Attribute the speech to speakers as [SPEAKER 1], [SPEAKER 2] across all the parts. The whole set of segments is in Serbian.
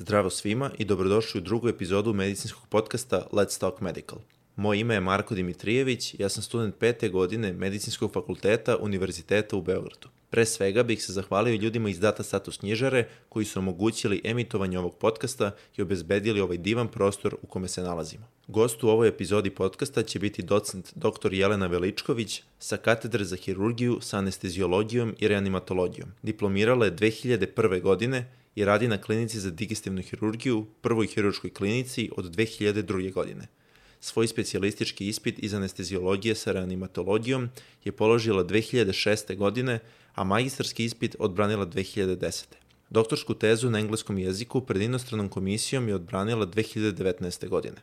[SPEAKER 1] Zdravo svima i dobrodošli u drugu epizodu medicinskog podcasta Let's Talk Medical. Moje ime je Marko Dimitrijević, ja sam student pete godine Medicinskog fakulteta Univerziteta u Beogradu. Pre svega bih se zahvalio ljudima iz Data Status knjižare koji su omogućili emitovanje ovog podcasta i obezbedili ovaj divan prostor u kome se nalazimo. Gost u ovoj epizodi podcasta će biti docent dr. Jelena Veličković sa katedre za hirurgiju sa anestezijologijom i reanimatologijom. Diplomirala je 2001. godine i radi na klinici za digestivnu hirurgiju, prvoj hirurškoj klinici od 2002. godine. Svoj specijalistički ispit iz anestezijologije sa reanimatologijom je položila 2006. godine, a magistarski ispit odbranila 2010. Doktorsku tezu na engleskom jeziku pred inostranom komisijom je odbranila 2019. godine.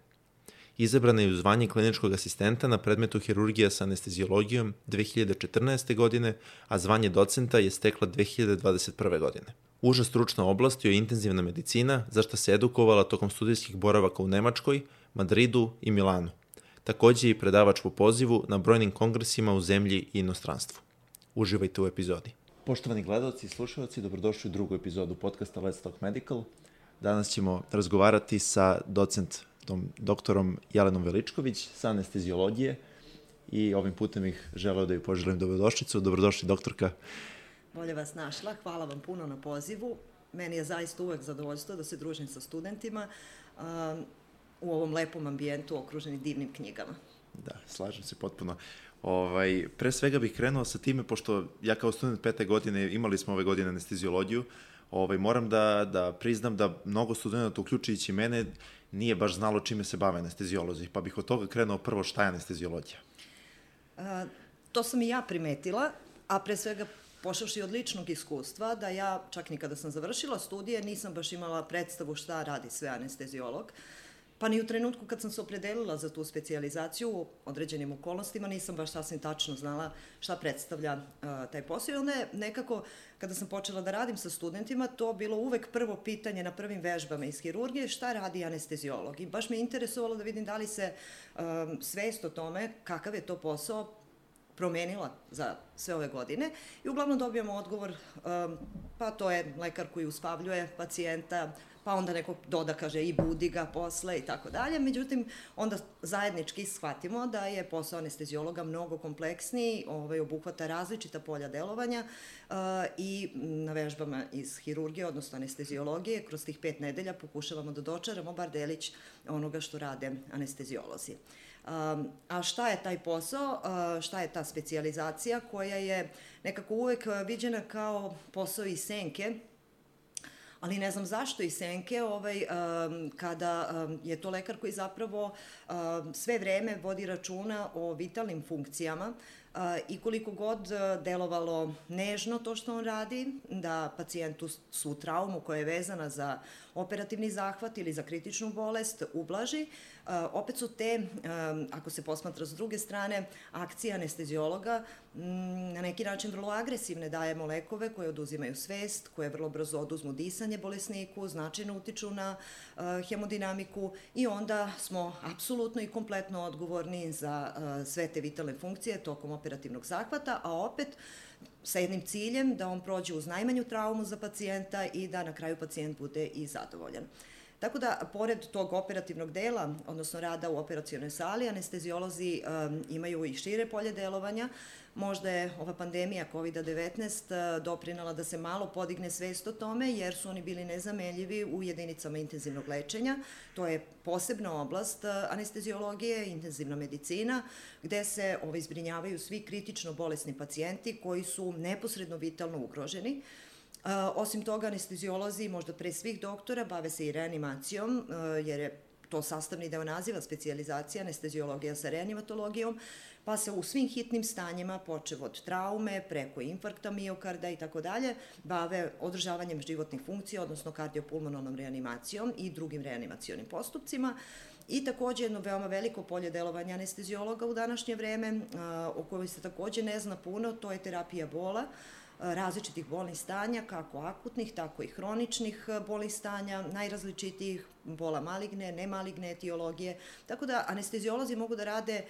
[SPEAKER 1] Izabrana je u zvanje kliničkog asistenta na predmetu hirurgija sa anestezijologijom 2014. godine, a zvanje docenta je stekla 2021. godine. Uža stručna oblast je intenzivna medicina, za što se edukovala tokom studijskih boravaka u Nemačkoj, Madridu i Milanu. Takođe je i predavač po pozivu na brojnim kongresima u zemlji i inostranstvu. Uživajte u epizodi. Poštovani gledalci i slušalci, dobrodošli u drugu epizodu podcasta Let's Talk Medical. Danas ćemo razgovarati sa docentom doktorom Jelenom Veličković sa anestezijologije i ovim putem ih želeo da ju poželim dobrodošlicu. Dobrodošli doktorka.
[SPEAKER 2] Bolje vas našla. Hvala vam puno na pozivu. Meni je zaista uvek zadovoljstvo da se družim sa studentima um, u ovom lepom ambijentu okruženi divnim knjigama.
[SPEAKER 1] Da, slažem se potpuno. Ovaj, pre svega bih krenuo sa time, pošto ja kao student pete godine, imali smo ove godine anestezijologiju, ovaj, moram da, da priznam da mnogo studenta, uključujući mene, nije baš znalo čime se bave anestezijolozi, pa bih od toga krenuo prvo šta je anestezijologija.
[SPEAKER 2] Uh, to sam i ja primetila, a pre svega pošavši od ličnog iskustva, da ja, čak ni kada sam završila studije, nisam baš imala predstavu šta radi sve anestezijolog. Pa ni u trenutku kad sam se opredelila za tu specijalizaciju u određenim okolnostima nisam baš sasvim tačno znala šta predstavlja uh, taj posao. I onda je nekako, kada sam počela da radim sa studentima, to bilo uvek prvo pitanje na prvim vežbama iz hirurgije, šta radi anestezijolog. I baš me interesovalo da vidim da li se um, svest o tome kakav je to posao promenila za sve ove godine i uglavnom dobijamo odgovor, um, pa to je lekar koji uspavljuje pacijenta, pa onda neko doda, kaže, i budi ga posle i tako dalje. Međutim, onda zajednički shvatimo da je posao anestezijologa mnogo kompleksniji, ovaj, obuhvata različita polja delovanja uh, i na vežbama iz hirurgije, odnosno anestezijologije, kroz tih pet nedelja pokušavamo da dočaramo bar delić onoga što rade anestezijolozi. Um, a šta je taj posao, šta je ta specijalizacija koja je nekako uvek viđena kao posao i senke, ali ne znam zašto i senke ovaj, kada je to lekar koji zapravo sve vreme vodi računa o vitalnim funkcijama i koliko god uh, delovalo nežno to što on radi, da pacijentu su traumu koja je vezana za operativni zahvat ili za kritičnu bolest ublaži, uh, opet su te, ako se posmatra s druge strane, akcije anestezijologa na neki način vrlo agresivne. Dajemo lekove koje oduzimaju svest, koje vrlo brzo oduzmu disanje bolesniku, značajno utiču na hemodinamiku i onda smo apsolutno i kompletno odgovorni za sve te vitalne funkcije tokom operativnog zahvata, a opet sa jednim ciljem da on prođe uz najmanju traumu za pacijenta i da na kraju pacijent bude i zadovoljan. Tako da, pored tog operativnog dela, odnosno rada u operacijonoj sali, anestezijolozi um, imaju i šire polje delovanja. Možda je ova pandemija COVID-19 uh, doprinala da se malo podigne svest o tome, jer su oni bili nezamenljivi u jedinicama intenzivnog lečenja. To je posebna oblast uh, anestezijologije, intenzivna medicina, gde se ovaj, izbrinjavaju svi kritično bolesni pacijenti koji su neposredno vitalno ugroženi. Osim toga, anestezijolozi, možda pre svih doktora, bave se i reanimacijom, jer je to sastavni deo naziva specijalizacija anestezijologija sa reanimatologijom, pa se u svim hitnim stanjima, počev od traume, preko infarkta miokarda i tako dalje, bave održavanjem životnih funkcija, odnosno kardiopulmonalnom reanimacijom i drugim reanimacionim postupcima. I takođe jedno veoma veliko polje delovanja anestezijologa u današnje vreme, o kojoj se takođe ne zna puno, to je terapija bola, različitih bolnih stanja, kako akutnih, tako i hroničnih e, bolnih stanja, najrazličitijih bola maligne, nemaligne etiologije. Tako da anestezijolozi mogu da rade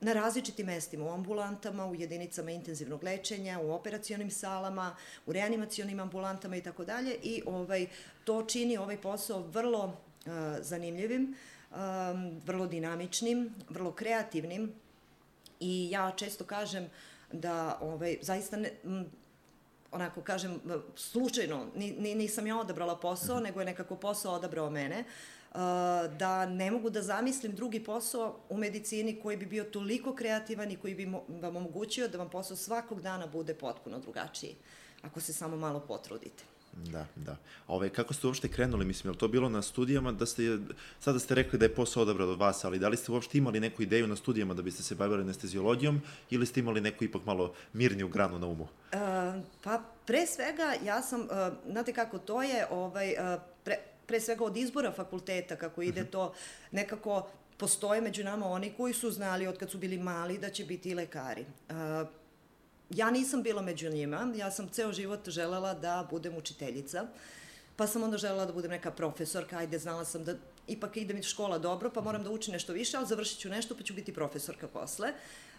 [SPEAKER 2] na različitim mestima, u ambulantama, u jedinicama intenzivnog lečenja, u operacionim salama, u reanimacionim ambulantama i tako dalje i ovaj, to čini ovaj posao vrlo uh, zanimljivim, um, vrlo dinamičnim, vrlo kreativnim i ja često kažem da ovaj, zaista ne, m, onako kažem, slučajno, ni, ni, nisam ja odabrala posao, mm -hmm. nego je nekako posao odabrao mene, uh, da ne mogu da zamislim drugi posao u medicini koji bi bio toliko kreativan i koji bi vam omogućio da vam posao svakog dana bude potpuno drugačiji, ako se samo malo potrudite.
[SPEAKER 1] Da, da. Ove, kako ste uopšte krenuli, mislim, je to bilo na studijama da ste, sada ste rekli da je posao odabran od vas, ali da li ste uopšte imali neku ideju na studijama da biste se bavili anestezijologijom ili ste imali neku ipak malo mirniju granu na umu? Uh,
[SPEAKER 2] pa, pre svega, ja sam, uh, znate kako to je, ovaj, uh, pre, pre svega od izbora fakulteta, kako ide mhm. to, nekako postoje među nama oni koji su znali od kad su bili mali da će biti lekari. Uh, ja nisam bila među njima, ja sam ceo život želela da budem učiteljica, pa sam onda želela da budem neka profesorka, ajde, znala sam da ipak ide mi škola dobro, pa moram da učim nešto više, ali završit ću nešto, pa ću biti profesorka posle.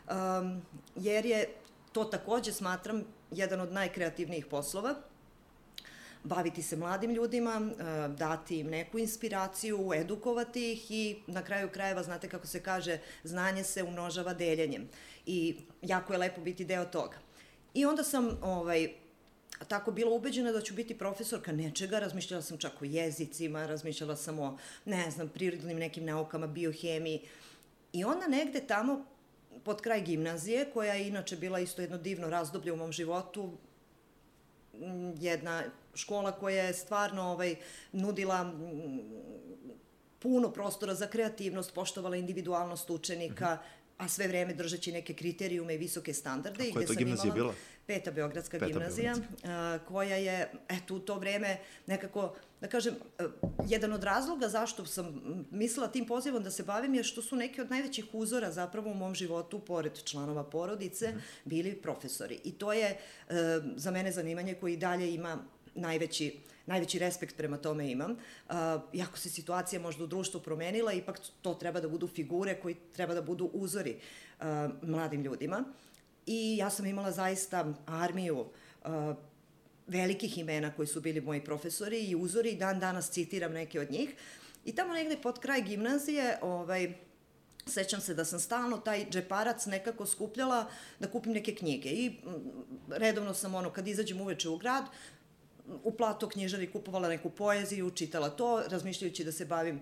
[SPEAKER 2] Um, jer je to takođe, smatram, jedan od najkreativnijih poslova, baviti se mladim ljudima, uh, dati im neku inspiraciju, edukovati ih i na kraju krajeva, znate kako se kaže, znanje se umnožava deljenjem i jako je lepo biti deo toga. I onda sam ovaj, tako bila ubeđena da ću biti profesorka nečega, razmišljala sam čak o jezicima, razmišljala sam o, ne znam, prirodnim nekim naukama, biohemiji. I onda negde tamo, pod kraj gimnazije, koja je inače bila isto jedno divno razdoblje u mom životu, jedna škola koja je stvarno ovaj, nudila puno prostora za kreativnost, poštovala individualnost učenika, mm -hmm a sve vreme držeći neke kriterijume i visoke standarde.
[SPEAKER 1] A koja je to gimnazija bila?
[SPEAKER 2] Peta Beogradska Peta gimnazija, a, koja je, eto, u to vreme nekako, da kažem, jedan od razloga zašto sam mislila tim pozivom da se bavim je što su neki od najvećih uzora zapravo u mom životu, pored članova porodice, mm. bili profesori. I to je e, za mene zanimanje koje i dalje ima najveći najveći respekt prema tome imam. Uh, jako se situacija možda u društvu promenila, ipak to treba da budu figure koji treba da budu uzori uh, mladim ljudima. I ja sam imala zaista armiju uh, velikih imena koji su bili moji profesori i uzori i dan danas citiram neke od njih. I tamo negde pod kraj gimnazije, ovaj, sećam se da sam stalno taj džeparac nekako skupljala da kupim neke knjige i redovno sam ono kad izađem uveče u grad u plato knjižari kupovala neku poeziju, čitala to, razmišljajući da se bavim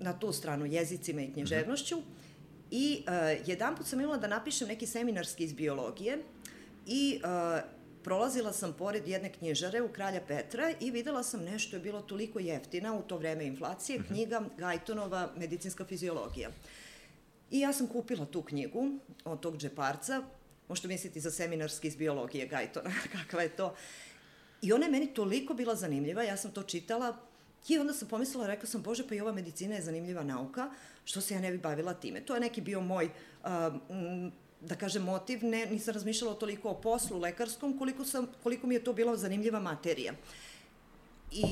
[SPEAKER 2] na tu stranu jezicima i književnošću. Mm -hmm. I uh, jedan put sam imala da napišem neki seminarski iz biologije i uh, prolazila sam pored jedne knjižare u Kralja Petra i videla sam nešto je bilo toliko jeftina u to vreme inflacije, -hmm. knjiga Gajtonova medicinska fiziologija. I ja sam kupila tu knjigu od tog džeparca, možete misliti za seminarski iz biologije Gajtona, kakva je to. I ona je meni toliko bila zanimljiva, ja sam to čitala i onda sam pomislila, rekla sam, bože, pa i ova medicina je zanimljiva nauka, što se ja ne bi bavila time. To je neki bio moj, uh, da kažem, motiv, ne, nisam razmišljala toliko o poslu lekarskom, koliko, sam, koliko mi je to bila zanimljiva materija. I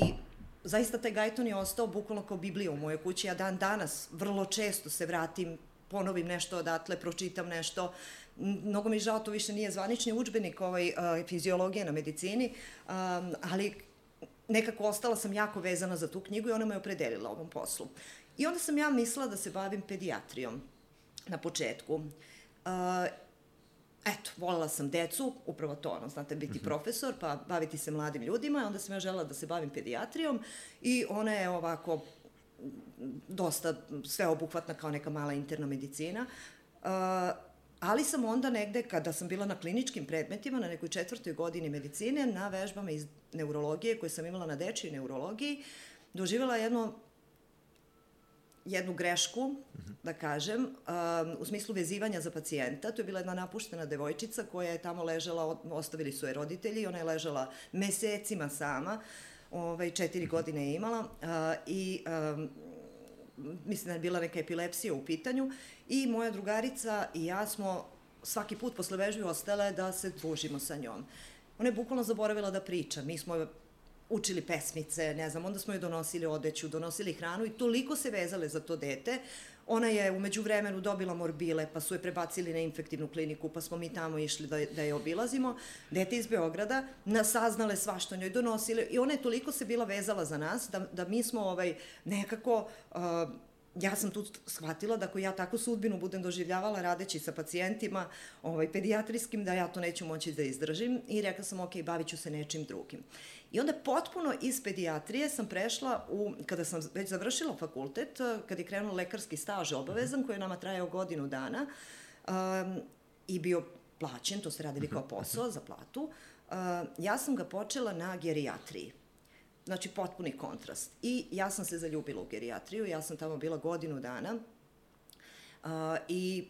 [SPEAKER 2] zaista taj Gajton je ostao bukvalno kao Biblija u mojoj kući. Ja dan danas vrlo često se vratim, ponovim nešto odatle, pročitam nešto, mnogo mi žao, to više nije zvanični učbenik ovaj, uh, fiziologije na medicini, um, ali nekako ostala sam jako vezana za tu knjigu i ona me opredelila ovom poslu. I onda sam ja mislila da se bavim pedijatrijom na početku. Uh, eto, volila sam decu, upravo to, ono, znate, biti mm -hmm. profesor, pa baviti se mladim ljudima, onda sam ja žela da se bavim pedijatrijom i ona je ovako dosta sveobuhvatna kao neka mala interna medicina. Uh, Ali sam onda negde, kada sam bila na kliničkim predmetima, na nekoj četvrtoj godini medicine, na vežbama iz neurologije, koje sam imala na dečiji neurologiji, doživjela jedno jednu grešku, da kažem, um, u smislu vezivanja za pacijenta. To je bila jedna napuštena devojčica koja je tamo ležala, ostavili su je roditelji, ona je ležala mesecima sama, ovaj, četiri mhm. godine je imala uh, i um, mislim da je bila neka epilepsija u pitanju i moja drugarica i ja smo svaki put posle vežbe ostale da se družimo sa njom. Ona je bukvalno zaboravila da priča. Mi smo učili pesmice, ne znam, onda smo joj donosili odeću, donosili hranu i toliko se vezale za to dete. Ona je umeđu vremenu dobila morbile, pa su je prebacili na infektivnu kliniku, pa smo mi tamo išli da, da je obilazimo. Dete iz Beograda, nas saznale sva što njoj donosile i ona je toliko se bila vezala za nas da, da mi smo ovaj, nekako uh, ja sam tu shvatila da ako ja takvu sudbinu budem doživljavala radeći sa pacijentima ovaj, pedijatrijskim, da ja to neću moći da izdržim i rekla sam, ok, bavit ću se nečim drugim. I onda potpuno iz pedijatrije sam prešla u, kada sam već završila fakultet, kada je krenuo lekarski staž obavezan, koji je nama trajao godinu dana um, i bio plaćen, to ste radili kao posao za platu, uh, ja sam ga počela na gerijatriji. Znači, potpuni kontrast. I ja sam se zaljubila u gerijatriju, ja sam tamo bila godinu dana uh, i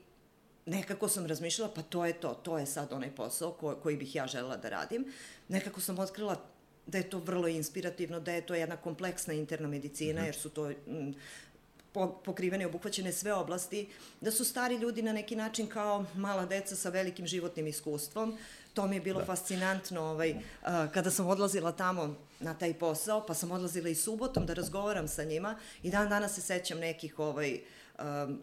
[SPEAKER 2] nekako sam razmišljala, pa to je to, to je sad onaj posao ko, koji bih ja želela da radim. Nekako sam otkrila da je to vrlo inspirativno, da je to jedna kompleksna interna medicina, mhm. jer su to m, pokrivene i obuhvaćene sve oblasti, da su stari ljudi na neki način kao mala deca sa velikim životnim iskustvom. To mi je bilo da. fascinantno ovaj, kada sam odlazila tamo na taj posao, pa sam odlazila i subotom da razgovaram sa njima i dan danas se sećam nekih ovaj, um,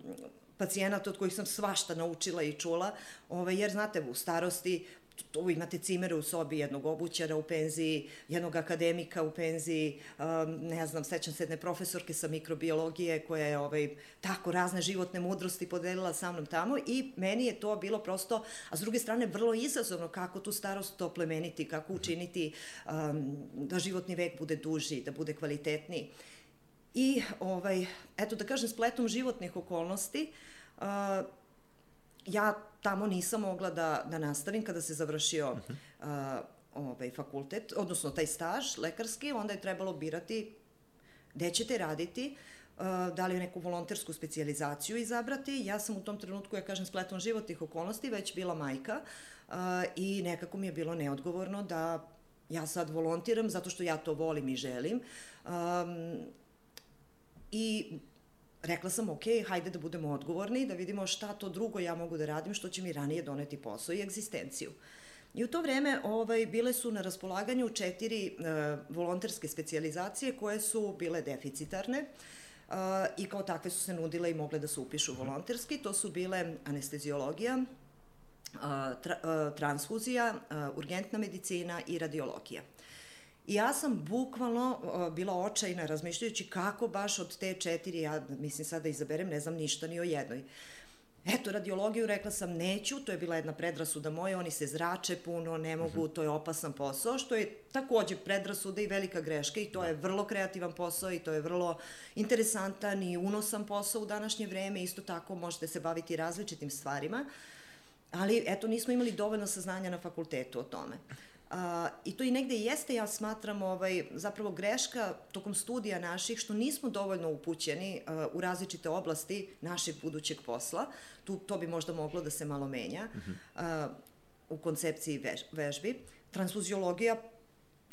[SPEAKER 2] pacijenata od kojih sam svašta naučila i čula, ovaj, jer znate, u starosti tu imate cimere u sobi jednog obućara u penziji, jednog akademika u penziji, um, ne znam, sećam se jedne profesorke sa mikrobiologije koja je ovaj, tako razne životne mudrosti podelila sa mnom tamo i meni je to bilo prosto, a s druge strane vrlo izazovno kako tu starost to plemeniti, kako učiniti um, da životni vek bude duži, da bude kvalitetniji. I, ovaj, eto da kažem, spletom životnih okolnosti, uh, ja tamo nisam mogla da, da nastavim kada se završio uh -huh. uh, ovaj, fakultet, odnosno taj staž lekarski, onda je trebalo birati gde ćete raditi, uh, da li neku volontersku specializaciju izabrati. Ja sam u tom trenutku, ja kažem, spletom životnih okolnosti, već bila majka uh, i nekako mi je bilo neodgovorno da ja sad volontiram zato što ja to volim i želim. Um, I rekla sam, ok, hajde da budemo odgovorni, da vidimo šta to drugo ja mogu da radim, što će mi ranije doneti posao i egzistenciju. I u to vreme ovaj, bile su na raspolaganju četiri e, volonterske specializacije koje su bile deficitarne e, i kao takve su se nudile i mogle da se upišu volonterski. To su bile anesteziologija, e, tra, e, transfuzija, e, urgentna medicina i radiologija. I ja sam bukvalno uh, bila očajna razmišljajući kako baš od te četiri, ja mislim sad da izaberem, ne znam ništa ni o jednoj. Eto, radiologiju rekla sam neću, to je bila jedna predrasuda moja, oni se zrače puno, ne mogu, mhm. -huh. to je opasan posao, što je takođe predrasuda i velika greška i to da. je vrlo kreativan posao i to je vrlo interesantan i unosan posao u današnje vreme, isto tako možete se baviti različitim stvarima, ali eto, nismo imali dovoljno saznanja na fakultetu o tome. A, I to i negde jeste, ja smatram, ovaj, zapravo greška tokom studija naših, što nismo dovoljno upućeni uh, u različite oblasti našeg budućeg posla. Tu, to bi možda moglo da se malo menja uh -huh. uh, u koncepciji vež, vežbi. Transfuziologija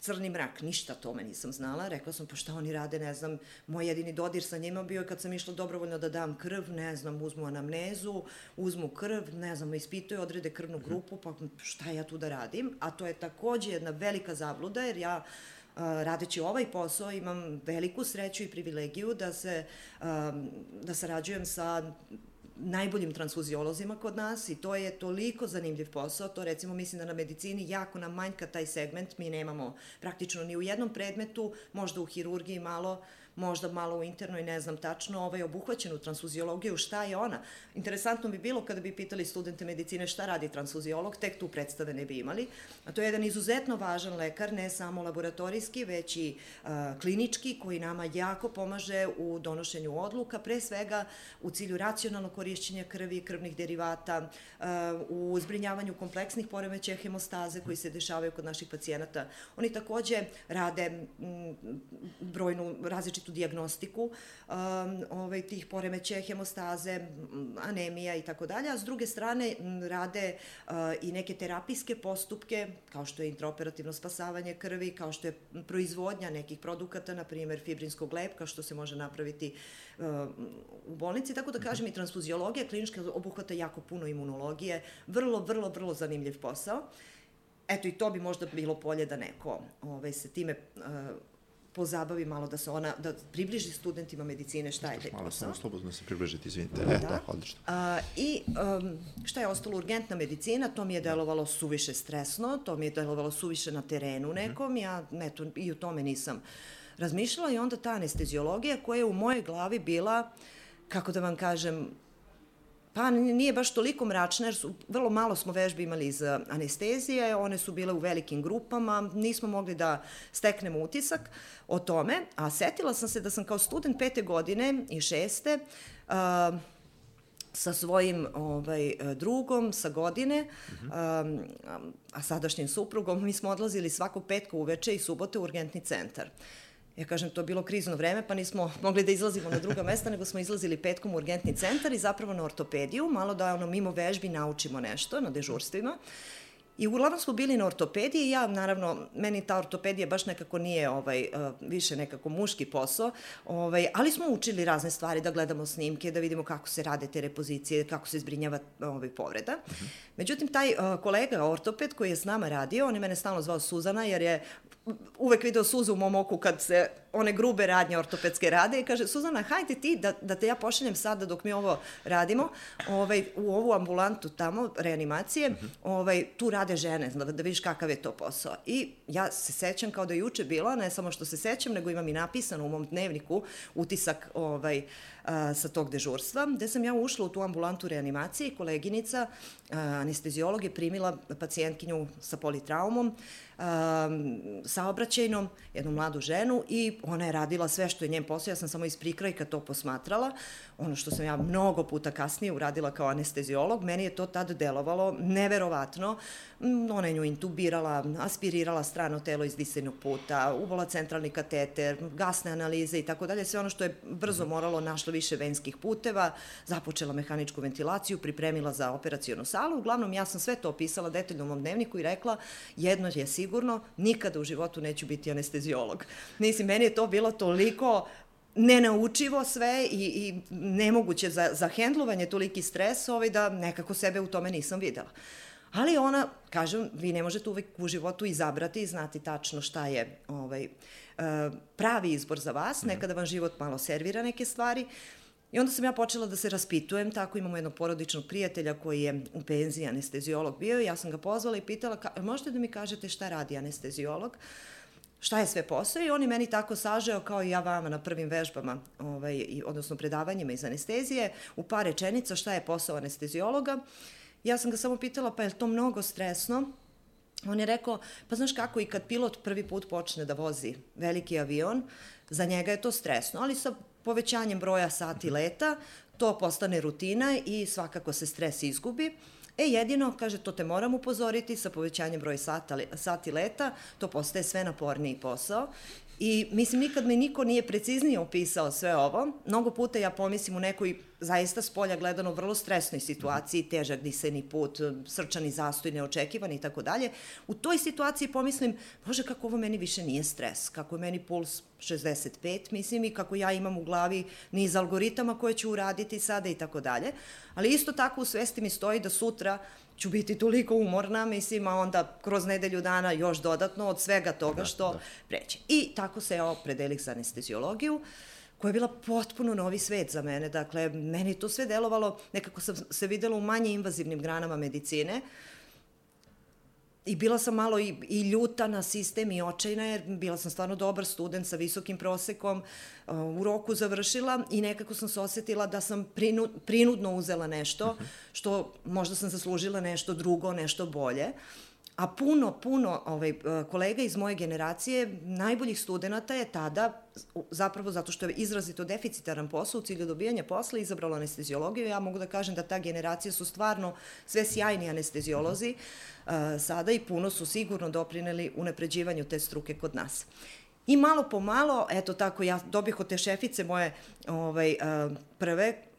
[SPEAKER 2] crni mrak, ništa tome nisam znala. Rekla sam, pa šta oni rade, ne znam, moj jedini dodir sa njima bio kad sam išla dobrovoljno da dam krv, ne znam, uzmu anamnezu, uzmu krv, ne znam, ispituju, odrede krvnu mhm. grupu, pa šta ja tu da radim? A to je takođe jedna velika zabluda, jer ja radeći ovaj posao imam veliku sreću i privilegiju da se da sarađujem sa najboljim transfuziolozima kod nas i to je toliko zanimljiv posao, to recimo mislim da na medicini jako nam manjka taj segment, mi nemamo praktično ni u jednom predmetu, možda u hirurgiji malo, možda malo u internoj, ne znam tačno, ovaj, obuhvaćenu transfuziologiju, šta je ona. Interesantno bi bilo kada bi pitali studente medicine šta radi transfuziolog, tek tu predstave ne bi imali. A to je jedan izuzetno važan lekar, ne samo laboratorijski, već i uh, klinički, koji nama jako pomaže u donošenju odluka, pre svega u cilju racionalnog korišćenja krvi i krvnih derivata, uh, u zbrinjavanju kompleksnih poremećaja hemostaze koji se dešavaju kod naših pacijenata. Oni takođe rade m, brojnu različitu različitu diagnostiku um, ovaj, tih poremećaja hemostaze, anemija i tako dalje, a s druge strane rade uh, i neke terapijske postupke, kao što je intraoperativno spasavanje krvi, kao što je proizvodnja nekih produkata, na primjer fibrinskog lepka, što se može napraviti uh, u bolnici, tako da mhm. kažem i transfuziologija klinička obuhvata jako puno imunologije, vrlo, vrlo, vrlo zanimljiv posao. Eto i to bi možda bilo polje da neko ovaj, se time uh, pozabavi malo, da se ona, da približi studentima medicine šta je taj
[SPEAKER 1] Malo
[SPEAKER 2] posao.
[SPEAKER 1] samo slobodno se približiti, izvinite. E, da, odlično.
[SPEAKER 2] A, I um, šta je ostalo, urgentna medicina, to mi je delovalo suviše stresno, to mi je delovalo suviše na terenu nekom, ja eto, i o tome nisam razmišljala i onda ta anesteziologija koja je u mojoj glavi bila, kako da vam kažem, Pa nije baš toliko mračna, jer su, vrlo malo smo vežbi imali iz eh, anestezije, one su bile u velikim grupama, nismo mogli da steknemo utisak o tome, a setila sam se da sam kao student pete godine i šeste, uh, sa svojim ovaj, drugom sa godine, uh -huh. um, a sadašnjim suprugom, mi smo odlazili svakog petka uveče i subote u urgentni centar. Ja kažem, to je bilo krizno vreme, pa nismo mogli da izlazimo na druga mesta, nego smo izlazili petkom u urgentni centar i zapravo na ortopediju, malo da ono mimo vežbi naučimo nešto na dežurstvima. I uglavnom smo bili na ortopediji ja, naravno, meni ta ortopedija baš nekako nije ovaj, uh, više nekako muški posao, ovaj, ali smo učili razne stvari, da gledamo snimke, da vidimo kako se rade te repozicije, kako se zbrinjava ovaj, povreda. Međutim, taj uh, kolega ortoped koji je s nama radio, on je mene stalno zvao Suzana, jer je uvek video suzu u mom oku kad se one grube radnje ortopedske rade i kaže, Suzana, hajde ti da, da te ja pošaljem sada dok mi ovo radimo, ovaj, u ovu ambulantu tamo, reanimacije, ovaj, tu rade žene, da, da vidiš kakav je to posao. I ja se sećam kao da je juče bila, ne samo što se sećam, nego imam i napisano u mom dnevniku utisak ovaj, a, sa tog dežurstva, gde sam ja ušla u tu ambulantu reanimacije i koleginica, a, anestezijolog je primila pacijentkinju sa politraumom, um, saobraćajnom, jednu mladu ženu i ona je radila sve što je njen posao, ja sam samo iz prikrajka to posmatrala, ono što sam ja mnogo puta kasnije uradila kao anestezijolog, meni je to tad delovalo neverovatno, mm, ona je nju intubirala, aspirirala strano telo iz disajnog puta, uvola centralni kateter, gasne analize i tako dalje, sve ono što je brzo moralo, našlo više venskih puteva, započela mehaničku ventilaciju, pripremila za operacijonu salu, uglavnom ja sam sve to opisala detaljno u mom dnevniku i rekla, jedno je sigurno, nikada u životu neću biti anestezijolog. Mislim, meni je to bilo toliko nenaučivo sve i, i nemoguće za, za hendlovanje toliki stres ovaj, da nekako sebe u tome nisam videla. Ali ona, kažem, vi ne možete uvek u životu izabrati i znati tačno šta je ovaj, pravi izbor za vas. Nekada vam život malo servira neke stvari. I onda sam ja počela da se raspitujem, tako imamo jednog porodičnog prijatelja koji je u penziji anestezijolog bio i ja sam ga pozvala i pitala, ka, možete da mi kažete šta radi anestezijolog? šta je sve posao i on je meni tako sažeo kao i ja vama na prvim vežbama, ovaj, odnosno predavanjima iz anestezije, u par rečenica šta je posao anestezijologa. Ja sam ga samo pitala, pa je to mnogo stresno? On je rekao, pa znaš kako, i kad pilot prvi put počne da vozi veliki avion, za njega je to stresno, ali sa povećanjem broja sati leta, to postane rutina i svakako se stres izgubi. E, jedino, kaže, to te moram upozoriti, sa povećanjem broja sata, sati leta, to postaje sve naporniji posao. I mislim, nikad me niko nije preciznije opisao sve ovo. Mnogo puta ja pomislim u nekoj zaista s polja gledano vrlo stresnoj situaciji, težak disajni put, srčani zastoj, neočekivan i tako dalje. U toj situaciji pomislim, bože, kako ovo meni više nije stres, kako je meni puls 65, mislim, i kako ja imam u glavi niz algoritama koje ću uraditi sada i tako dalje. Ali isto tako u svesti mi stoji da sutra ću biti toliko umorna, mislim, a onda kroz nedelju dana još dodatno od svega toga da, što da. preće. I tako se ja opredelih za anestezijologiju koja je bila potpuno novi svet za mene. Dakle, meni to sve delovalo, nekako sam se videla u manje invazivnim granama medicine, I bila sam malo i, i ljuta na sistem i očajna jer bila sam stvarno dobar student sa visokim prosekom, uh, u roku završila i nekako sam se osetila da sam prinu, prinudno uzela nešto, mhm. što možda sam zaslužila nešto drugo, nešto bolje. A puno, puno ovaj, kolega iz moje generacije, najboljih studenta je tada, zapravo zato što je izrazito deficitaran posao u cilju dobijanja posla, izabralo anestezijologiju. Ja mogu da kažem da ta generacija su stvarno sve sjajni anestezijolozi uh, sada i puno su sigurno doprineli unapređivanju te struke kod nas. I malo po malo, eto tako, ja dobih od te šefice moje ovaj, uh, prve,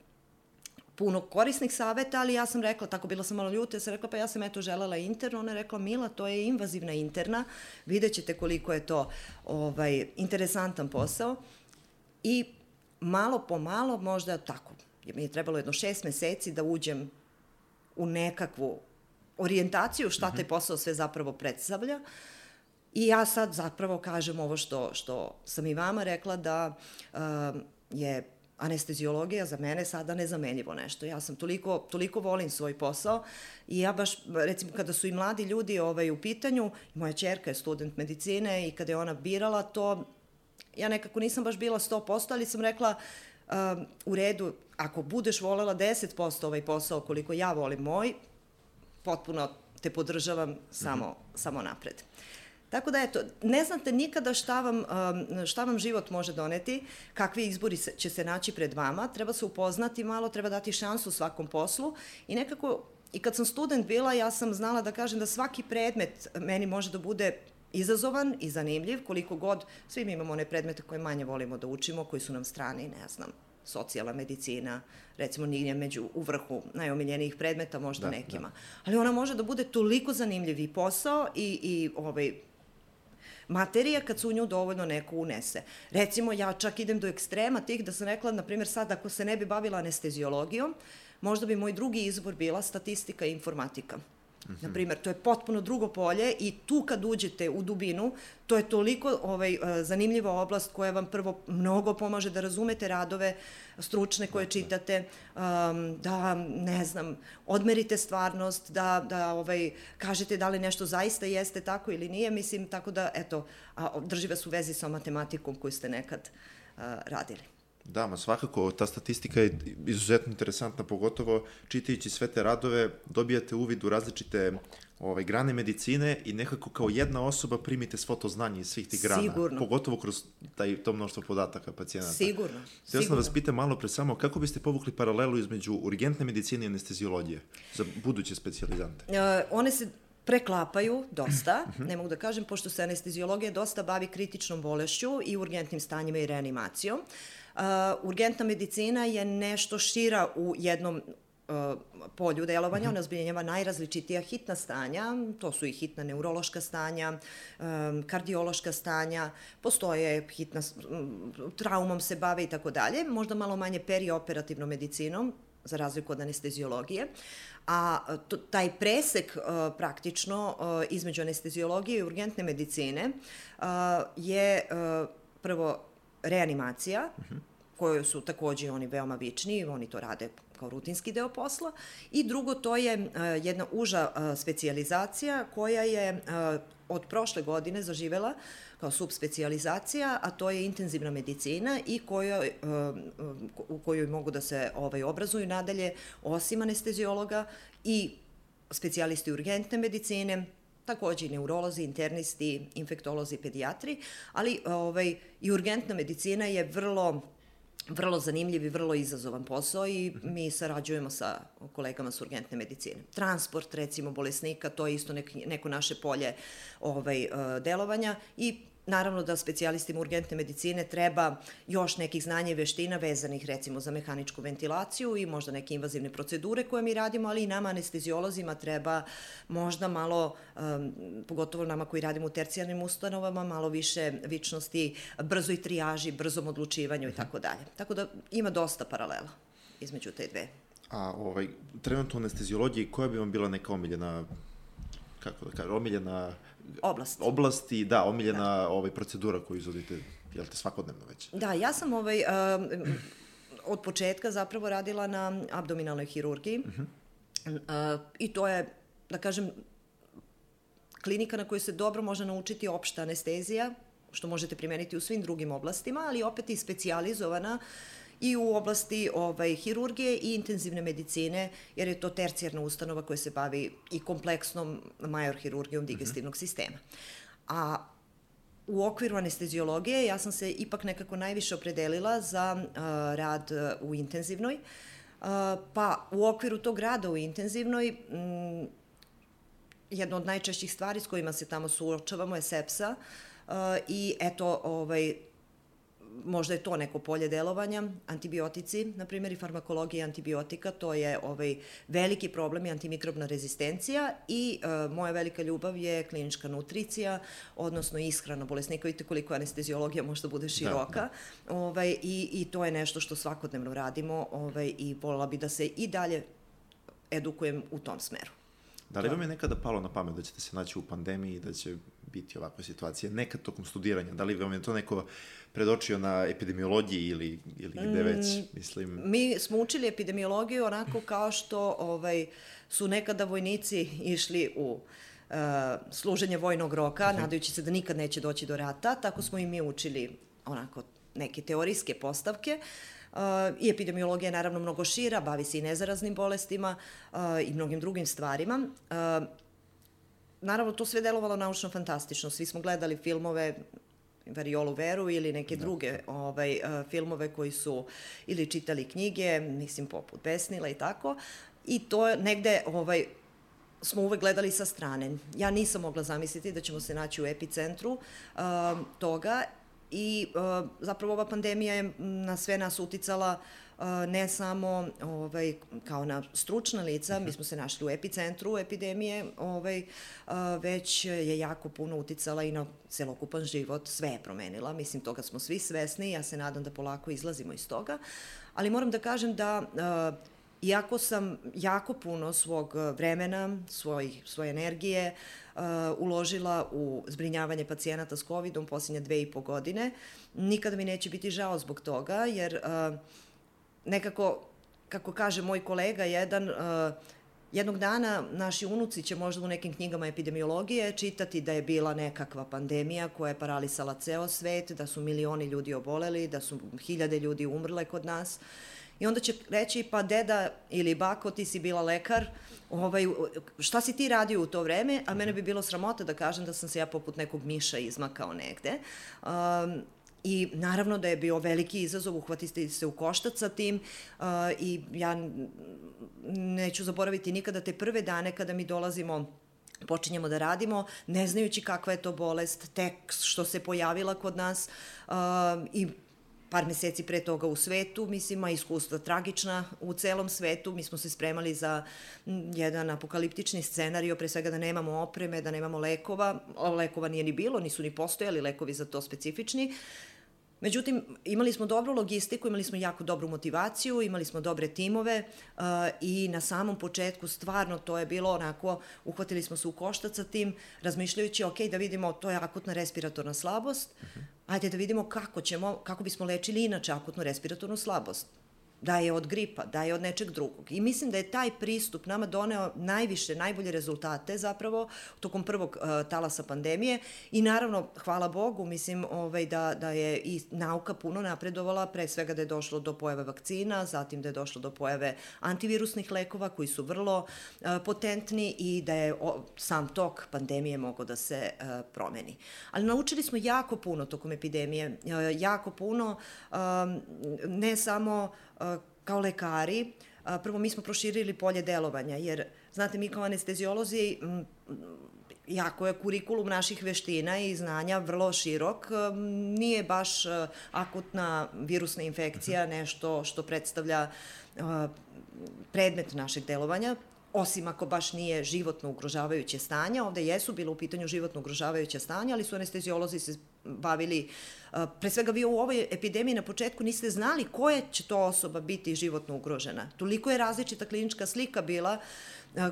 [SPEAKER 2] puno korisnih saveta, ali ja sam rekla, tako bila sam malo ljuta, ja sam rekla, pa ja sam eto želela interno, ona je rekla, Mila, to je invazivna interna, vidjet ćete koliko je to ovaj, interesantan posao. I malo po malo, možda tako, mi je trebalo jedno šest meseci da uđem u nekakvu orijentaciju šta taj mhm. posao sve zapravo predstavlja, I ja sad zapravo kažem ovo što, što sam i vama rekla da uh, je anesteziologija za mene sada nezamenljivo nešto. Ja sam toliko, toliko volim svoj posao i ja baš, recimo, kada su i mladi ljudi ovaj, u pitanju, moja čerka je student medicine i kada je ona birala to, ja nekako nisam baš bila 100%, ali sam rekla, um, u redu, ako budeš volela 10% ovaj posao koliko ja volim moj, potpuno te podržavam samo, mm -hmm. samo napred. Tako da, eto, ne znate nikada šta vam, um, šta vam život može doneti, kakvi izbori će se naći pred vama, treba se upoznati malo, treba dati šansu svakom poslu i nekako, i kad sam student bila, ja sam znala da kažem da svaki predmet meni može da bude izazovan i zanimljiv, koliko god, svi mi imamo one predmete koje manje volimo da učimo, koji su nam strani, ne znam, socijalna medicina, recimo nije među u vrhu najomiljenijih predmeta, možda da, nekima. Da. Ali ona može da bude toliko zanimljiv i posao i, i ovaj, materija kad se u nju dovoljno neko unese. Recimo, ja čak idem do ekstrema tih da sam rekla, na primjer, sad ako se ne bi bavila anestezijologijom, možda bi moj drugi izbor bila statistika i informatika. Mm -hmm. Na primjer, to je potpuno drugo polje i tu kad uđete u dubinu, to je toliko ovaj, e, zanimljiva oblast koja vam prvo mnogo pomaže da razumete radove stručne koje čitate, um, da, ne znam, odmerite stvarnost, da, da ovaj, kažete da li nešto zaista jeste tako ili nije, mislim, tako da, eto, a, držive su vezi sa matematikom koju ste nekad a, radili.
[SPEAKER 1] Da, ma svakako, ta statistika je izuzetno interesantna, pogotovo čitajući sve te radove, dobijate uvid u različite ovaj, grane medicine i nekako kao jedna osoba primite svo to znanje iz svih tih grana. Sigurno. Pogotovo kroz taj, to mnoštvo podataka pacijenata.
[SPEAKER 2] Sigurno.
[SPEAKER 1] Htio sam vas pitam malo pre samo, kako biste povukli paralelu između urgentne medicine i anestezijologije za buduće specializante? Uh,
[SPEAKER 2] one se preklapaju dosta, mhm. ne mogu da kažem, pošto se anestezijologija dosta bavi kritičnom bolešću i urgentnim stanjima i reanimacijom. Uh, Uh, urgentna medicina je nešto šira u jednom uh, polju delovanja, ona zbiljenjava najrazličitija hitna stanja, to su i hitna neurološka stanja, um, kardiološka stanja, postoje hitna, traumom se bave i tako dalje, možda malo manje perioperativnom medicinom, za razliku od anestezijologije, a to, taj presek uh, praktično uh, između anestezijologije i urgentne medicine uh, je uh, prvo reanimacija, uh -huh. koju su takođe oni veoma vični, oni to rade kao rutinski deo posla. I drugo, to je uh, jedna uža uh, specializacija koja je uh, od prošle godine zaživela kao subspecializacija, a to je intenzivna medicina i kojoj, u kojoj mogu da se ovaj, obrazuju nadalje osim anestezijologa i specijalisti urgentne medicine, takođe i neurolozi, internisti, infektolozi, pedijatri, ali ovaj, i urgentna medicina je vrlo vrlo zanimljiv i vrlo izazovan posao i mi sarađujemo sa kolegama s urgentne medicine. Transport, recimo, bolesnika, to je isto nek, neko naše polje ovaj, eh, delovanja i Naravno da specijalistima urgentne medicine treba još nekih znanja i veština vezanih recimo za mehaničku ventilaciju i možda neke invazivne procedure koje mi radimo, ali i nama anestezijolozima treba možda malo, um, pogotovo nama koji radimo u tercijarnim ustanovama, malo više vičnosti brzoj trijaži, brzom odlučivanju i tako dalje. Tako da ima dosta paralela između te dve.
[SPEAKER 1] A ovaj, trenutno u anestezijologiji koja bi vam bila neka omiljena kako da kažem, omiljena
[SPEAKER 2] oblast.
[SPEAKER 1] Oblasti, da, omiljena da. ovaj, procedura koju izvodite, jel te, svakodnevno već?
[SPEAKER 2] Da, ja sam ovaj, um, od početka zapravo radila na abdominalnoj hirurgiji uh -huh. uh, i to je, da kažem, klinika na kojoj se dobro može naučiti opšta anestezija, što možete primeniti u svim drugim oblastima, ali opet i specializovana uh, i u oblasti ovaj, hirurgije i intenzivne medicine, jer je to tercijarna ustanova koja se bavi i kompleksnom major hirurgijom digestivnog mm -hmm. sistema. A u okviru anestezijologije ja sam se ipak nekako najviše opredelila za uh, rad uh, u intenzivnoj, uh, pa u okviru tog rada u intenzivnoj um, jedna od najčešćih stvari s kojima se tamo suočavamo je sepsa uh, i eto, ovaj, možda je to neko polje delovanja, antibiotici, na primjer i farmakologija antibiotika, to je ovaj veliki problem i antimikrobna rezistencija i e, moja velika ljubav je klinička nutricija, odnosno ishrana bolesnika. Vidite koliko anestezijologija možda bude da, široka. Da, da. Ovaj, i, I to je nešto što svakodnevno radimo ovaj, i volila bi da se i dalje edukujem u tom smeru.
[SPEAKER 1] Da li vam je nekada palo na pamet da ćete se naći u pandemiji i da će biti ovakva situacija? Nekad tokom studiranja, da li vam je to neko predočio na epidemiologiji ili, ili gde već, mm, mislim?
[SPEAKER 2] Mi smo učili epidemiologiju onako kao što ovaj, su nekada vojnici išli u uh, služenje vojnog roka, uh mhm. -huh. nadajući se da nikad neće doći do rata, tako smo i mi učili onako neke teorijske postavke. Uh, I epidemiologija je naravno mnogo šira, bavi se i nezaraznim bolestima uh, i mnogim drugim stvarima. Uh, naravno, to sve delovalo naučno fantastično. Svi smo gledali filmove Variolu Veru ili neke da. druge ovaj, uh, filmove koji su ili čitali knjige, mislim poput Besnila i tako. I to negde ovaj, smo uvek gledali sa strane. Ja nisam mogla zamisliti da ćemo se naći u epicentru uh, toga i uh, zapravo ova pandemija je na sve nas uticala uh, ne samo ovaj, kao na stručna lica, mi smo se našli u epicentru epidemije, ovaj, uh, već je jako puno uticala i na celokupan život, sve je promenila, mislim toga smo svi svesni, ja se nadam da polako izlazimo iz toga, ali moram da kažem da iako sam jako puno svog vremena, svoj, svoje energije uh, uložila u zbrinjavanje pacijenata s COVID-om posljednje dve i po godine, nikada mi neće biti žao zbog toga, jer uh, nekako, kako kaže moj kolega jedan, uh, Jednog dana naši unuci će možda u nekim knjigama epidemiologije čitati da je bila nekakva pandemija koja je paralisala ceo svet, da su milioni ljudi oboleli, da su hiljade ljudi umrle kod nas. Uh, I onda će reći, pa deda ili bako, ti si bila lekar, ovaj, šta si ti radio u to vreme, a mene bi bilo sramota da kažem da sam se ja poput nekog miša izmakao negde. Um, I naravno da je bio veliki izazov uhvatiti se u koštac sa tim uh, i ja neću zaboraviti nikada te prve dane kada mi dolazimo počinjemo da radimo, ne znajući kakva je to bolest, tek što se pojavila kod nas uh, i par meseci pre toga u svetu, mislim, a iskustva tragična u celom svetu. Mi smo se spremali za jedan apokaliptični scenario, pre svega da nemamo opreme, da nemamo lekova. Lekova nije ni bilo, nisu ni postojali lekovi za to specifični. Međutim, imali smo dobru logistiku, imali smo jako dobru motivaciju, imali smo dobre timove uh, i na samom početku stvarno to je bilo onako, uhvatili smo se u koštac sa tim, razmišljajući, ok, da vidimo, to je akutna respiratorna slabost, uh -huh ajde da vidimo kako ćemo, kako bismo lečili inače akutnu respiratornu slabost da je od gripa, da je od nečeg drugog. I mislim da je taj pristup nama doneo najviše, najbolje rezultate zapravo tokom prvog uh, talasa pandemije i naravno, hvala Bogu, mislim ovaj, da, da je i nauka puno napredovala, pre svega da je došlo do pojave vakcina, zatim da je došlo do pojave antivirusnih lekova koji su vrlo uh, potentni i da je o, sam tok pandemije mogao da se uh, promeni. Ali naučili smo jako puno tokom epidemije, uh, jako puno, um, ne samo kao lekari, prvo mi smo proširili polje delovanja, jer, znate, mi kao anestezijolozi, jako je kurikulum naših veština i znanja vrlo širok. Nije baš akutna virusna infekcija mhm. nešto što predstavlja predmet našeg delovanja osim ako baš nije životno ugrožavajuće stanje. Ovde jesu bilo u pitanju životno ugrožavajuće stanje, ali su anestezijolozi se bavili, pre svega vi u ovoj epidemiji na početku niste znali koja će to osoba biti životno ugrožena. Toliko je različita klinička slika bila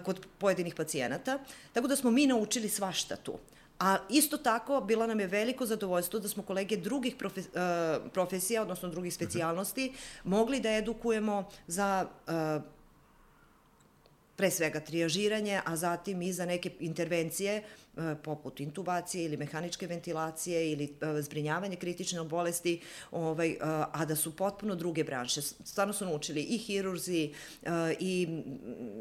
[SPEAKER 2] kod pojedinih pacijenata, tako da smo mi naučili svašta tu. A isto tako, bilo nam je veliko zadovoljstvo da smo kolege drugih profe, profesija, odnosno drugih mhm. specijalnosti, mogli da edukujemo za pre svega trijažiranje, a zatim i za neke intervencije poput intubacije ili mehaničke ventilacije ili e, zbrinjavanje kritične bolesti, ovaj, e, a da su potpuno druge branše. Stvarno su naučili i hirurzi i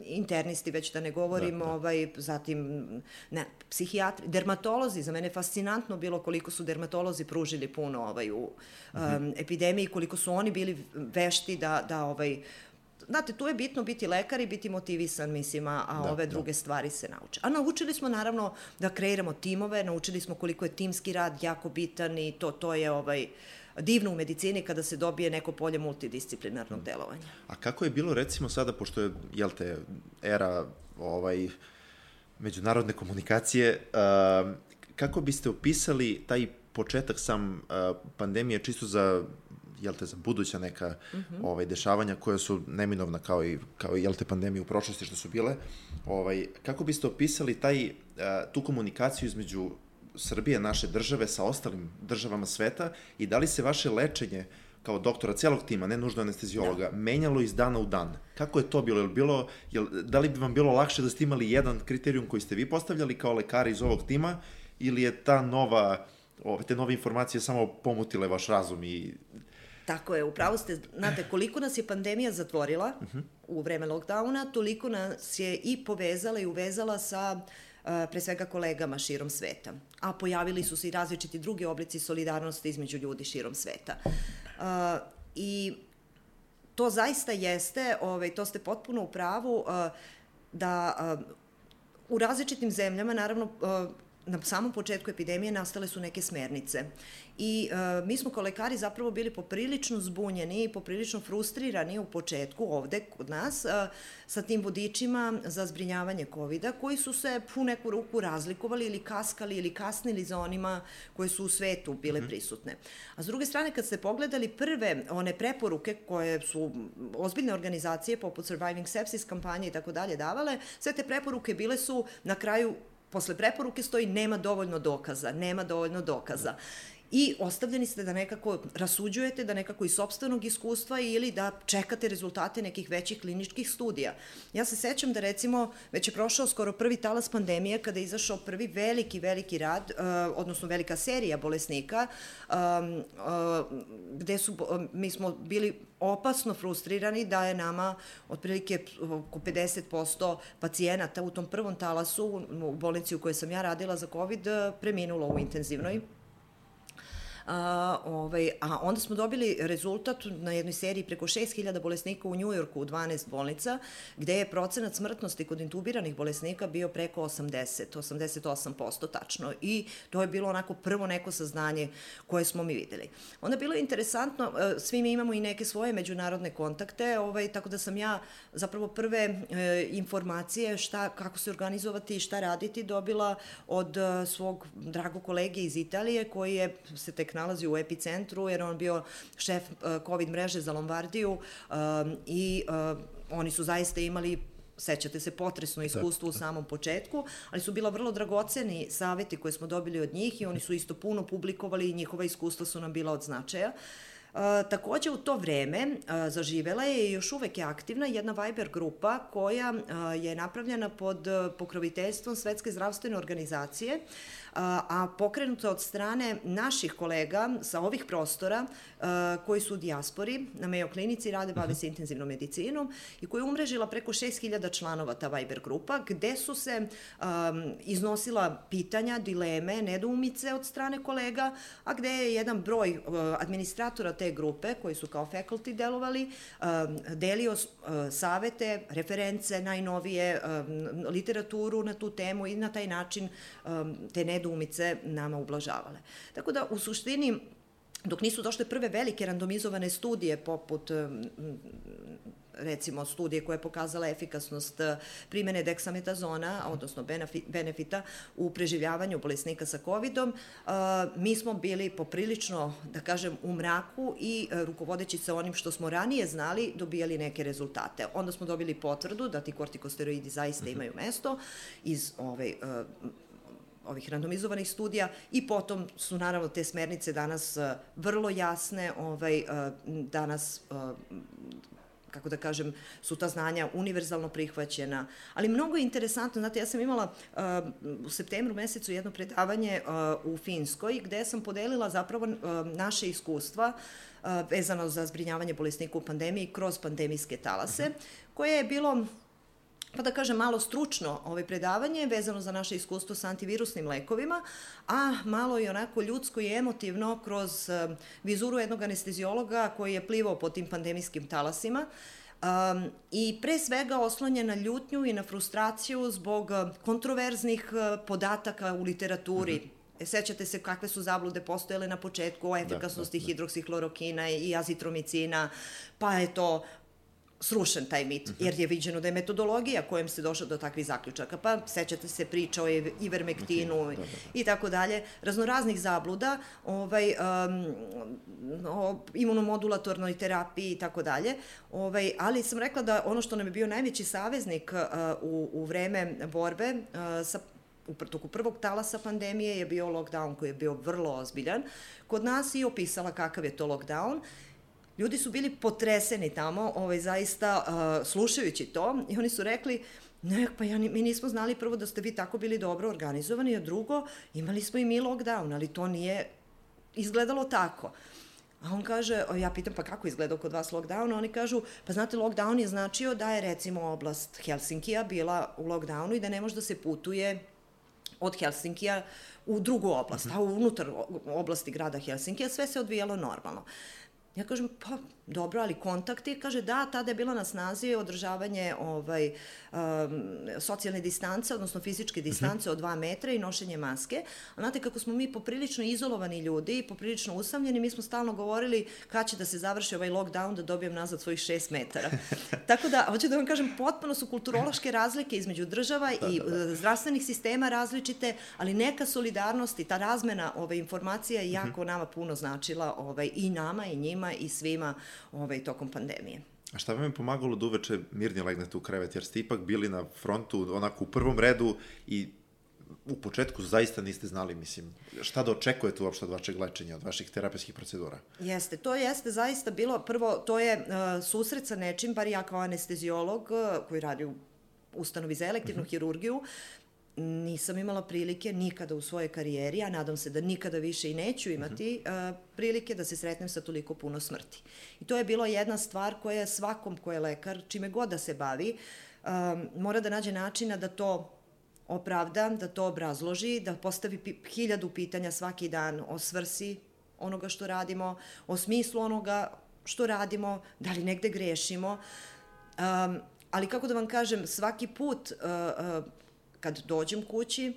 [SPEAKER 2] internisti, već da ne govorim, da, da. Ovaj, zatim ne, psihijatri, dermatolozi, za mene je fascinantno bilo koliko su dermatolozi pružili puno ovaj, u um, epidemiji, koliko su oni bili vešti da, da ovaj, znate, tu je bitno biti lekar i biti motivisan, mislim, a, a da, ove da. druge stvari se nauče. A naučili smo naravno da kreiramo timove, naučili smo koliko je timski rad jako bitan i to, to je ovaj, divno u medicini kada se dobije neko polje multidisciplinarnog delovanja.
[SPEAKER 1] A kako je bilo recimo sada, pošto je, jel te, era ovaj, međunarodne komunikacije, uh, kako biste opisali taj početak sam uh, pandemije čisto za jel te, za buduća neka mm -hmm. ovaj, dešavanja koja su neminovna kao i, kao i, jel te, pandemije u prošlosti što su bile. Ovaj, kako biste opisali taj, tu komunikaciju između Srbije, naše države, sa ostalim državama sveta i da li se vaše lečenje kao doktora celog tima, ne nužno anestezijologa, da. menjalo iz dana u dan. Kako je to bilo? Jel bilo jel, da li bi vam bilo lakše da ste imali jedan kriterijum koji ste vi postavljali kao lekari iz ovog tima ili je ta nova, ove, te nove informacije samo pomutile vaš razum i
[SPEAKER 2] Tako je, upravo ste, znate, koliko nas je pandemija zatvorila uh -huh. u vreme lockdowna, toliko nas je i povezala i uvezala sa pre svega kolegama širom sveta. A pojavili su se i različiti drugi oblici solidarnosti između ljudi širom sveta. I to zaista jeste, ovaj, to ste potpuno u pravu, da u različitim zemljama, naravno, na samom početku epidemije nastale su neke smernice. I e, mi smo kao lekari zapravo bili poprilično zbunjeni i poprilično frustrirani u početku ovde kod nas e, sa tim vodičima za zbrinjavanje covid koji su se u neku ruku razlikovali ili kaskali ili kasnili za onima koje su u svetu bile mm -hmm. prisutne. A s druge strane, kad ste pogledali prve one preporuke koje su ozbiljne organizacije poput Surviving Sepsis kampanje i tako dalje davale, sve te preporuke bile su na kraju posle preporuke stoji nema dovoljno dokaza, nema dovoljno dokaza. I ostavljeni ste da nekako rasuđujete, da nekako iz sobstvenog iskustva ili da čekate rezultate nekih većih kliničkih studija. Ja se sećam da recimo već je prošao skoro prvi talas pandemije kada je izašao prvi veliki, veliki rad, uh, odnosno velika serija bolesnika, um, uh, gde su, uh, mi smo bili opasno frustrirani da je nama otprilike oko 50% pacijenata u tom prvom talasu u bolnici u kojoj sam ja radila za COVID preminulo u intenzivnoj A, ovaj, a onda smo dobili rezultat na jednoj seriji preko 6000 bolesnika u Njujorku u 12 bolnica, gde je procenat smrtnosti kod intubiranih bolesnika bio preko 80, 88% tačno. I to je bilo onako prvo neko saznanje koje smo mi videli. Onda je bilo interesantno, e, svi mi imamo i neke svoje međunarodne kontakte, ovaj, tako da sam ja zapravo prve e, informacije šta, kako se organizovati i šta raditi dobila od e, svog dragog kolege iz Italije koji je se tek nalazi u epicentru, jer on bio šef uh, COVID mreže za Lombardiju um, i uh, oni su zaista imali sećate se potresno iskustvo da, u samom početku, ali su bila vrlo dragoceni saveti koje smo dobili od njih i oni su isto puno publikovali i njihova iskustva su nam bila od značaja. Uh, takođe u to vreme uh, zaživela je i još uvek je aktivna jedna Viber grupa koja uh, je napravljena pod pokroviteljstvom Svetske zdravstvene organizacije a pokrenuta od strane naših kolega sa ovih prostora koji su u dijaspori na Mayo klinici, rade, bave se intenzivnom medicinom i koja je umrežila preko 6000 članova ta Viber grupa, gde su se um, iznosila pitanja, dileme, nedoumice od strane kolega, a gde je jedan broj uh, administratora te grupe, koji su kao faculty delovali, um, delio uh, savete, reference, najnovije, um, literaturu na tu temu i na taj način um, te nedoumice nedoumice nama ublažavale. Tako da, u suštini, dok nisu došle prve velike randomizovane studije poput recimo studije koja je pokazala efikasnost eh, primene deksametazona, odnosno benefita u preživljavanju bolesnika sa COVID-om, eh, mi smo bili poprilično, da kažem, u mraku i eh, rukovodeći se onim što smo ranije znali, dobijali neke rezultate. Onda smo dobili potvrdu da ti kortikosteroidi zaista mhm. imaju mesto iz ovaj, ovih randomizovanih studija i potom su naravno te smernice danas uh, vrlo jasne, ovaj, uh, danas uh, kako da kažem, su ta znanja univerzalno prihvaćena. Ali mnogo je interesantno, znate, ja sam imala uh, u septembru mesecu jedno predavanje uh, u Finskoj gde sam podelila zapravo uh, naše iskustva vezano za zbrinjavanje bolesnika u pandemiji kroz pandemijske talase, koje je bilo pa da kažem malo stručno ovaj predavanje vezano za naše iskustvo sa antivirusnim lekovima, a malo i onako ljudsko i emotivno kroz uh, vizuru jednog anestezijologa koji je plivao po tim pandemijskim talasima. Um, I pre svega oslonje na ljutnju i na frustraciju zbog kontroverznih uh, podataka u literaturi, mm -hmm. Sećate se kakve su zablude postojele na početku o efikasnosti da, da, da. hidroksihlorokina i azitromicina, pa je to srušen taj mit, jer je viđeno da je metodologija kojom se došlo do takvih zaključaka. Pa sećate se priča o ivermektinu da, da, da. i tako dalje, raznoraznih zabluda, ovaj, um, o imunomodulatornoj terapiji i tako dalje. Ovaj, ali sam rekla da ono što nam je bio najveći saveznik uh, u, u vreme borbe uh, sa u toku prvog talasa pandemije je bio lockdown koji je bio vrlo ozbiljan. Kod nas i opisala kakav je to lockdown ljudi su bili potreseni tamo, ovaj, zaista uh, slušajući to i oni su rekli, ne, pa ja, mi nismo znali prvo da ste vi tako bili dobro organizovani, a drugo, imali smo i mi lockdown, ali to nije izgledalo tako. A on kaže, ja pitam pa kako izgledao kod vas lockdown, oni kažu, pa znate, lockdown je značio da je recimo oblast Helsinkija bila u lockdownu i da ne može da se putuje od Helsinkija u drugu oblast, -hmm. a unutar oblasti grada Helsinkija sve se odvijalo normalno. Ja kažem, pa dobro, ali kontakti, kaže da, tada je bila na snazi održavanje ovaj, um, socijalne distance, odnosno fizičke distance uh -huh. od 2 metra i nošenje maske. A znate kako smo mi poprilično izolovani ljudi, poprilično usamljeni, mi smo stalno govorili kad će da se završi ovaj lockdown da dobijem nazad svojih 6 metara. Tako da, hoću da vam kažem, potpuno su kulturološke razlike između država da, i da, da. zdravstvenih sistema različite, ali neka solidarnost i ta razmena ove informacija je jako uh -huh. nama puno značila ovaj, i nama i njima i svima ovaj, tokom pandemije.
[SPEAKER 1] A šta vam je pomagalo da uveče mirnije legnete u krevet, jer ste ipak bili na frontu, onako u prvom redu i u početku zaista niste znali, mislim, šta da očekujete uopšte od vašeg lečenja, od vaših terapijskih procedura?
[SPEAKER 2] Jeste, to jeste zaista bilo, prvo, to je uh, susret sa nečim, bar ja kao anestezijolog uh, koji radi u ustanovi za elektivnu mhm. -huh. hirurgiju, nisam imala prilike nikada u svojoj karijeri, a nadam se da nikada više i neću imati uh -huh. uh, prilike da se sretnem sa toliko puno smrti. I to je bilo jedna stvar koja je svakom ko je lekar, čime god da se bavi, um, mora da nađe načina da to opravda, da to obrazloži, da postavi pi hiljadu pitanja svaki dan o svrsi onoga što radimo, o smislu onoga što radimo, da li negde grešimo. Um, ali kako da vam kažem, svaki put uh, uh, kad dođem kući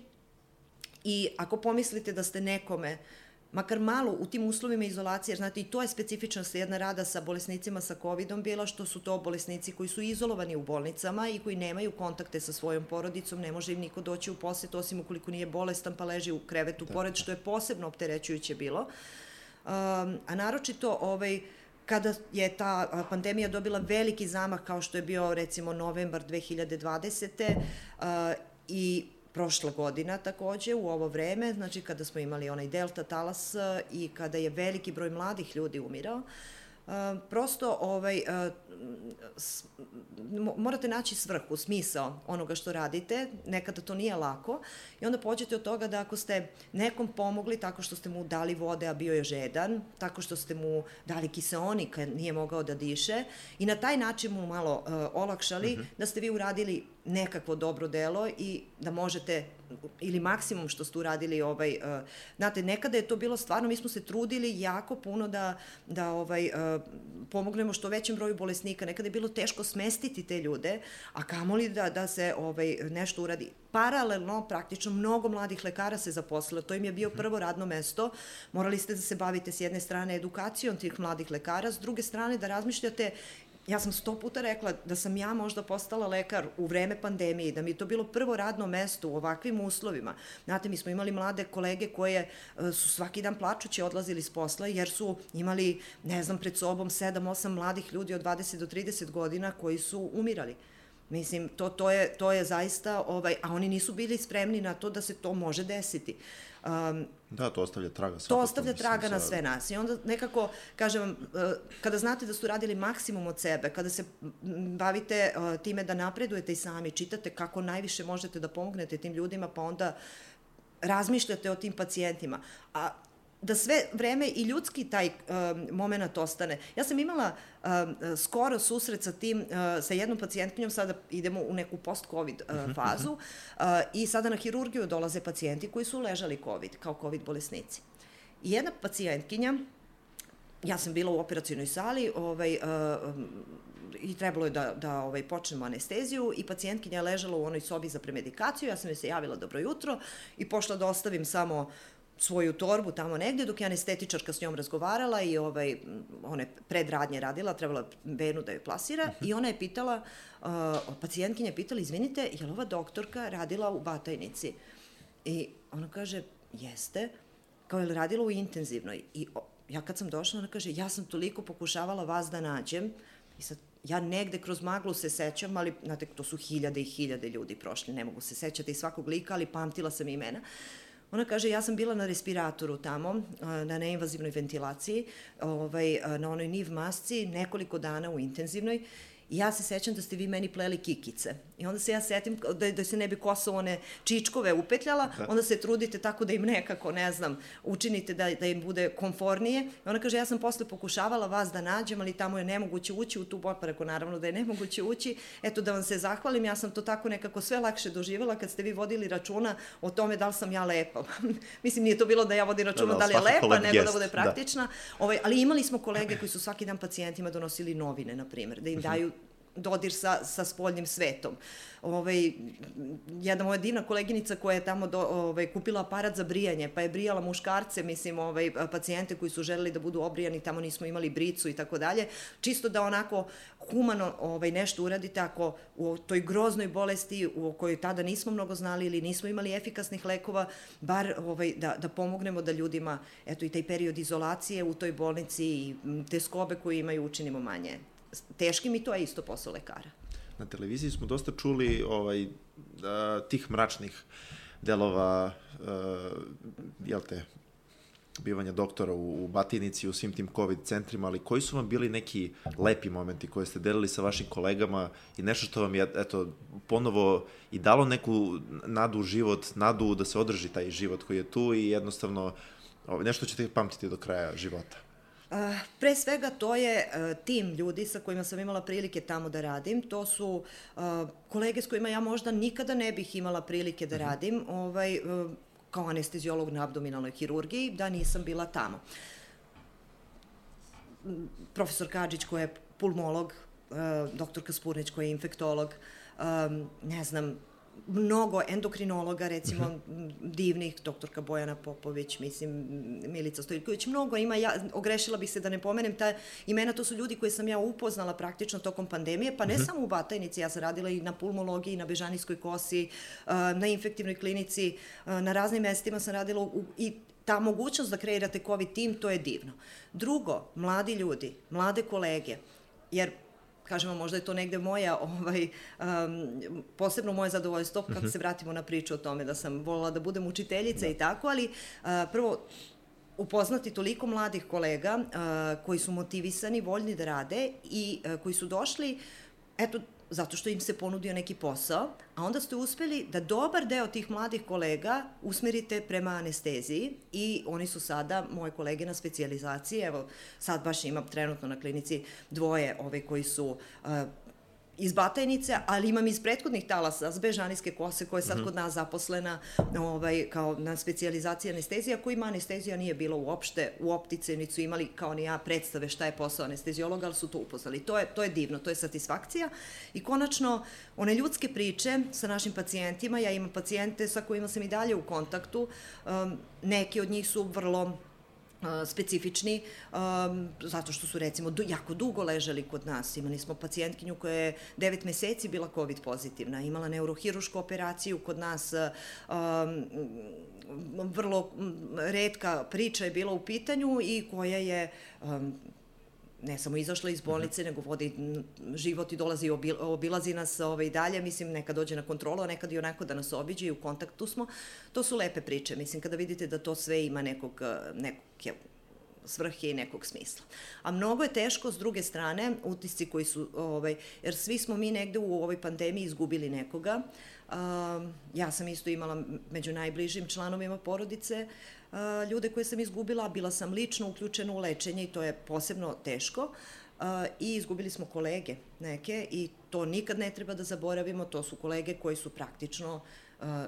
[SPEAKER 2] i ako pomislite da ste nekome makar malo u tim uslovima izolacije, jer znate i to je specifičnost jedna rada sa bolesnicima sa COVID-om bila, što su to bolesnici koji su izolovani u bolnicama i koji nemaju kontakte sa svojom porodicom, ne može im niko doći u poset, osim ukoliko nije bolestan pa leži u krevetu da. pored, što je posebno opterećujuće bilo. Um, a naročito ovaj, kada je ta pandemija dobila veliki zamah kao što je bio recimo novembar 2020. I prošla godina takođe u ovo vreme, znači kada smo imali onaj delta talas e, i kada je veliki broj mladih ljudi umirao, uh, prosto ovaj, morate naći svrhu, smisao onoga što radite, nekada to nije lako i onda pođete od toga da ako ste nekom pomogli tako što ste mu dali vode, a bio je žedan, tako što ste mu dali kiseonik, nije mogao da diše i na taj način mu malo uh, olakšali uh mhm. -huh. da ste vi uradili nekakvo dobro delo i da možete ili maksimum što ste uradili ovaj uh, znate nekada je to bilo stvarno mi smo se trudili jako puno da da ovaj uh, pomognemo što većem broju bolesnika. Nekada je bilo teško smestiti te ljude a kamoli da da se ovaj nešto uradi. Paralelno praktično mnogo mladih lekara se zaposlilo. To im je bio mhm. prvo radno mesto. Morali ste da se bavite s jedne strane edukacijom tih mladih lekara s druge strane da razmišljate ja sam sto puta rekla da sam ja možda postala lekar u vreme pandemije i da mi to bilo prvo radno mesto u ovakvim uslovima. Znate, mi smo imali mlade kolege koje e, su svaki dan plačući odlazili s posla jer su imali, ne znam, pred sobom 7-8 mladih ljudi od 20 do 30 godina koji su umirali. Mislim, to, to, je, to je zaista, ovaj, a oni nisu bili spremni na to da se to može desiti.
[SPEAKER 1] Um, da, to ostavlja traga.
[SPEAKER 2] To ostavlja traga na sve nas. I onda nekako, kažem vam, uh, kada znate da su radili maksimum od sebe, kada se bavite uh, time da napredujete i sami, čitate kako najviše možete da pomognete tim ljudima, pa onda razmišljate o tim pacijentima. A da sve vreme i ljudski taj um, moment ostane. Ja sam imala um, skoro susret sa tim, uh, sa jednom pacijentkinjom, sada idemo u neku post-covid uh, mhm, fazu uh, i sada na hirurgiju dolaze pacijenti koji su ležali covid, kao covid bolesnici. I jedna pacijentkinja, ja sam bila u operacijnoj sali, ovaj, uh, i trebalo je da, da ovaj, počnemo anesteziju i pacijentkinja je ležala u onoj sobi za premedikaciju, ja sam joj se javila dobro jutro i pošla da ostavim samo svoju torbu tamo negde, dok je anestetičarka s njom razgovarala i ovaj, one predradnje radila, trebala venu da joj plasira, uh i ona je pitala, uh, pacijentkinja je pitala, izvinite, je li ova doktorka radila u Batajnici? I ona kaže, jeste, kao je li radila u intenzivnoj? I o, ja kad sam došla, ona kaže, ja sam toliko pokušavala vas da nađem, i sad ja negde kroz maglu se sećam, ali, znate, to su hiljade i hiljade ljudi prošli, ne mogu se sećati svakog lika, ali pamtila sam imena. Ona kaže, ja sam bila na respiratoru tamo, na neinvazivnoj ventilaciji, ovaj, na onoj niv masci, nekoliko dana u intenzivnoj I ja se sećam da ste vi meni pleli kikice. I onda se ja setim da, da se ne bi kosa one čičkove upetljala, da. onda se trudite tako da im nekako, ne znam, učinite da, da im bude konfornije. I ona kaže, ja sam posle pokušavala vas da nađem, ali tamo je nemoguće ući u tu bopareku, naravno da je nemoguće ući. Eto, da vam se zahvalim, ja sam to tako nekako sve lakše doživjela kad ste vi vodili računa o tome da li sam ja lepa. Mislim, nije to bilo da ja vodim računa da, da, da li je lepa, nego jest. da bude da. praktična. Da. Ovaj, ali imali smo kolege koji su svaki dan pacijentima donosili novine, na primjer, da im mhm. daju dodir sa, sa spoljnim svetom. Ovaj, jedna moja divna koleginica koja je tamo do, ovaj, kupila aparat za brijanje, pa je brijala muškarce, mislim, ovaj, pacijente koji su želeli da budu obrijani, tamo nismo imali bricu i tako dalje, čisto da onako humano ovaj, nešto uradite ako u toj groznoj bolesti u kojoj tada nismo mnogo znali ili nismo imali efikasnih lekova, bar ovaj, da, da pomognemo da ljudima, eto i taj period izolacije u toj bolnici i te skobe koje imaju učinimo manje teškim i to je isto posao lekara.
[SPEAKER 1] Na televiziji smo dosta čuli ovaj, da, tih mračnih delova, uh, jel te, bivanja doktora u, u Batinici, u svim tim COVID centrima, ali koji su vam bili neki lepi momenti koje ste delili sa vašim kolegama i nešto što vam je, eto, ponovo i dalo neku nadu u život, nadu da se održi taj život koji je tu i jednostavno ovaj, nešto ćete pamtiti do kraja života?
[SPEAKER 2] Pre svega to je tim ljudi sa kojima sam imala prilike tamo da radim. To su kolege s kojima ja možda nikada ne bih imala prilike da mhm. radim ovaj, kao anestezijolog na abdominalnoj hirurgiji, da nisam bila tamo. Profesor Kadžić koja je pulmolog, uh, doktor Kaspurnić koja je infektolog, ne znam, mnogo endokrinologa, recimo uh. -huh. divnih, doktorka Bojana Popović, mislim, Milica Stojković, mnogo ima, ja ogrešila bih se da ne pomenem ta imena, to su ljudi koje sam ja upoznala praktično tokom pandemije, pa ne uh mhm. -huh. samo u Batajnici, ja sam radila i na pulmologiji, na Bežanijskoj kosi, na infektivnoj klinici, na raznim mestima sam radila u, i ta mogućnost da kreirate COVID tim, to je divno. Drugo, mladi ljudi, mlade kolege, jer kažemo, možda je to negde moja, ovaj, um, posebno moje zadovoljstvo kad uh mhm. -huh. se vratimo na priču o tome da sam volila da budem učiteljica da. i tako, ali uh, prvo, upoznati toliko mladih kolega uh, koji su motivisani, voljni da rade i uh, koji su došli, eto, zato što im se ponudio neki posao, a onda ste uspeli da dobar deo tih mladih kolega usmerite prema anesteziji i oni su sada moje kolege na specijalizaciji, evo sad baš imam trenutno na klinici dvoje ove koji su uh, iz Batajnice, ali imam iz prethodnih talasa Bežanijske kose koja je sad -hmm. kod nas zaposlena ovaj, kao na specijalizaciji anestezija, ima anestezija nije bilo uopšte u optice, niti su imali kao ni ja predstave šta je posao anestezijologa, ali su to upoznali. To je, to je divno, to je satisfakcija. I konačno, one ljudske priče sa našim pacijentima, ja imam pacijente sa kojima sam i dalje u kontaktu, um, neki od njih su vrlo specifični, um, zato što su recimo du, jako dugo ležali kod nas. Imali smo pacijentkinju koja je 9 meseci bila COVID pozitivna, imala neurohirušku operaciju kod nas, um, vrlo redka priča je bila u pitanju i koja je um, ne samo izašla iz bolnice, mm -hmm. nego vodi život i dolazi i obilazi nas ovaj, dalje, mislim, neka dođe na kontrolu, a nekad i onako da nas obiđe i u kontaktu smo. To su lepe priče, mislim, kada vidite da to sve ima nekog, nekog svrhe i nekog smisla. A mnogo je teško s druge strane, utisci koji su, ovaj, jer svi smo mi negde u ovoj pandemiji izgubili nekoga. Um, ja sam isto imala među najbližim članovima porodice ljude koje sam izgubila, bila sam lično uključena u lečenje i to je posebno teško. I izgubili smo kolege neke i to nikad ne treba da zaboravimo, to su kolege koji su praktično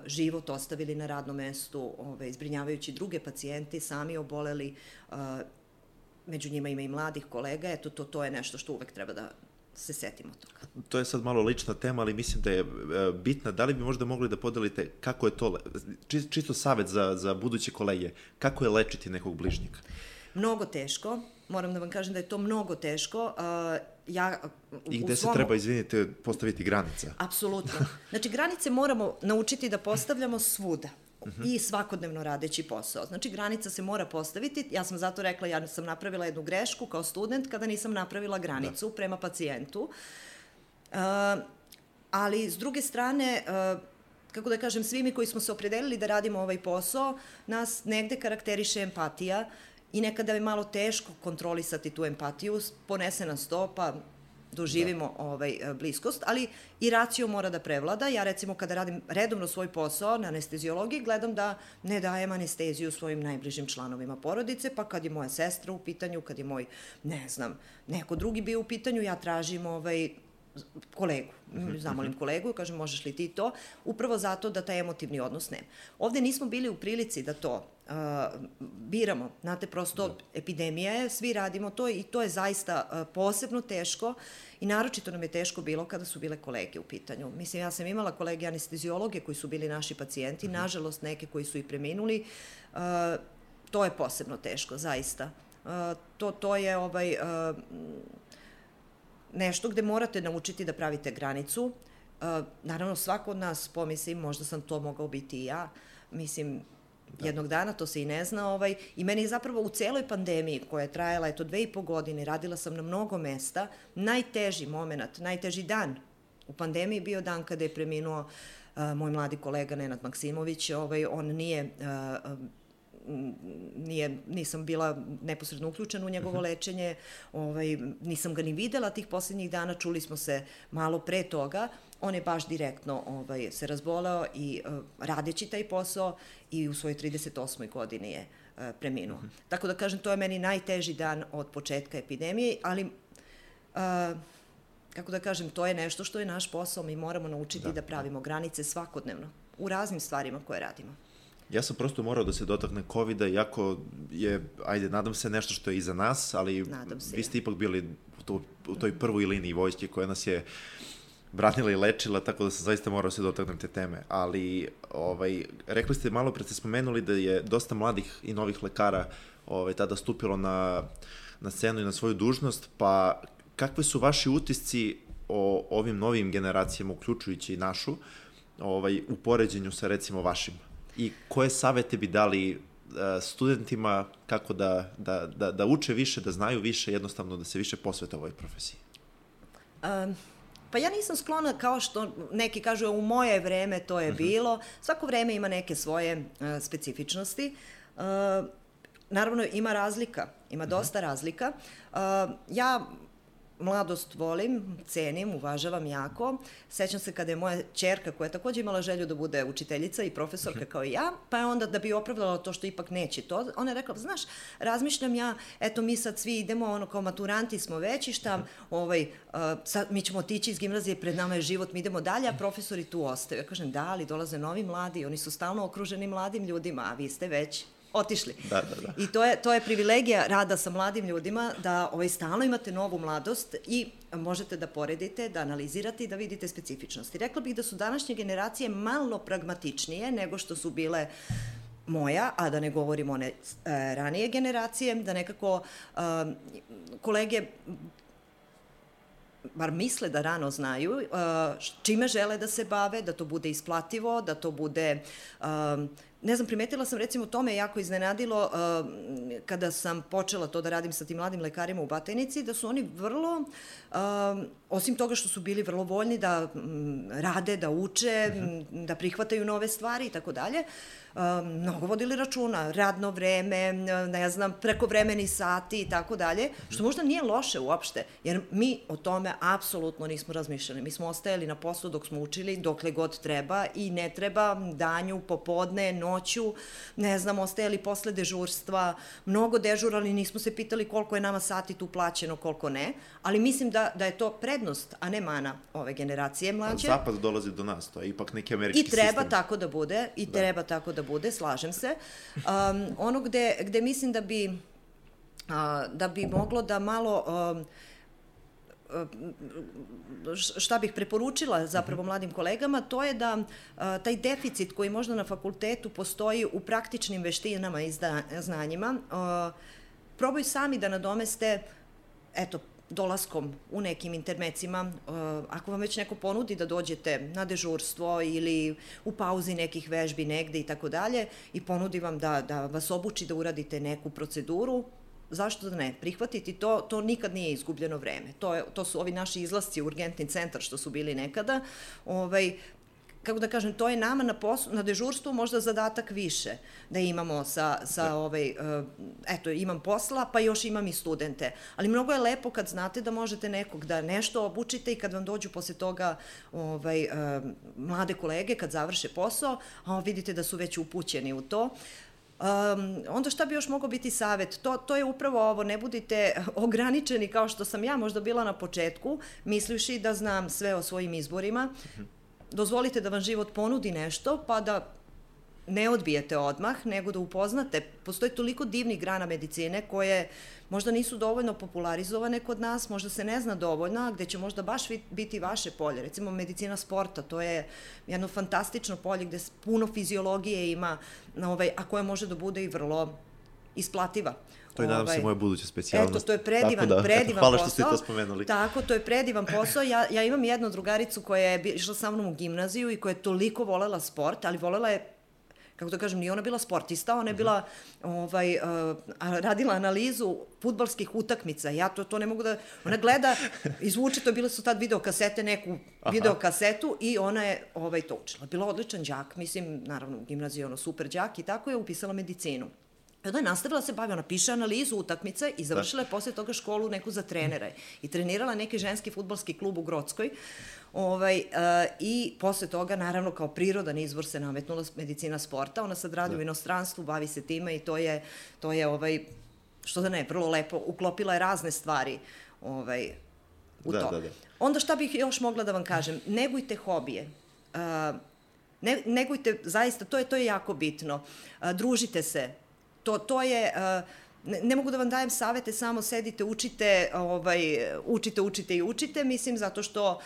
[SPEAKER 2] život ostavili na radnom mestu, ove, izbrinjavajući druge pacijente, sami oboleli, među njima ima i mladih kolega, eto, to, to je nešto što uvek treba da se setimo toga.
[SPEAKER 1] To je sad malo lična tema, ali mislim da je e, bitna. Da li bi možda mogli da podelite kako je to, čisto savet za, za buduće kolege, kako je lečiti nekog bližnjika?
[SPEAKER 2] Mnogo teško, moram da vam kažem da je to mnogo teško. Uh, ja,
[SPEAKER 1] I gde svom... se treba, izvinite, postaviti granice?
[SPEAKER 2] Apsolutno. Znači, granice moramo naučiti da postavljamo svuda. -huh. i svakodnevno radeći posao. Znači, granica se mora postaviti. Ja sam zato rekla, ja sam napravila jednu grešku kao student kada nisam napravila granicu da. prema pacijentu. Uh, ali, s druge strane, uh, kako da kažem, svi mi koji smo se opredelili da radimo ovaj posao, nas negde karakteriše empatija i nekada je malo teško kontrolisati tu empatiju, ponese nas to, pa doživimo da. ovaj, bliskost, ali i racio mora da prevlada. Ja recimo kada radim redovno svoj posao na anestezijologiji, gledam da ne dajem anesteziju svojim najbližim članovima porodice, pa kad je moja sestra u pitanju, kad je moj, ne znam, neko drugi bio u pitanju, ja tražim ovaj, kolegu, mhm, zamolim mhm. kolegu, kažem možeš li ti to, upravo zato da taj emotivni odnos nema. Ovde nismo bili u prilici da to uh, biramo, znate, prosto da. epidemija je, svi radimo to i to je zaista uh, posebno teško i naročito nam je teško bilo kada su bile kolege u pitanju. Mislim, ja sam imala kolege anestezijologe koji su bili naši pacijenti, mm nažalost neke koji su i preminuli, uh, to je posebno teško, zaista. Uh, to, to je ovaj, uh, nešto gde morate naučiti da pravite granicu. Uh, naravno, svako od nas pomisli, možda sam to mogao biti i ja. Mislim, Da. jednog dana, to se i ne zna. Ovaj, I meni je zapravo u celoj pandemiji koja je trajala eto dve i po godine, radila sam na mnogo mesta, najteži moment, najteži dan u pandemiji bio dan kada je preminuo uh, moj mladi kolega Nenad Maksimović. Ovaj, on nije uh, nije, nisam bila neposredno uključena u njegovo mhm. lečenje, ovaj, nisam ga ni videla tih poslednjih dana, čuli smo se malo pre toga, on je baš direktno ovaj, se razboleo i uh, radeći taj posao i u svojoj 38. godini je uh, preminuo. Mm -hmm. Tako da kažem, to je meni najteži dan od početka epidemije, ali uh, kako da kažem, to je nešto što je naš posao, mi moramo naučiti da, da pravimo granice svakodnevno u raznim stvarima koje radimo.
[SPEAKER 1] Ja sam prosto morao da se dotakne COVID-a, iako je, ajde, nadam se nešto što je iza nas, ali vi ste ipak bili u, to, u toj prvoj liniji vojske koja nas je branila i lečila, tako da sam zaista morao da se dotaknem te teme. Ali, ovaj, rekli ste, malo pre ste spomenuli da je dosta mladih i novih lekara ovaj, tada stupilo na, na scenu i na svoju dužnost, pa kakve su vaši utisci o ovim novim generacijama, uključujući i našu, ovaj, u poređenju sa recimo vašim? I koje savete bi dali e, studentima kako da, da, da, da uče više, da znaju više, jednostavno da se više posvete ovoj profesiji?
[SPEAKER 2] Um, pa ja nisam sklona kao što neki kažu u moje vreme to je uh mhm. -huh. bilo. Svako vreme ima neke svoje uh, specifičnosti. Uh, naravno ima razlika, ima mhm. dosta uh -huh. razlika. Uh, ja mladost volim, cenim, uvažavam jako. Sećam se kada je moja čerka, koja je takođe imala želju da bude učiteljica i profesorka kao i ja, pa je onda da bi opravdala to što ipak neće to, ona je rekla, znaš, razmišljam ja, eto mi sad svi idemo, ono kao maturanti smo veći, šta, ovaj, uh, sad mi ćemo otići iz gimnazije, pred nama je život, mi idemo dalje, a profesori tu ostaju. Ja kažem, da, ali dolaze novi mladi, oni su stalno okruženi mladim ljudima, a vi ste već otišli.
[SPEAKER 1] Da, da, da.
[SPEAKER 2] I to je, to je privilegija rada sa mladim ljudima, da ovaj, stalno imate novu mladost i možete da poredite, da analizirate i da vidite specifičnosti. Rekla bih da su današnje generacije malo pragmatičnije nego što su bile moja, a da ne govorim one e, ranije generacije, da nekako e, kolege bar misle da rano znaju uh, čime žele da se bave, da to bude isplativo, da to bude ne znam, primetila sam recimo to me jako iznenadilo uh, kada sam počela to da radim sa tim mladim lekarima u Batajnici, da su oni vrlo, uh, osim toga što su bili vrlo voljni da um, rade, da uče, uh mhm. -huh. da prihvataju nove stvari i tako dalje, mnogo vodili računa, radno vreme, ne znam, prekovremeni sati i tako dalje, što možda nije loše uopšte, jer mi o tome apsolutno nismo razmišljali. Mi smo ostajali na poslu dok smo učili, dokle god treba i ne treba danju, popodne, noću, ne znam, ostajali posle dežurstva, mnogo dežurali, nismo se pitali koliko je nama sati tu plaćeno, koliko ne, ali mislim da, da je to prednost, a ne mana ove generacije mlađe.
[SPEAKER 1] Zapad dolazi do nas, to je ipak neki američki
[SPEAKER 2] sistem. I treba sistem. tako da bude, i da. treba tako da bude, slažem se. Um, ono gde, gde mislim da bi, uh, da bi moglo da malo... Um, šta bih preporučila zapravo mladim kolegama, to je da taj deficit koji možda na fakultetu postoji u praktičnim veštinama i znanjima, probaju sami da nadomeste eto, dolaskom u nekim intermecima, ako vam već neko ponudi da dođete na dežurstvo ili u pauzi nekih vežbi negde i tako dalje i ponudi vam da, da vas obuči da uradite neku proceduru, zašto da ne, prihvatiti to, to nikad nije izgubljeno vreme. To, je, to su ovi naši izlasci u urgentni centar što su bili nekada, ovaj, kako da kažem, to je nama na, poslu, na dežurstvu možda zadatak više da imamo sa, sa da. ovaj, uh, eto, imam posla, pa još imam i studente. Ali mnogo je lepo kad znate da možete nekog da nešto obučite i kad vam dođu posle toga ovaj, uh, mlade kolege kad završe posao, a vidite da su već upućeni u to. Um, onda šta bi još mogao biti savet? To, to je upravo ovo, ne budite ograničeni kao što sam ja možda bila na početku, mislivši da znam sve o svojim izborima. -hmm dozvolite da vam život ponudi nešto, pa da ne odbijete odmah, nego da upoznate. Postoje toliko divnih grana medicine koje možda nisu dovoljno popularizovane kod nas, možda se ne zna dovoljno, gde će možda baš biti vaše polje. Recimo medicina sporta, to je jedno fantastično polje gde puno fiziologije ima, ovaj, a koje može da bude i vrlo isplativa.
[SPEAKER 1] To je, nadam ovaj, se, moja buduća specijalnost.
[SPEAKER 2] Eto, to je predivan,
[SPEAKER 1] da,
[SPEAKER 2] predivan
[SPEAKER 1] eto, hvala
[SPEAKER 2] posao.
[SPEAKER 1] što ste to spomenuli.
[SPEAKER 2] Tako, to je predivan posao. Ja, ja imam jednu drugaricu koja je išla sa mnom u gimnaziju i koja je toliko volela sport, ali volela je kako da kažem, nije ona bila sportista, ona je bila, ovaj, uh, radila analizu futbalskih utakmica. Ja to, to ne mogu da... Ona gleda, izvuče, to bile su tad videokasete, neku Aha. videokasetu i ona je ovaj, to učila. Bila odličan đak, mislim, naravno, gimnazija, ono, super đak i tako je upisala medicinu. I onda je nastavila da se bavi, ona piše analizu utakmice i završila je posle toga školu neku za trenera i trenirala neki ženski futbalski klub u Grodskoj. Ovaj, uh, I posle toga, naravno, kao prirodan izvor se nametnula medicina sporta. Ona sad radi da. u inostranstvu, bavi se time i to je, to je ovaj, što da ne, vrlo lepo, uklopila je razne stvari ovaj, u da, to. Da, da. Onda šta bih još mogla da vam kažem? Negujte hobije. Uh, ne, negujte, zaista, to je, to je jako bitno. Uh, družite se, To, to je... Uh, ne, mogu da vam dajem savete, samo sedite, učite, ovaj, učite, učite i učite, mislim, zato što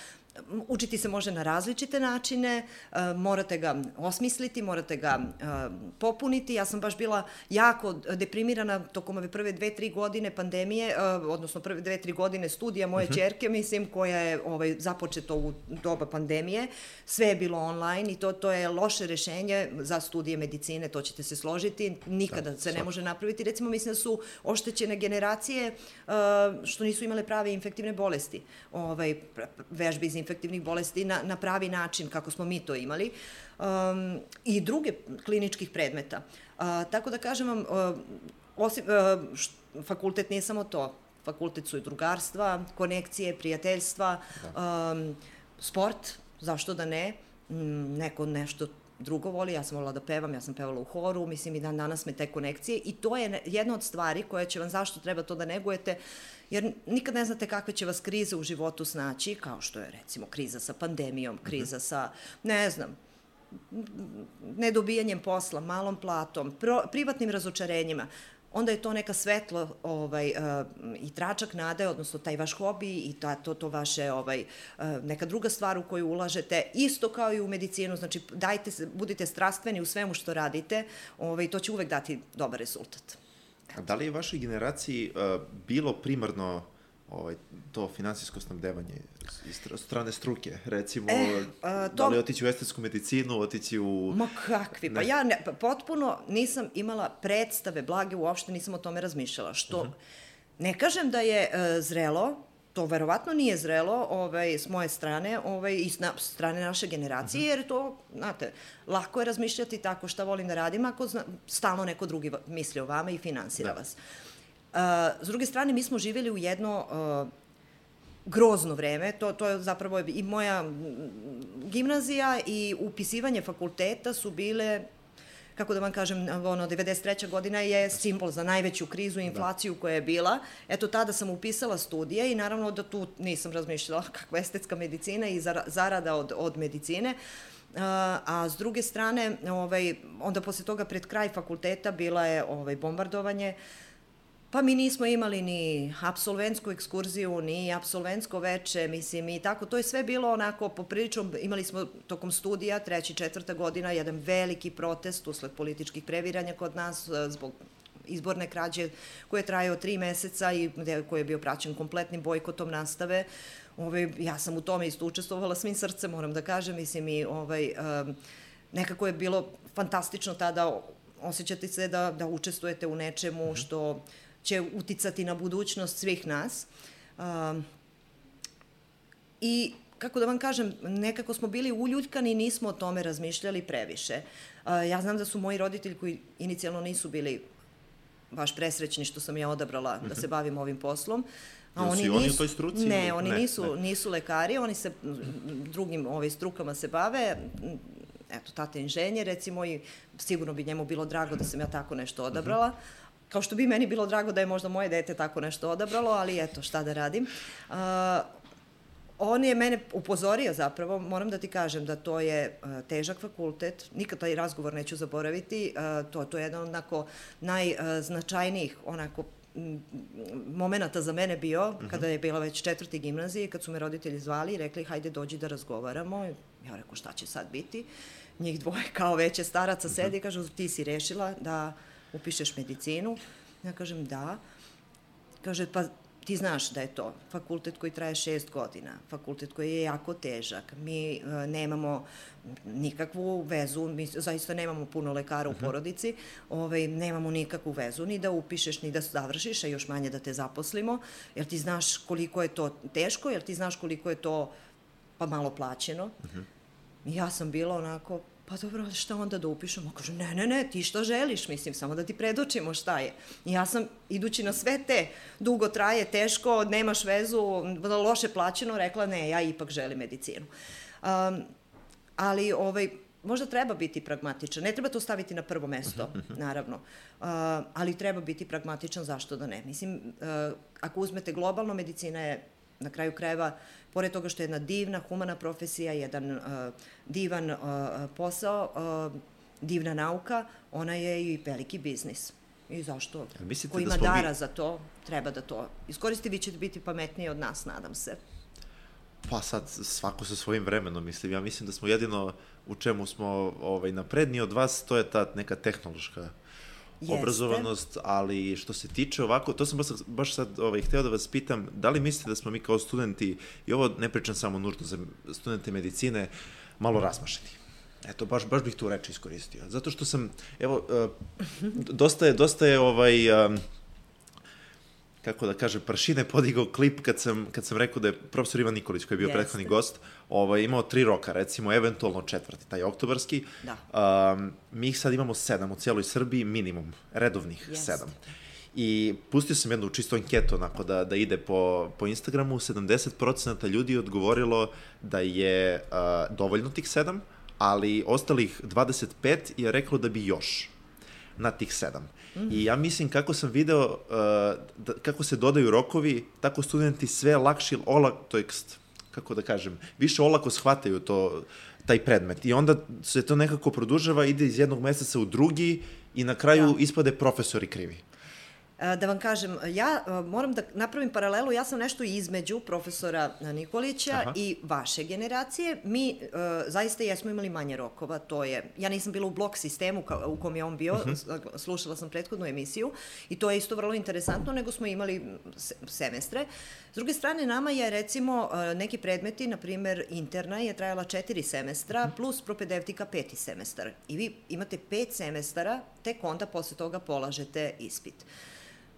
[SPEAKER 2] Učiti se može na različite načine, e, morate ga osmisliti, morate ga e, popuniti. Ja sam baš bila jako deprimirana tokom ove prve dve, tri godine pandemije, e, odnosno prve dve, tri godine studija moje uh mhm. -huh. čerke, mislim, koja je ovaj, započeto u doba pandemije. Sve je bilo online i to, to je loše rešenje za studije medicine, to ćete se složiti. Nikada da, se ne može napraviti. Recimo, mislim da su oštećene generacije što nisu imale prave infektivne bolesti. Ovaj, vežbe iz infektivnih bolesti na, na pravi način, kako smo mi to imali, um, i druge kliničkih predmeta. Uh, tako da kažem vam, uh, osim, uh, št, fakultet nije samo to, fakultet su i drugarstva, konekcije, prijateljstva, da. um, sport, zašto da ne, um, neko nešto drugo voli, ja sam volila da pevam, ja sam pevala u horu, mislim i dan danas me te konekcije i to je jedna od stvari koja će vam, zašto treba to da negujete, jer nikad ne znate kakve će vas krize u životu snaći, kao što je recimo kriza sa pandemijom, mhm. kriza sa, ne znam, nedobijanjem posla, malom platom, pro, privatnim razočarenjima onda je to neka svetlo ovaj, uh, i tračak nade, odnosno taj vaš hobi i ta, to, to vaše ovaj, uh, neka druga stvar u koju ulažete, isto kao i u medicinu, znači dajte, budite strastveni u svemu što radite, ovaj, to će uvek dati dobar rezultat.
[SPEAKER 1] A da li je vašoj generaciji uh, bilo primarno ovaj, to finansijsko snabdevanje iz strane struke, recimo, e, a, to... da li otići u estetsku medicinu, otići u...
[SPEAKER 2] Ma kakvi, pa ne. pa ja ne, pa potpuno nisam imala predstave blage, uopšte nisam o tome razmišljala, što uh mhm. -huh. ne kažem da je uh, zrelo, to verovatno nije zrelo ovaj, s moje strane ovaj, i s, na, strane naše generacije, mhm. jer to, znate, lako je razmišljati tako šta volim da radim ako zna, stalno neko drugi misli o vama i finansira da. vas. Uh, s druge strane, mi smo živjeli u jedno uh, grozno vreme, to, to je zapravo i moja gimnazija i upisivanje fakulteta su bile kako da vam kažem, ono, 93. godina je simbol za najveću krizu i da. inflaciju da. koja je bila. Eto, tada sam upisala studije i naravno da tu nisam razmišljala kakva estetska medicina i zarada od, od medicine. Uh, a s druge strane, ovaj, onda posle toga pred kraj fakulteta bila je ovaj, bombardovanje uh, Pa mi nismo imali ni absolventsku ekskurziju, ni absolventsko veče, mislim i tako. To je sve bilo onako poprilično, imali smo tokom studija, treći, četvrta godina, jedan veliki protest usled političkih previranja kod nas e, zbog izborne krađe koje je trajao tri meseca i koji je bio praćen kompletnim bojkotom nastave. Ovaj, ja sam u tome isto učestvovala svim srcem, moram da kažem, mislim i ovaj, um, nekako je bilo fantastično tada osjećati se da, da učestvujete u nečemu mhm. što će uticati na budućnost svih nas. Um, I kako da vam kažem, nekako smo bili uljuljkani i nismo o tome razmišljali previše. Uh, ja znam da su moji roditelji koji inicijalno nisu bili baš presrećni što sam ja odabrala da se mhm. bavim ovim poslom.
[SPEAKER 1] A oni nisu, oni u toj struci?
[SPEAKER 2] Ne, oni ne, nisu, ne. nisu lekari, oni se drugim ovaj, strukama se bave, eto, tata inženjer, recimo, i sigurno bi njemu bilo drago da sam ja tako nešto odabrala. Kao što bi meni bilo drago da je možda moje dete tako nešto odabralo, ali eto, šta da radim. Uh, on je mene upozorio zapravo, moram da ti kažem da to je uh, težak fakultet, nikad taj razgovor neću zaboraviti, uh, to, to je jedan onako najznačajnijih onako momenta za mene bio, uh mhm. -huh. kada je bila već četvrti gimnazije, kad su me roditelji zvali i rekli hajde dođi da razgovaramo. Ja rekao šta će sad biti? Njih dvoje kao veće staraca sedi i mhm. kažu ti si rešila da upišeš medicinu. Ja kažem da. Kaže pa ti znaš da je to fakultet koji traje šest godina, fakultet koji je jako težak. Mi e, nemamo nikakvu vezu, mi zaista nemamo puno lekara u mhm. porodici, ovaj, nemamo nikakvu vezu ni da upišeš, ni da završiš, a još manje da te zaposlimo, jer ti znaš koliko je to teško, jer ti znaš koliko je to pa malo plaćeno. Uh mhm. -huh. Ja sam bila onako, pa dobro, šta onda da upišemo? Kaže, ne, ne, ne, ti šta želiš, mislim, samo da ti predočimo šta je. I ja sam, idući na sve te, dugo traje, teško, nemaš vezu, loše plaćeno, rekla, ne, ja ipak želim medicinu. Um, ali, ovaj, možda treba biti pragmatičan. Ne treba to staviti na prvo mesto, naravno. Uh, ali treba biti pragmatičan, zašto da ne? Mislim, uh, ako uzmete globalno, medicina je na kraju krajeva pored toga što je jedna divna, humana profesija, jedan uh, divan uh, posao, uh, divna nauka, ona je i veliki biznis. I zašto? Mislite Ko da ima da dara mi... za to, treba da to iskoristi, vi ćete biti pametniji od nas, nadam se.
[SPEAKER 1] Pa sad, svako sa svojim vremenom, mislim. Ja mislim da smo jedino u čemu smo ovaj, napredniji od vas, to je ta neka tehnološka Jeste. obrazovanost, ali što se tiče ovako, to sam baš, baš sad ovaj, hteo da vas pitam, da li mislite da smo mi kao studenti, i ovo ne pričam samo nužno za studente medicine, malo razmašeni? Eto, baš, baš bih tu reč iskoristio. Zato što sam, evo, uh, dosta je, dosta je ovaj, um, kako da kažem, prašine podigao klip kad sam, kad sam rekao da je profesor Ivan Nikolić, koji je bio Jeste. prethodni gost, ovaj, imao tri roka, recimo, eventualno četvrti, taj oktobarski. Da. Um, mi ih sad imamo sedam u cijeloj Srbiji, minimum, redovnih Jeste. sedam. I pustio sam jednu čisto anketu onako da, da ide po, po Instagramu, 70% ljudi je odgovorilo da je uh, dovoljno tih sedam, ali ostalih 25 je reklo da bi još na tih sedam. -hmm. I ja mislim kako sam video uh, da, kako se dodaju rokovi, tako studenti sve lakše, olak, to je, kako da kažem, više olako shvataju to, taj predmet. I onda se to nekako produžava, ide iz jednog meseca u drugi i na kraju da. ispade profesori krivi.
[SPEAKER 2] E, da vam kažem, ja e, moram da napravim paralelu, ja sam nešto između profesora Nikolića Aha. i vaše generacije. Mi zaista jesmo imali manje rokova, to je, ja nisam bila u blok sistemu ka, u kom je on bio, uh mhm. -huh. slušala sam prethodnu emisiju i to je isto vrlo interesantno, nego smo imali se, semestre. S druge strane, nama je recimo neki predmeti, na primer interna je trajala četiri semestra, uh mhm. -huh. plus propedevtika peti semestar. I vi imate pet semestara, tek onda posle toga polažete ispit.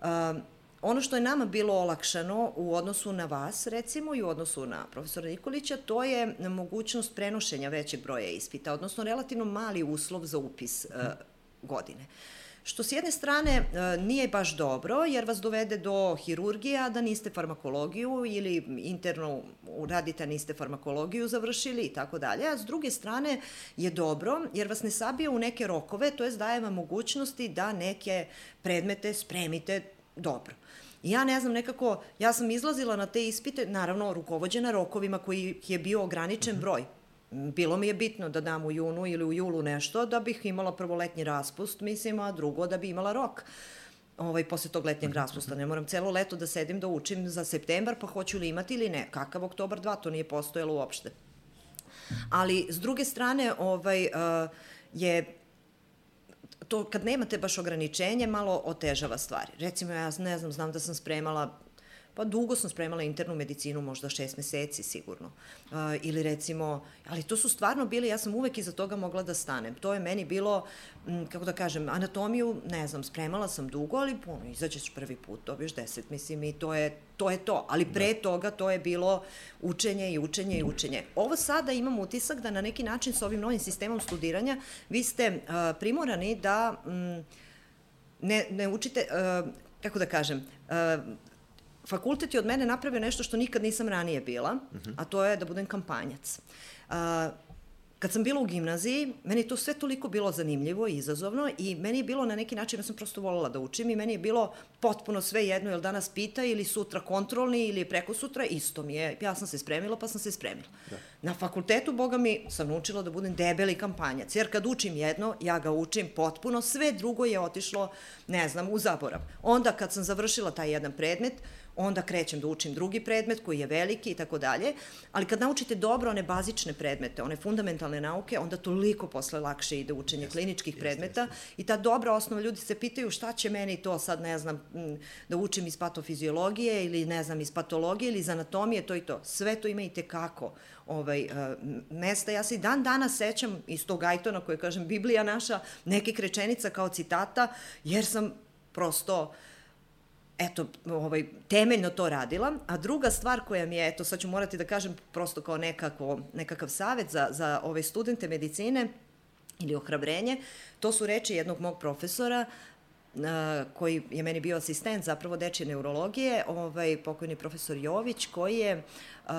[SPEAKER 2] Um, ono što je nama bilo olakšano u odnosu na vas, recimo, i u odnosu na profesora Nikolića, to je mogućnost prenošenja većeg broja ispita, odnosno relativno mali uslov za upis uh, godine. Što s jedne strane uh, nije baš dobro, jer vas dovede do hirurgije, a da niste farmakologiju ili interno radite, niste farmakologiju završili i tako dalje, a s druge strane je dobro, jer vas ne sabije u neke rokove, to je daje vam mogućnosti da neke predmete spremite dobro. I ja ne znam, nekako, ja sam izlazila na te ispite, naravno, rukovođena rokovima koji je bio ograničen mhm. broj. Bilo mi je bitno da dam u junu ili u julu nešto, da bih imala prvo letnji raspust, mislim, a drugo da bi imala rok. ovaj, posle tog letnjeg raspusta. Ne moram celo leto da sedim da učim za septembar, pa hoću li imati ili ne. Kakav oktobar 2, to nije postojalo uopšte. Ali, s druge strane, ovaj, uh, je to kad nemate baš ograničenje, malo otežava stvari. Recimo, ja ne znam, znam da sam spremala Pa dugo sam spremala internu medicinu, možda šest meseci sigurno. Uh, ili recimo, ali to su stvarno bili, ja sam uvek iza toga mogla da stanem. To je meni bilo, m, kako da kažem, anatomiju, ne znam, spremala sam dugo, ali puno, izađeš prvi put, dobiješ deset, mislim, i to je to je to. Ali pre da. toga to je bilo učenje i učenje i učenje. Ovo sada imam utisak da na neki način sa ovim novim sistemom studiranja vi ste uh, primorani da um, ne, ne učite, uh, kako da kažem, uh, fakultet je od mene napravio nešto što nikad nisam ranije bila, uh -huh. a to je da budem kampanjac. Uh, kad sam bila u gimnaziji, meni to sve toliko bilo zanimljivo i izazovno i meni je bilo na neki način, ja sam prosto voljela da učim i meni je bilo potpuno sve jedno, jel danas pita ili sutra kontrolni ili preko sutra, isto mi je. Ja sam se spremila pa sam se spremila. Da. Na fakultetu, boga mi, sam naučila da budem debeli kampanjac, jer kad učim jedno, ja ga učim potpuno, sve drugo je otišlo, ne znam, u zaborav. Onda kad sam završila taj jedan predmet, onda krećem da učim drugi predmet koji je veliki i tako dalje, ali kad naučite dobro one bazične predmete, one fundamentalne nauke, onda toliko posle lakše ide učenje jest, kliničkih jest, predmeta jest. i ta dobra osnova, ljudi se pitaju šta će meni to sad, ne znam, da učim iz patofiziologije ili ne znam, iz patologije ili iz anatomije, to i to. Sve to ima i tekako ovaj, uh, mesta. Ja se i dan danas sećam iz tog Ajtona koje, kažem, Biblija naša, nekih rečenica kao citata, jer sam prosto uh, eto, ovaj, temeljno to radila. A druga stvar koja mi je, eto, sad ću morati da kažem prosto kao nekako, nekakav savet za, za ove studente medicine ili ohrabrenje, to su reči jednog mog profesora, koji je meni bio asistent zapravo dečje neurologije, ovaj, pokojni profesor Jović, koji je uh,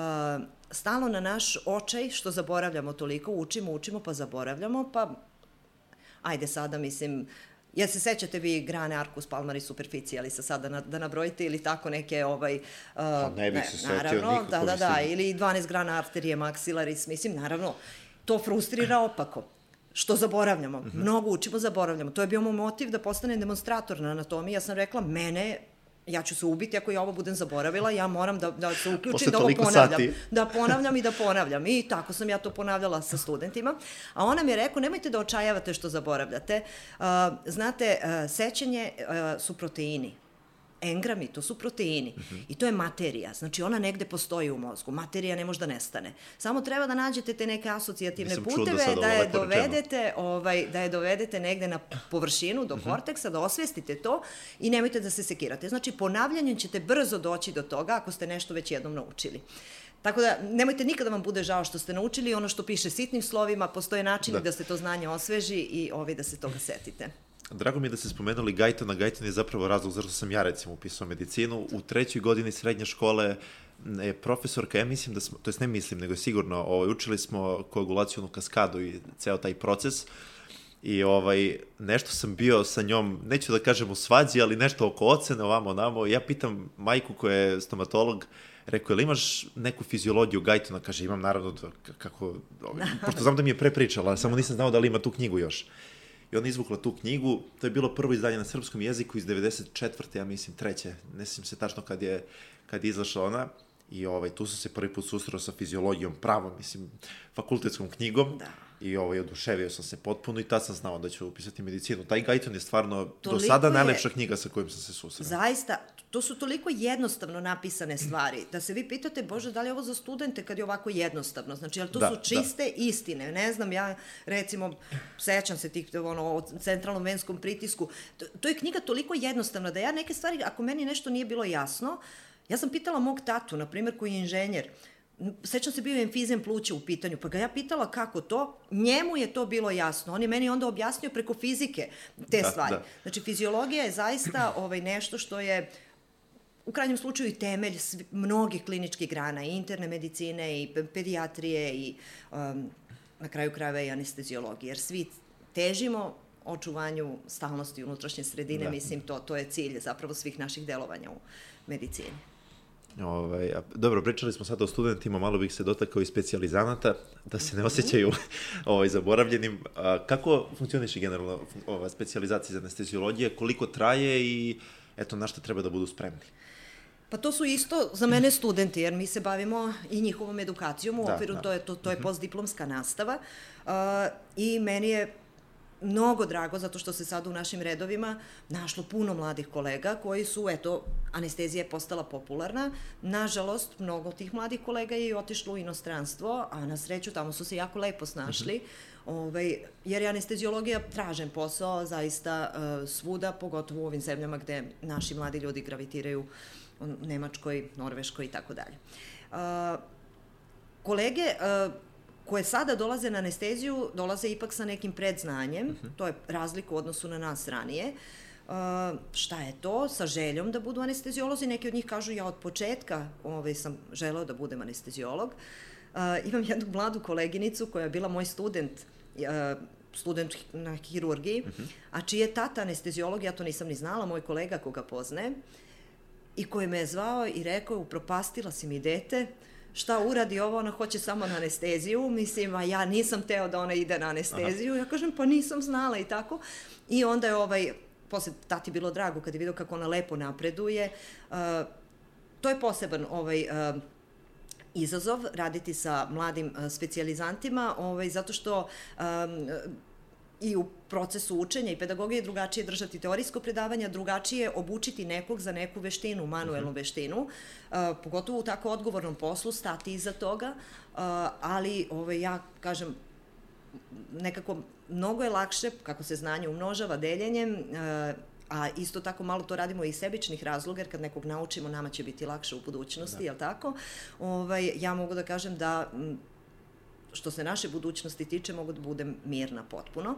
[SPEAKER 2] stalno na naš očaj, što zaboravljamo toliko, učimo, učimo, pa zaboravljamo, pa ajde sada, mislim, Ja se sećate vi grane Arcus palmari superficialis sada na, da nabrojite ili tako neke ovaj uh,
[SPEAKER 1] pa ne bih se setio naravno, nikako.
[SPEAKER 2] Da, da, da, ili 12 grana arterije maxillaris, mislim naravno to frustrira opako što zaboravljamo. Mm -hmm. Mnogo učimo, zaboravljamo. To je bio moj motiv da postane demonstrator na anatomiji. Ja sam rekla, mene ja ću se ubiti ako ja ovo budem zaboravila, ja moram da, da se uključim, da ovo ponavljam. Sati. Da ponavljam i da ponavljam. I tako sam ja to ponavljala sa studentima. A ona mi je rekao, nemojte da očajavate što zaboravljate. Uh, znate, uh, sećanje uh, su proteini engrami, to su proteini. Mm -hmm. I to je materija. Znači, ona negde postoji u mozgu. Materija ne može da nestane. Samo treba da nađete te neke asocijativne Nisam puteve, da je dovedete, ovaj, da je dovedete negde na površinu, do mm -hmm. korteksa, da osvestite to i nemojte da se sekirate. Znači, ponavljanjem ćete brzo doći do toga ako ste nešto već jednom naučili. Tako da, nemojte nikada vam bude žao što ste naučili ono što piše sitnim slovima, postoje načini da, da se to znanje osveži i ovaj, da se toga setite.
[SPEAKER 1] Drago mi je da ste spomenuli Gajtona. Gajton je zapravo razlog zašto sam ja recimo upisao medicinu. U trećoj godini srednje škole je profesorka, ja mislim da smo, to jest ne mislim, nego sigurno, ovaj, učili smo koagulacijonu kaskadu i ceo taj proces i ovaj, nešto sam bio sa njom, neću da kažem u svađi, ali nešto oko ocene, ovamo, namo. Ja pitam majku koja je stomatolog, rekao, ili imaš neku fiziologiju Gajtona? Kaže, imam naravno, kako, ovaj, pošto znam da mi je prepričala, samo nisam znao da li ima tu knjigu još i ona izvukla tu knjigu, to je bilo prvo izdanje na srpskom jeziku iz 94. ja mislim, treće, ne sjećam se tačno kad je, kad je izašla ona, i ovaj, tu sam se prvi put susreo sa fiziologijom pravo, mislim, fakultetskom knjigom. Da i ovaj, oduševio sam se potpuno i tad sam znao da ću upisati medicinu. Taj Gajton je stvarno toliko do sada je, najlepša knjiga sa kojim sam se susreo.
[SPEAKER 2] Zaista, to su toliko jednostavno napisane stvari, da se vi pitate, Bože, da li je ovo za studente kad je ovako jednostavno? Znači, ali to da, su da. čiste da. istine. Ne znam, ja, recimo, sećam se tih, ono, o centralnom venskom pritisku. To, to je knjiga toliko jednostavna da ja neke stvari, ako meni nešto nije bilo jasno, ja sam pitala mog tatu, na primjer, koji je inženjer, sećam se bio enfizem pluća u pitanju, pa ga ja pitala kako to, njemu je to bilo jasno, on je meni onda objasnio preko fizike te da, stvari. Da. Znači, fiziologija je zaista ovaj, nešto što je u krajnjem slučaju i temelj mnogih kliničkih grana, i interne medicine, i pedijatrije, i um, na kraju krajeva i anesteziologije, jer svi težimo očuvanju stalnosti unutrašnje sredine, da. mislim, to, to je cilj zapravo svih naših delovanja u medicini.
[SPEAKER 1] Ovaj, a, dobro, pričali smo sad o studentima, malo bih se dotakao i specializanata, da se ne osjećaju ovaj, zaboravljenim. A, kako funkcioniše generalno ova specializacija za anestezijologije, koliko traje i eto, na šta treba da budu spremni?
[SPEAKER 2] Pa to su isto za mene studenti, jer mi se bavimo i njihovom edukacijom u da, okviru, da. to je, to, to je mhm. postdiplomska nastava. Uh, I meni je mnogo drago zato što se sada u našim redovima našlo puno mladih kolega koji su, eto, anestezija je postala popularna. Nažalost, mnogo tih mladih kolega je otišlo u inostranstvo, a na sreću tamo su se jako lepo snašli. Mm -hmm. Ovaj, jer je anestezijologija tražen posao zaista uh, svuda, pogotovo u ovim zemljama gde naši mladi ljudi gravitiraju u Nemačkoj, Norveškoj i tako dalje. Kolege uh, koje sada dolaze na anesteziju, dolaze ipak sa nekim predznanjem, uh mhm. -huh. to je razlika u odnosu na nas ranije. Uh, šta je to? Sa željom da budu anestezijolozi. Neki od njih kažu ja od početka ovaj, sam želeo da budem anestezijolog. Uh, imam jednu mladu koleginicu koja je bila moj student uh, student na hirurgiji, uh mhm. -huh. a čiji je tata anestezijolog, ja to nisam ni znala, moj kolega koga poznaje, i koji me je zvao i rekao, upropastila si mi dete, šta uradi ovo, ona hoće samo na anesteziju, mislim, a ja nisam teo da ona ide na anesteziju, Aha. ja kažem, pa nisam znala i tako. I onda je ovaj, posle tati bilo drago kad je vidio kako ona lepo napreduje. Uh, to je poseban ovaj, uh, izazov raditi sa mladim uh, specijalizantima, ovaj, zato što um, i u procesu učenja i pedagogije drugačije držati teorijsko predavanje, drugačije obučiti nekog za neku veštinu, manuelnu mhm. veštinu, uh, pogotovo u tako odgovornom poslu, stati iza toga, uh, ali ovaj, ja kažem, nekako mnogo je lakše, kako se znanje umnožava deljenjem, uh, a isto tako malo to radimo i sebičnih razloga, jer kad nekog naučimo, nama će biti lakše u budućnosti, da. jel tako? Ovaj, ja mogu da kažem da što se naše budućnosti tiče, mogu da budem mirna potpuno.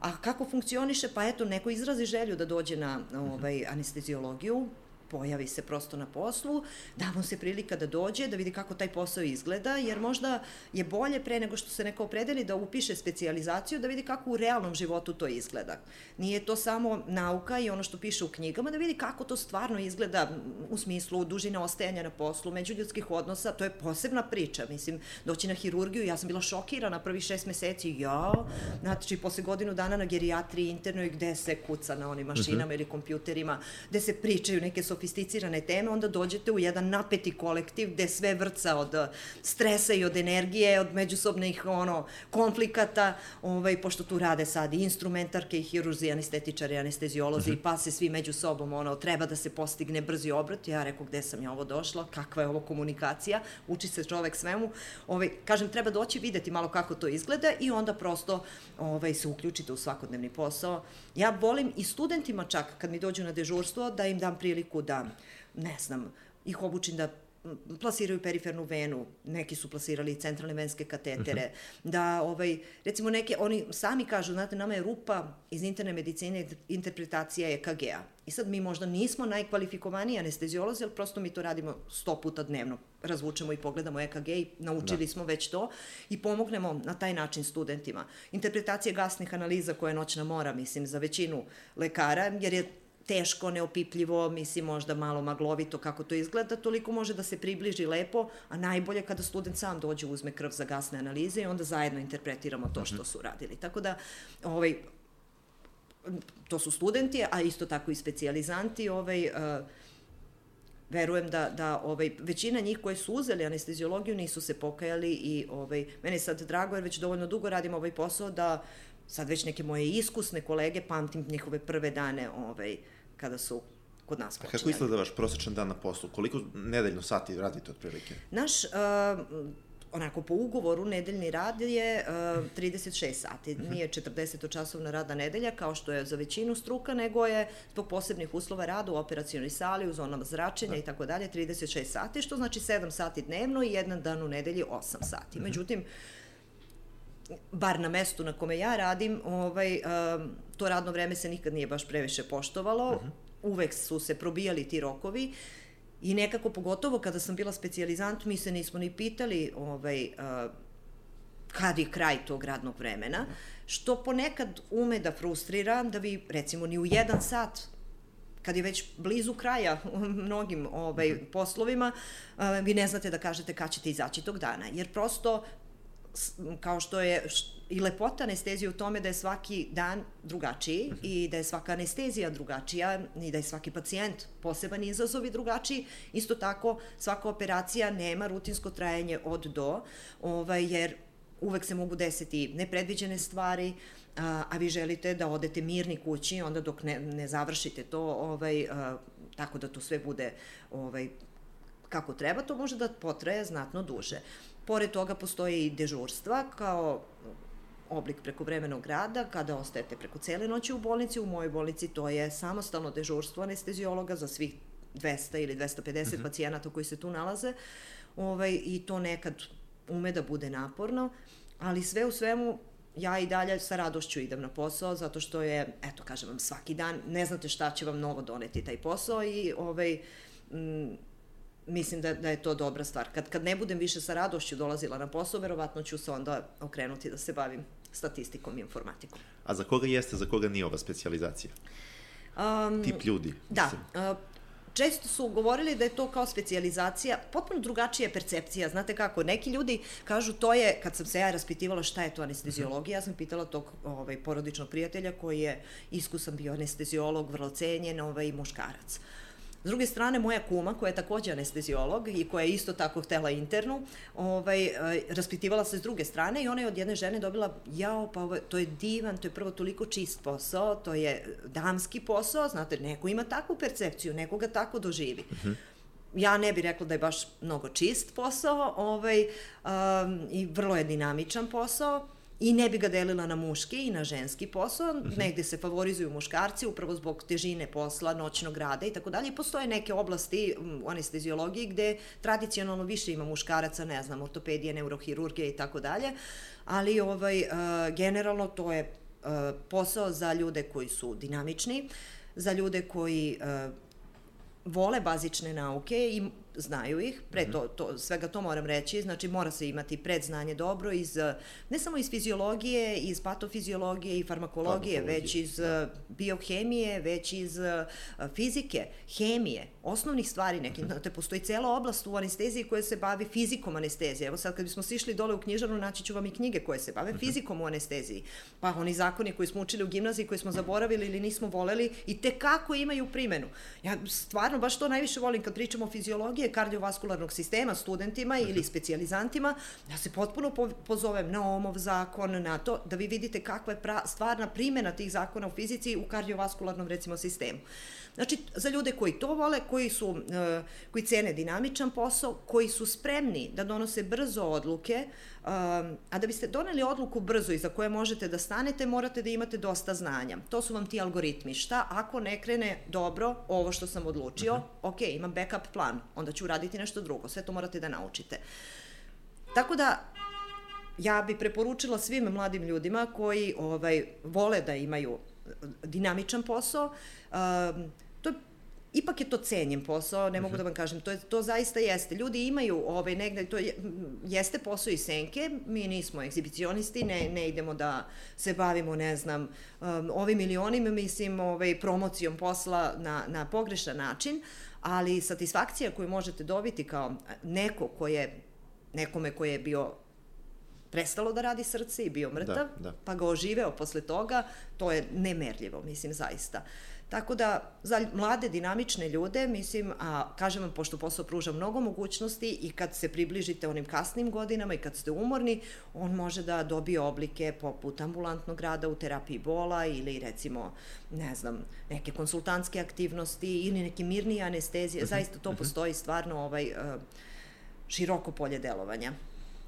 [SPEAKER 2] A kako funkcioniše? Pa eto, neko izrazi želju da dođe na ovaj, anestezijologiju, pojavi se prosto na poslu, da mu se prilika da dođe, da vidi kako taj posao izgleda, jer možda je bolje pre nego što se neko opredeli da upiše specijalizaciju, da vidi kako u realnom životu to izgleda. Nije to samo nauka i ono što piše u knjigama, da vidi kako to stvarno izgleda u smislu dužine ostajanja na poslu, međuljudskih odnosa, to je posebna priča. Mislim, doći na hirurgiju, ja sam bila šokirana prvi šest meseci, ja, znači, posle godinu dana na gerijatriji internoj, gde se kuca na onim mašinama uh mhm. -huh. ili kompjuterima, gde se pričaju neke sofisticirane teme, onda dođete u jedan napeti kolektiv gde sve vrca od uh, stresa i od energije, od međusobnih ono, konflikata, ovaj, pošto tu rade sad i instrumentarke i hirurzi, anestetičari, anestezijolozi, uh mhm. -huh. pa se svi među sobom, ono, treba da se postigne brzi obrat. Ja rekao, gde sam ja ovo došla, kakva je ovo komunikacija, uči se čovek svemu. Ovaj, kažem, treba doći videti malo kako to izgleda i onda prosto ovaj, se uključite u svakodnevni posao. Ja volim i studentima čak, kad mi dođu na dežurstvo, da im dam priliku da da, ne znam, ih obučim da plasiraju perifernu venu, neki su plasirali centralne venske katetere, uh mhm. -huh. da, ovaj, recimo neke, oni sami kažu, znate, nama je rupa iz interne medicine interpretacija EKG-a. I sad mi možda nismo najkvalifikovaniji anestezijolozi, ali prosto mi to radimo sto puta dnevno. Razvučemo i pogledamo EKG i naučili da. smo već to i pomognemo na taj način studentima. Interpretacija gasnih analiza koja je noćna mora, mislim, za većinu lekara, jer je teško, neopipljivo, mislim možda malo maglovito kako to izgleda, toliko može da se približi lepo, a najbolje kada student sam dođe uzme krv za gasne analize i onda zajedno interpretiramo to što mhm. su radili. Tako da, ovaj, to su studenti, a isto tako i specijalizanti, ovaj, uh, verujem da, da ovaj, većina njih koji su uzeli anestezijologiju nisu se pokajali i ovaj, meni je sad drago jer već dovoljno dugo radim ovaj posao da sad već neke moje iskusne kolege pamtim njihove prve dane ovaj, kada su kod nas počinjali.
[SPEAKER 1] A kako izgleda vaš prosječan dan na poslu? Koliko nedeljno sati radite otprilike?
[SPEAKER 2] Naš, uh, onako po ugovoru nedeljni rad je uh, 36 sati. Mhm. Nije 40 časovna rada nedelja kao što je za većinu struka, nego je zbog posebnih uslova rada u operacijonoj sali, u zonama zračenja da. i tako dalje 36 sati, što znači 7 sati dnevno i jedan dan u nedelji 8 sati. Mhm. Međutim, bar na mestu na kome ja radim, ovaj, um, to radno vreme se nikad nije baš previše poštovalo, uh mhm. -huh. uvek su se probijali ti rokovi i nekako pogotovo kada sam bila specijalizant, mi se nismo ni pitali ovaj, uh, kad je kraj tog radnog vremena, -huh. što ponekad ume da frustrira da vi recimo ni u jedan sat kad je već blizu kraja mnogim ovaj, mhm. poslovima, vi ne znate da kažete kad ćete izaći tog dana. Jer prosto, kao što je i lepota anestezije u tome da je svaki dan drugačiji mm -hmm. i da je svaka anestezija drugačija i da je svaki pacijent poseban izazov i drugačiji. Isto tako, svaka operacija nema rutinsko trajanje od do, ovaj, jer uvek se mogu desiti nepredviđene stvari, a, a vi želite da odete mirni kući, onda dok ne, ne završite to, ovaj, a, tako da to sve bude ovaj, kako treba, to može da potraje znatno duže. Pored toga postoje i dežurstva kao oblik prekovremenog rada, kada ostajete preko cele noći u bolnici. U mojoj bolnici to je samostalno dežurstvo anestezijologa za svih 200 ili 250 mm -hmm. pacijenata koji se tu nalaze. Ovaj, I to nekad ume da bude naporno, ali sve u svemu ja i dalje sa radošću idem na posao zato što je, eto kažem vam, svaki dan ne znate šta će vam novo doneti taj posao i ovaj, m, mislim da, da je to dobra stvar. Kad, kad ne budem više sa radošću dolazila na posao, verovatno ću se onda okrenuti da se bavim statistikom i informatikom.
[SPEAKER 1] A za koga jeste, za koga nije ova specializacija? Um, Tip ljudi.
[SPEAKER 2] Da. Uh, često su govorili da je to kao specijalizacija, potpuno drugačija percepcija. Znate kako, neki ljudi kažu to je, kad sam se ja raspitivala šta je to anestezijologija, ja sam pitala tog ovaj, porodičnog prijatelja koji je iskusan bio anestezijolog, vrlo cenjen ovaj, muškarac. Uh, S druge strane, moja kuma, koja je takođe anestezijolog i koja je isto tako htela internu, ovaj, eh, raspitivala se s druge strane i ona je od jedne žene dobila, jao, pa ovo, to je divan, to je prvo toliko čist posao, to je damski posao, znate, neko ima takvu percepciju, neko ga tako doživi. Uh. -huh ja ne bih rekla da je baš mnogo čist posao ovaj, um, i vrlo je dinamičan posao i ne bi ga delila na muški i na ženski posao, mm -hmm. negde se favorizuju muškarci upravo zbog težine posla, noćnog rada i tako dalje. I postoje neke oblasti u anestezijologiji gde tradicionalno više ima muškaraca, ne znam, ortopedije, neurohirurgije i tako dalje, ali ovaj, uh, generalno to je uh, posao za ljude koji su dinamični, za ljude koji uh, vole bazične nauke i znaju ih, pre to, to, svega to moram reći, znači mora se imati predznanje dobro iz, ne samo iz fiziologije, iz patofiziologije i farmakologije, već iz da. biohemije, već iz fizike, hemije, osnovnih stvari nekim, znate, postoji cela oblast u anesteziji koja se bavi fizikom anestezije. Evo sad kad bismo sišli dole u knjižarnu, naći ću vam i knjige koje se bave fizikom u anesteziji. Pa oni zakoni koji smo učili u gimnaziji, koji smo zaboravili ili nismo voleli i te kako imaju primenu. Ja stvarno baš to najviše volim kad pričamo o fiziologiji, patologije kardiovaskularnog sistema studentima ili mhm. specijalizantima, ja se potpuno pozovem na OMOV zakon, na to, da vi vidite kakva je pra, stvarna primjena tih zakona u fizici u kardiovaskularnom recimo sistemu. Znači, za ljude koji to vole, koji, su, e, koji cene dinamičan posao, koji su spremni da donose brzo odluke, a da biste doneli odluku brzo i za koje možete da stanete, morate da imate dosta znanja. To su vam ti algoritmi. Šta ako ne krene dobro ovo što sam odlučio? Uh mhm. -huh. Ok, imam backup plan, onda ću uraditi nešto drugo. Sve to morate da naučite. Tako da, ja bi preporučila svim mladim ljudima koji ovaj, vole da imaju dinamičan posao, um, ipak je to cenjen posao, ne mogu da vam kažem, to, je, to zaista jeste. Ljudi imaju ovaj, negde, to je, jeste posao i senke, mi nismo egzibicionisti, ne, ne idemo da se bavimo, ne znam, um, ovim ili onim, mislim, ovaj, promocijom posla na, na pogrešan način, ali satisfakcija koju možete dobiti kao neko ko je, nekome ko je bio prestalo da radi srce i bio mrtav, da, da. pa ga oživeo posle toga, to je nemerljivo, mislim, zaista. Uh, Tako da, za mlade, dinamične ljude, mislim, a kažem vam, pošto posao pruža mnogo mogućnosti i kad se približite onim kasnim godinama i kad ste umorni, on može da dobije oblike poput ambulantnog rada u terapiji bola ili recimo, ne znam, neke konsultantske aktivnosti ili neke mirnije anestezije. Mhm, Zaista to mhm. postoji stvarno ovaj, eh, široko polje delovanja.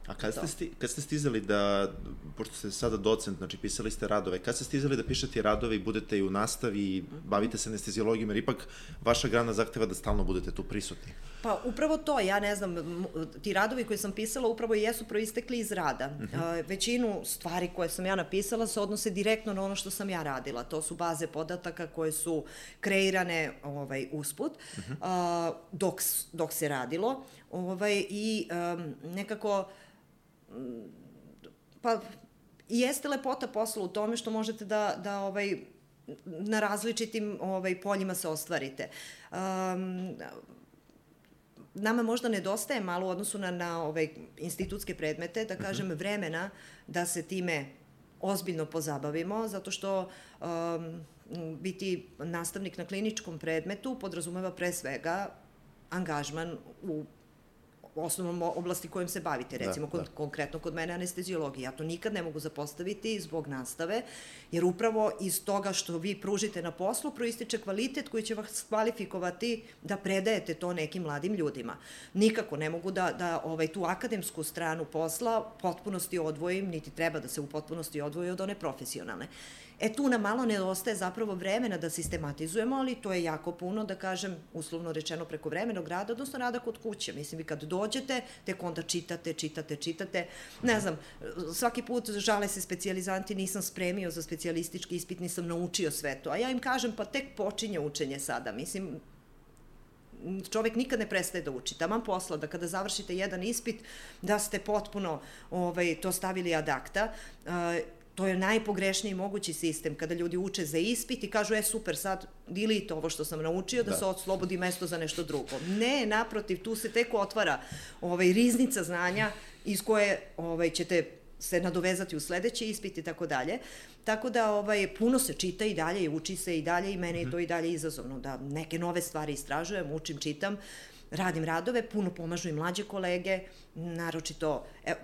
[SPEAKER 1] A kad ste, sti, kad ste stizali da, pošto ste sada docent, znači pisali ste radove, kad ste stizali da pišete radove i budete i u nastavi i bavite se anestezijologijom, jer ipak vaša grana zahteva da stalno budete tu prisutni?
[SPEAKER 2] Pa upravo to, ja ne znam, ti radovi koje sam pisala upravo jesu proistekli iz rada. Uh mhm. -huh. Većinu stvari koje sam ja napisala se odnose direktno na ono što sam ja radila. To su baze podataka koje su kreirane ovaj, usput uh mhm. -huh. dok, dok se radilo ovaj, i um, nekako pa i jeste lepota posla u tome što možete da, da ovaj, na različitim ovaj, poljima se ostvarite. Um, nama možda nedostaje malo u odnosu na, na ovaj, institutske predmete, da kažem, uh -huh. vremena da se time ozbiljno pozabavimo, zato što um, biti nastavnik na kliničkom predmetu podrazumeva pre svega angažman u osnovnom oblasti kojim se bavite, da, recimo da, da. konkretno kod mene anestezijologija. Ja to nikad ne mogu zapostaviti zbog nastave, jer upravo iz toga što vi pružite na poslu proističe kvalitet koji će vas kvalifikovati da predajete to nekim mladim ljudima. Nikako ne mogu da, da ovaj, tu akademsku stranu posla potpunosti odvojim, niti treba da se u potpunosti odvoji od one profesionalne. E tu nam malo nedostaje zapravo vremena da sistematizujemo, ali to je jako puno, da kažem, uslovno rečeno preko vremenog rada, odnosno rada kod kuće. Mislim, vi kad dođete, tek onda čitate, čitate, čitate. Ne znam, svaki put žale se specializanti, nisam spremio za specijalistički ispit, nisam naučio sve to. A ja im kažem, pa tek počinje učenje sada. Mislim, čovek nikad ne prestaje da uči. Taman posla da kada završite jedan ispit, da ste potpuno ovaj, to stavili ad akta. Uh, to je najpogrešniji mogući sistem kada ljudi uče za ispit i kažu, e super, sad delete ovo što sam naučio, da, da se oslobodi mesto za nešto drugo. Ne, naprotiv, tu se tek otvara ovaj, riznica znanja iz koje ovaj, ćete se nadovezati u sledeći ispit i tako dalje. Tako da ovaj, puno se čita i dalje i uči se i dalje i mene je to i dalje izazovno da neke nove stvari istražujem, učim, čitam. Uh, radim radove, puno pomažu i mlađe kolege, naročito, e,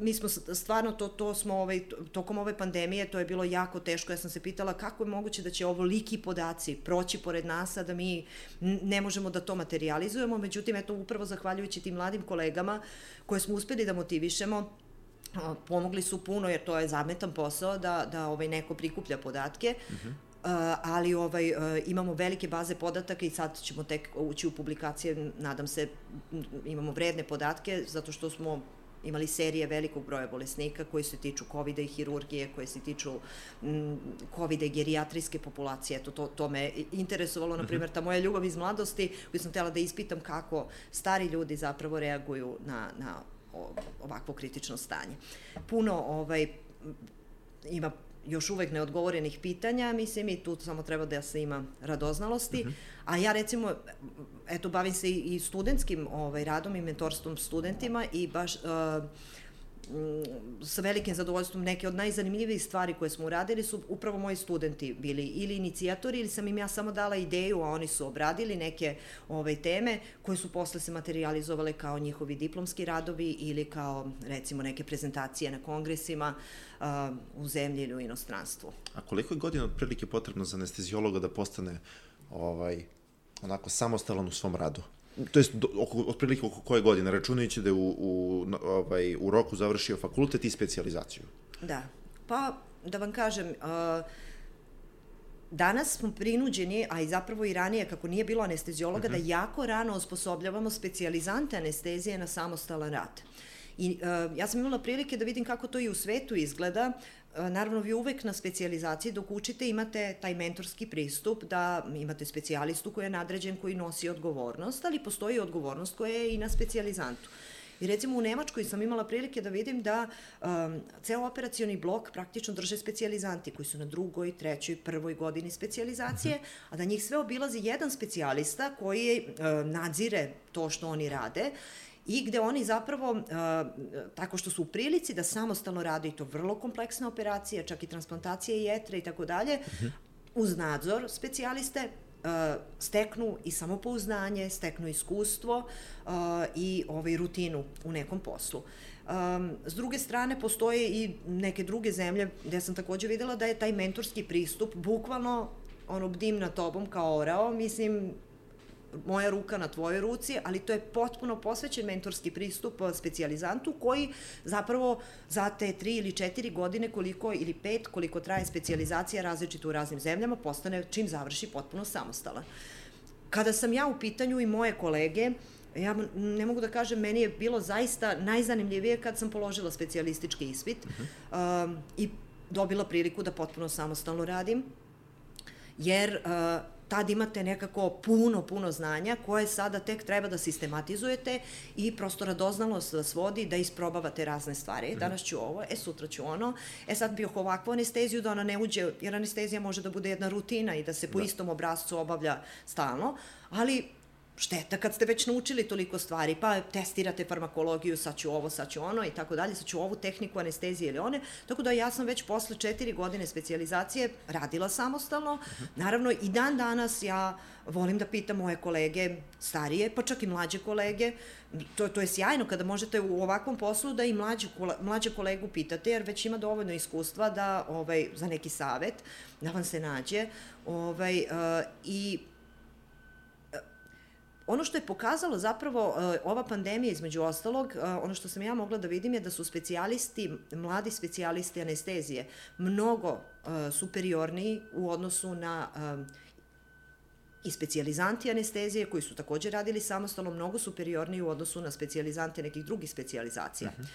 [SPEAKER 2] mi smo stvarno, to, to smo ovaj, tokom ove pandemije, to je bilo jako teško, ja sam se pitala kako je moguće da će ovo liki podaci proći pored nas, a da mi ne možemo da to materializujemo, međutim, eto, upravo zahvaljujući tim mladim kolegama koje smo uspeli da motivišemo, pomogli su puno jer to je zametan posao da, da ovaj neko prikuplja podatke. Uh mhm. -huh. Uh, ali ovaj, uh, imamo velike baze podataka i sad ćemo tek ući u publikacije, nadam se, imamo vredne podatke, zato što smo imali serije velikog broja bolesnika koji se tiču COVID-a i hirurgije, koje se tiču COVID-a i gerijatrijske populacije. Eto, to, to me interesovalo, na primjer, ta moja ljubav iz mladosti, koju sam htjela da ispitam kako stari ljudi zapravo reaguju na, na ovakvo kritično stanje. Puno ovaj, ima još uvek neodgovorenih pitanja, mislim, i tu samo treba da se ima radoznalosti. Uh mhm. -huh. A ja recimo, eto, bavim se i studentskim ovaj, radom i mentorstvom studentima i baš... Uh, sa velikim zadovoljstvom neke od najzanimljivijih stvari koje smo uradili su upravo moji studenti bili ili inicijatori ili sam im ja samo dala ideju, a oni su obradili neke ove ovaj, teme koje su posle se materializovale kao njihovi diplomski radovi ili kao recimo neke prezentacije na kongresima uh, u zemlji ili u inostranstvu.
[SPEAKER 1] A koliko je godina otprilike potrebno za anestezijologa da postane ovaj, onako samostalan u svom radu? To jest do, oko, otprilike oko koje godine, računajući da je u, u, ovaj, u roku završio fakultet i specializaciju.
[SPEAKER 2] Da, pa da vam kažem, uh, danas smo prinuđeni, a i zapravo i ranije kako nije bilo anestezijologa, uh -huh. da mhm. jako rano osposobljavamo specijalizante anestezije na samostalan rad. I uh, ja sam imala prilike da vidim kako to i u svetu izgleda. E, naravno, vi uvek na specijalizaciji dok učite imate taj mentorski pristup da imate specijalistu koji je nadređen, koji nosi odgovornost, ali postoji odgovornost koja je i na specijalizantu. I recimo u Nemačkoj sam imala prilike da vidim da um, ceo operacioni blok praktično drže specijalizanti koji su na drugoj, trećoj, prvoj godini specijalizacije, uh. -huh. a da njih sve obilazi jedan specijalista koji uh, nadzire to što oni rade i gde oni zapravo, uh, tako što su u prilici da samostalno rade i to vrlo kompleksne operacije, čak i transplantacije jetre i tako dalje, mhm. uz nadzor specijaliste, uh, steknu i samopouznanje, steknu iskustvo uh, i ovaj, rutinu u nekom poslu. Um, s druge strane, postoje i neke druge zemlje gde sam takođe videla da je taj mentorski pristup bukvalno ono bdim na tobom kao orao, mislim, moja ruka na tvojoj ruci, ali to je potpuno posvećen mentorski pristup uh, specijalizantu koji zapravo za te tri ili četiri godine koliko ili pet koliko traje specijalizacija različita u raznim zemljama postane čim završi potpuno samostalan. Kada sam ja u pitanju i moje kolege, ja ne mogu da kažem, meni je bilo zaista najzanimljivije kad sam položila specijalistički ispit uh -huh. um, i dobila priliku da potpuno samostalno radim, jer uh, tad imate nekako puno, puno znanja koje sada tek treba da sistematizujete i prosto radoznalost vas vodi da isprobavate razne stvari. Mhm. Danas ću ovo, e sutra ću ono, e sad bih ovakvu anesteziju da ona ne uđe, jer anestezija može da bude jedna rutina i da se po da. istom obrazcu obavlja stalno, ali šteta kad ste već naučili toliko stvari, pa testirate farmakologiju, sad ću ovo, sad ću ono i tako dalje, sad ću ovu tehniku anestezije ili one, tako da ja sam već posle četiri godine specializacije radila samostalno. Naravno, i dan danas ja volim da pitam moje kolege starije, pa čak i mlađe kolege, to, to je sjajno kada možete u ovakvom poslu da i mlađe, mlađe kolegu pitate, jer već ima dovoljno iskustva da, ovaj, za neki savet, da vam se nađe. Ovaj, uh, I Ono što je pokazalo zapravo uh, ova pandemija između ostalog, uh, ono što sam ja mogla da vidim je da su specijalisti, mladi specijalisti anestezije mnogo uh, superiorniji u odnosu na i specijalizanti anestezije koji su takođe radili samostalno mnogo superiorniji u odnosu na specijalizante nekih drugih specijalizacija. Uh -huh.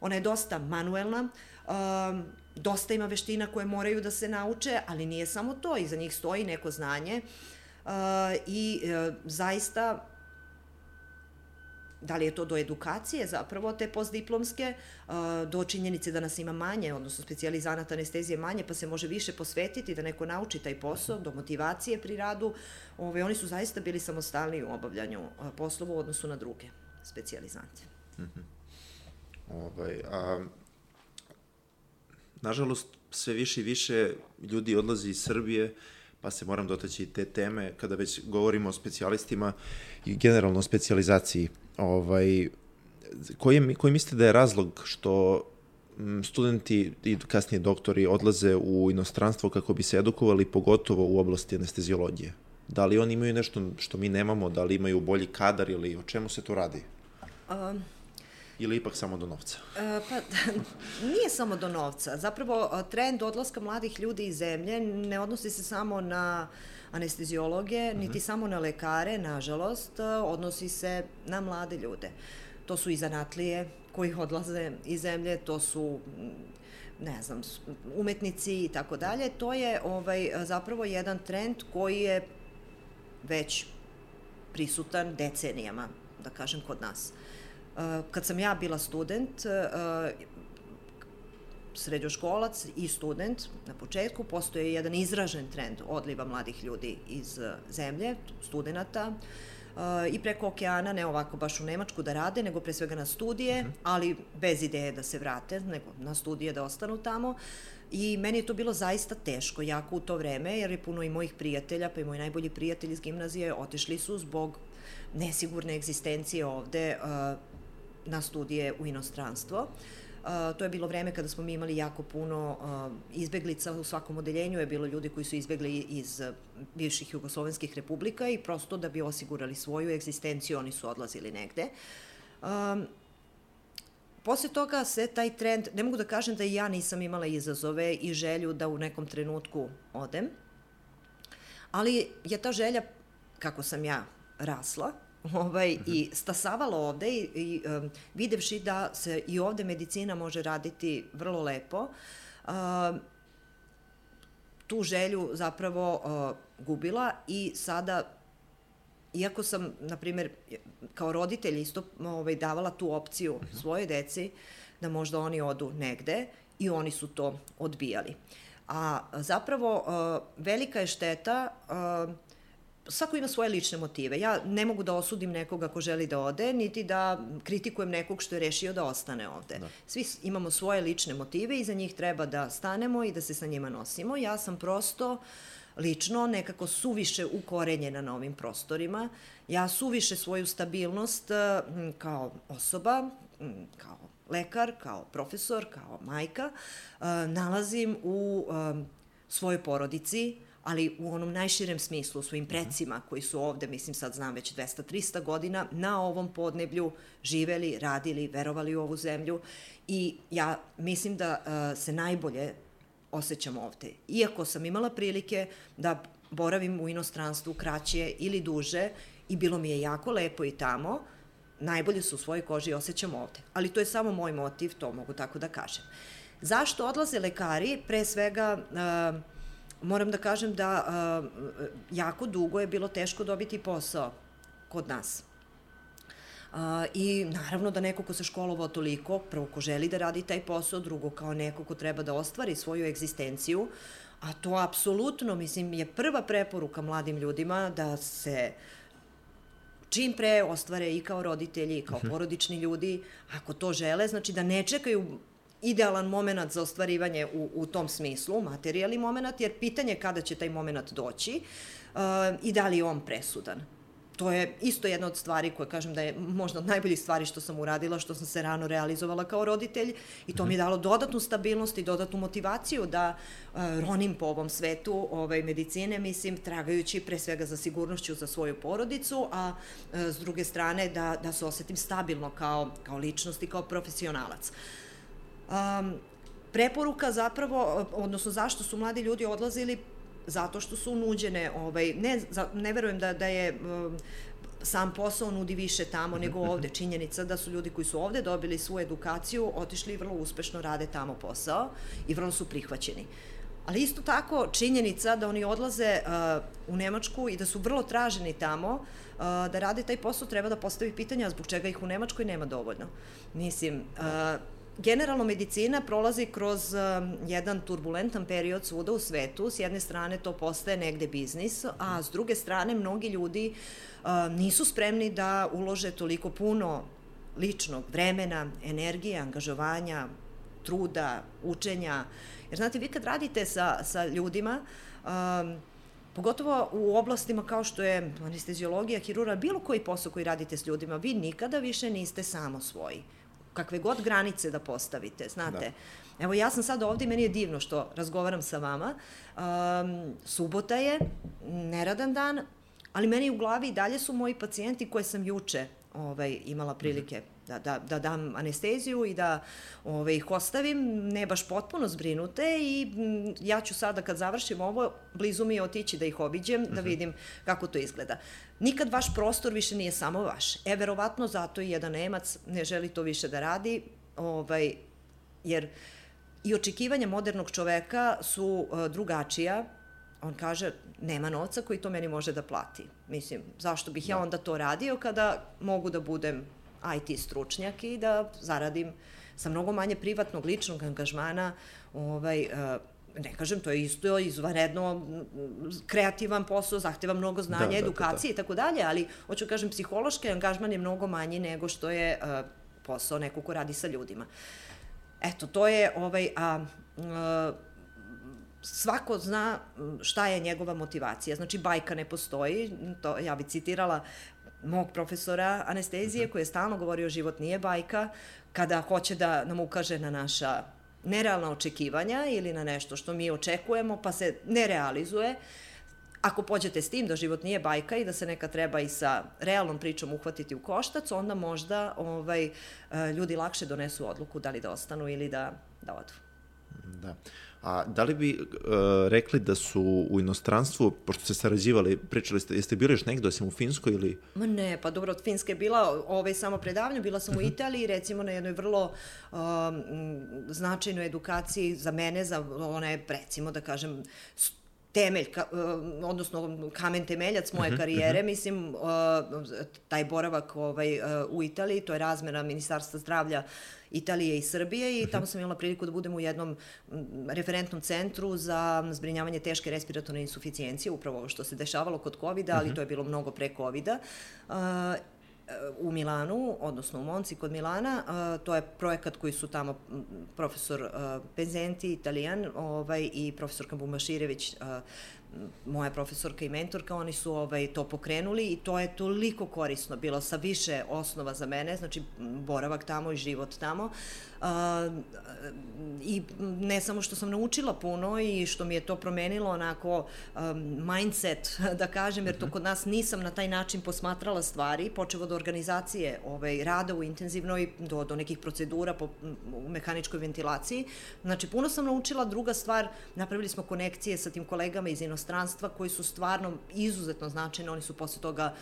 [SPEAKER 2] Ona je dosta manuelna, um, dosta ima veština koje moraju da se nauče, ali nije samo to, iza njih stoji neko znanje Uh, i uh, zaista da li je to do edukacije zapravo te postdiplomske, do činjenice da nas ima manje, odnosno specializanata anestezije manje, pa se može više posvetiti da neko nauči taj posao, do motivacije pri radu. Ove, oni su zaista bili samostalni u obavljanju poslova u odnosu na druge specializante. Mm -hmm.
[SPEAKER 1] ovaj, a, nažalost, sve više i više ljudi odlazi iz Srbije, uh, pa se moram dotaći te teme kada već govorimo o specijalistima i generalno o specijalizaciji. Ovaj, koji, koji mislite da je razlog što studenti i kasnije doktori odlaze u inostranstvo kako bi se edukovali, pogotovo u oblasti anestezijologije? Da li oni imaju nešto što mi nemamo, da li imaju bolji kadar ili o čemu se to radi? Um, ili ipak samo do novca?
[SPEAKER 2] E, pa, nije samo do novca. Zapravo, trend odlaska mladih ljudi iz zemlje ne odnosi se samo na anestezijologe, uh mhm. -huh. niti samo na lekare, nažalost, odnosi se na mlade ljude. To su i zanatlije koji odlaze iz zemlje, to su ne znam, umetnici i tako dalje. To je ovaj, zapravo jedan trend koji je već prisutan decenijama, da kažem, kod nas. Eh, kad sam ja bila student, eh, srednjoškolac i student na početku, postoje jedan izražen trend odliva mladih ljudi iz eh, zemlje, studenta, i preko okeana, ne ovako baš u Nemačku da rade, nego pre svega na studije, uh mhm. -huh. ali bez ideje da se vrate, nego na studije da ostanu tamo. I meni je to bilo zaista teško, jako u to vreme, jer je puno i mojih prijatelja, pa i moji najbolji prijatelji iz gimnazije otišli su zbog nesigurne egzistencije ovde, na studije u inostranstvo. Uh, to je bilo vreme kada smo mi imali jako puno uh, izbeglica u svakom odeljenju, je bilo ljudi koji su izbegli iz uh, bivših jugoslovenskih republika i prosto da bi osigurali svoju egzistenciju oni su odlazili negde. Um, posle toga se taj trend, ne mogu da kažem da i ja nisam imala izazove i želju da u nekom trenutku odem, ali je ta želja, kako sam ja rasla, ovaj, i stasavalo ovde i, i um, videvši da se i ovde medicina može raditi vrlo lepo, um, tu želju zapravo uh, gubila i sada iako sam, na primer, kao roditelj isto ovaj, davala tu opciju uh mhm. -huh. svoje deci da možda oni odu negde i oni su to odbijali. A zapravo uh, velika je šteta uh, svako ima svoje lične motive. Ja ne mogu da osudim nekoga ko želi da ode, niti da kritikujem nekog što je rešio da ostane ovde. Da. Svi imamo svoje lične motive i za njih treba da stanemo i da se sa njima nosimo. Ja sam prosto lično nekako suviše ukorenjena na ovim prostorima. Ja suviše svoju stabilnost kao osoba, kao lekar, kao profesor, kao majka, nalazim u svojoj porodici, ali u onom najširem smislu, u svojim precima koji su ovde, mislim sad znam već 200-300 godina, na ovom podneblju živeli, radili, verovali u ovu zemlju i ja mislim da uh, se najbolje osjećam ovde. Iako sam imala prilike da boravim u inostranstvu kraće ili duže i bilo mi je jako lepo i tamo, najbolje se u svojoj koži osjećam ovde. Ali to je samo moj motiv, to mogu tako da kažem. Zašto odlaze lekari? Pre svega, uh, moram da kažem da a, jako dugo je bilo teško dobiti posao kod nas. A, I naravno da neko ko se školovao toliko, prvo ko želi da radi taj posao, drugo kao neko ko treba da ostvari svoju egzistenciju, a to apsolutno, mislim, je prva preporuka mladim ljudima da se čim pre ostvare i kao roditelji, i kao mhm. porodični ljudi, ako to žele, znači da ne čekaju idealan moment za ostvarivanje u, u tom smislu, materijalni moment, jer pitanje kada će taj moment doći uh, i da li je on presudan to je isto jedna od stvari koje kažem da je možda od najboljih stvari što sam uradila, što sam se rano realizovala kao roditelj i to mi je dalo dodatnu stabilnost i dodatnu motivaciju da uh, ronim po ovom svetu ovaj, medicine, mislim, tragajući pre svega za sigurnošću za svoju porodicu, a uh, s druge strane da, da se osetim stabilno kao, kao ličnost i kao profesionalac. Um, preporuka zapravo, odnosno zašto su mladi ljudi odlazili, zato što su nuđene, ovaj, ne, za, ne verujem da, da je um, sam posao nudi više tamo nego ovde. Činjenica da su ljudi koji su ovde dobili svu edukaciju, otišli i vrlo uspešno rade tamo posao i vrlo su prihvaćeni. Ali isto tako činjenica da oni odlaze uh, u Nemačku i da su vrlo traženi tamo, uh, da rade taj posao, treba da postavi pitanja zbog čega ih u Nemačkoj nema dovoljno. Mislim, uh, generalno medicina prolazi kroz um, jedan turbulentan period svuda u svetu. S jedne strane to postaje negde biznis, a s druge strane mnogi ljudi uh, nisu spremni da ulože toliko puno ličnog vremena, energije, angažovanja, truda, učenja. Jer znate, vi kad radite sa, sa ljudima, um, pogotovo u oblastima kao što je anestezijologija, hirura, bilo koji posao koji radite s ljudima, vi nikada više niste samo svoji kakve god granice da postavite, znate. Da. Evo ja sam sad ovde i meni je divno što razgovaram sa vama. Um, subota je, neradan dan, ali meni u glavi i dalje su moji pacijenti koje sam juče ovaj, imala prilike da, da, da dam anesteziju i da ovaj, ih ostavim, ne baš potpuno zbrinute i m, ja ću sada kad završim ovo, blizu mi je otići da ih obiđem, da mhm. vidim kako to izgleda. Nikad vaš prostor više nije samo vaš. E, verovatno zato i jedan Nemac ne želi to više da radi, ovaj, jer i očekivanja modernog čoveka su uh, drugačija, on kaže, nema novca koji to meni može da plati. Mislim, zašto bih ja da. onda to radio kada mogu da budem IT stručnjak i da zaradim sa mnogo manje privatnog ličnog angažmana ovaj, uh, ne kažem, to je isto izvanredno kreativan posao, zahteva mnogo znanja, da, da, edukacije da, da. i tako dalje, ali hoću da kažem, psihološki angažman je mnogo manji nego što je uh, posao neko ko radi sa ljudima. Eto, to je ovaj, a, uh, svako zna šta je njegova motivacija. Znači, bajka ne postoji, to ja bi citirala mog profesora anestezije mhm. koji je stalno govorio život nije bajka, kada hoće da nam ukaže na naša nerealna očekivanja ili na nešto što mi očekujemo pa se ne realizuje, ako pođete s tim da život nije bajka i da se neka treba i sa realnom pričom uhvatiti u koštac, onda možda ovaj, e, ljudi lakše donesu odluku da li da ostanu ili da, da odu.
[SPEAKER 1] Da. A da li bi uh, rekli da su u inostranstvu, pošto ste sarađivali, pričali ste, jeste bili još negde, osim u Finskoj ili...
[SPEAKER 2] Ma ne, pa dobro, od Finske je bila ovaj, samo predavnje, bila sam uh -huh. u mhm. Italiji, recimo na jednoj vrlo um, značajnoj edukaciji za mene, za one, recimo da kažem, temelj, ka, odnosno kamen temeljac moje mhm, karijere, mhm. mislim, taj boravak ovaj, u Italiji, to je razmera Ministarstva zdravlja Italije i Srbije i mhm. tamo sam imala priliku da budem u jednom referentnom centru za zbrinjavanje teške respiratorne insuficijencije, upravo ovo što se dešavalo kod COVID-a, ali to je bilo mnogo pre COVID-a u Milanu, odnosno u Monci kod Milana. to je projekat koji su tamo profesor Penzenti, italijan, ovaj, i profesor Kambumaširević, moja profesorka i mentorka, oni su ovaj, to pokrenuli i to je toliko korisno bilo sa više osnova za mene, znači boravak tamo i život tamo. Uh, I ne samo što sam naučila puno i što mi je to promenilo onako um, mindset, da kažem, jer to mhm. kod nas nisam na taj način posmatrala stvari, počevo od organizacije ovaj, rada u intenzivnoj, do, do nekih procedura po, u mehaničkoj ventilaciji. Znači, puno sam naučila. Druga stvar, napravili smo konekcije sa tim kolegama iz inostranstva koji su stvarno izuzetno značajne. Oni su posle toga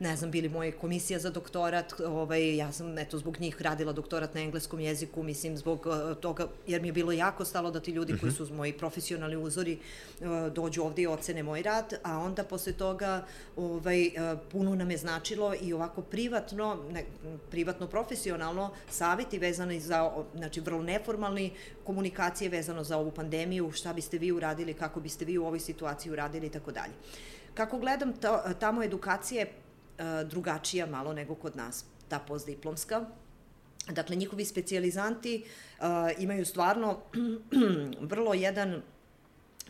[SPEAKER 2] ne znam, bili moje komisija za doktorat, ovaj, ja sam eto zbog njih radila doktorat na engleskom jeziku, mislim zbog uh, toga, jer mi je bilo jako stalo da ti ljudi koji mhm. su moji profesionalni uzori uh, dođu ovde i ocene moj rad, a onda posle toga ovaj, uh, puno nam je značilo i ovako privatno, ne, privatno profesionalno, saveti vezani za, znači vrlo neformalni komunikacije vezano za ovu pandemiju, šta biste vi uradili, kako biste vi u ovoj situaciji uradili i tako dalje. Kako gledam, to, tamo edukacija je drugačija malo nego kod nas, ta postdiplomska. Dakle, njihovi specijalizanti uh, imaju stvarno vrlo jedan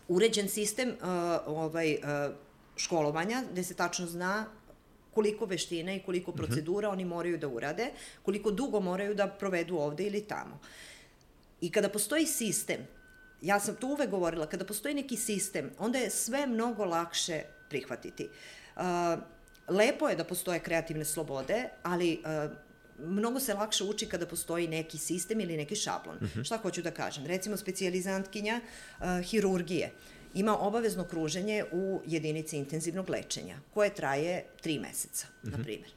[SPEAKER 2] uređen sistem uh, ovaj, uh, školovanja, gde se tačno zna koliko veštine i koliko mhm. procedura oni moraju da urade, koliko dugo moraju da provedu ovde ili tamo. I kada postoji sistem, ja sam to uvek govorila, kada postoji neki sistem, onda je sve mnogo lakše prihvatiti. Uh, lepo je da postoje kreativne slobode, ali uh, mnogo se lakše uči kada postoji neki sistem ili neki šablon. Uh mhm. -huh. Šta hoću da kažem? Recimo, specijalizantkinja uh, hirurgije ima obavezno kruženje u jedinici intenzivnog lečenja, koje traje tri meseca, uh -huh. na mhm. primjer.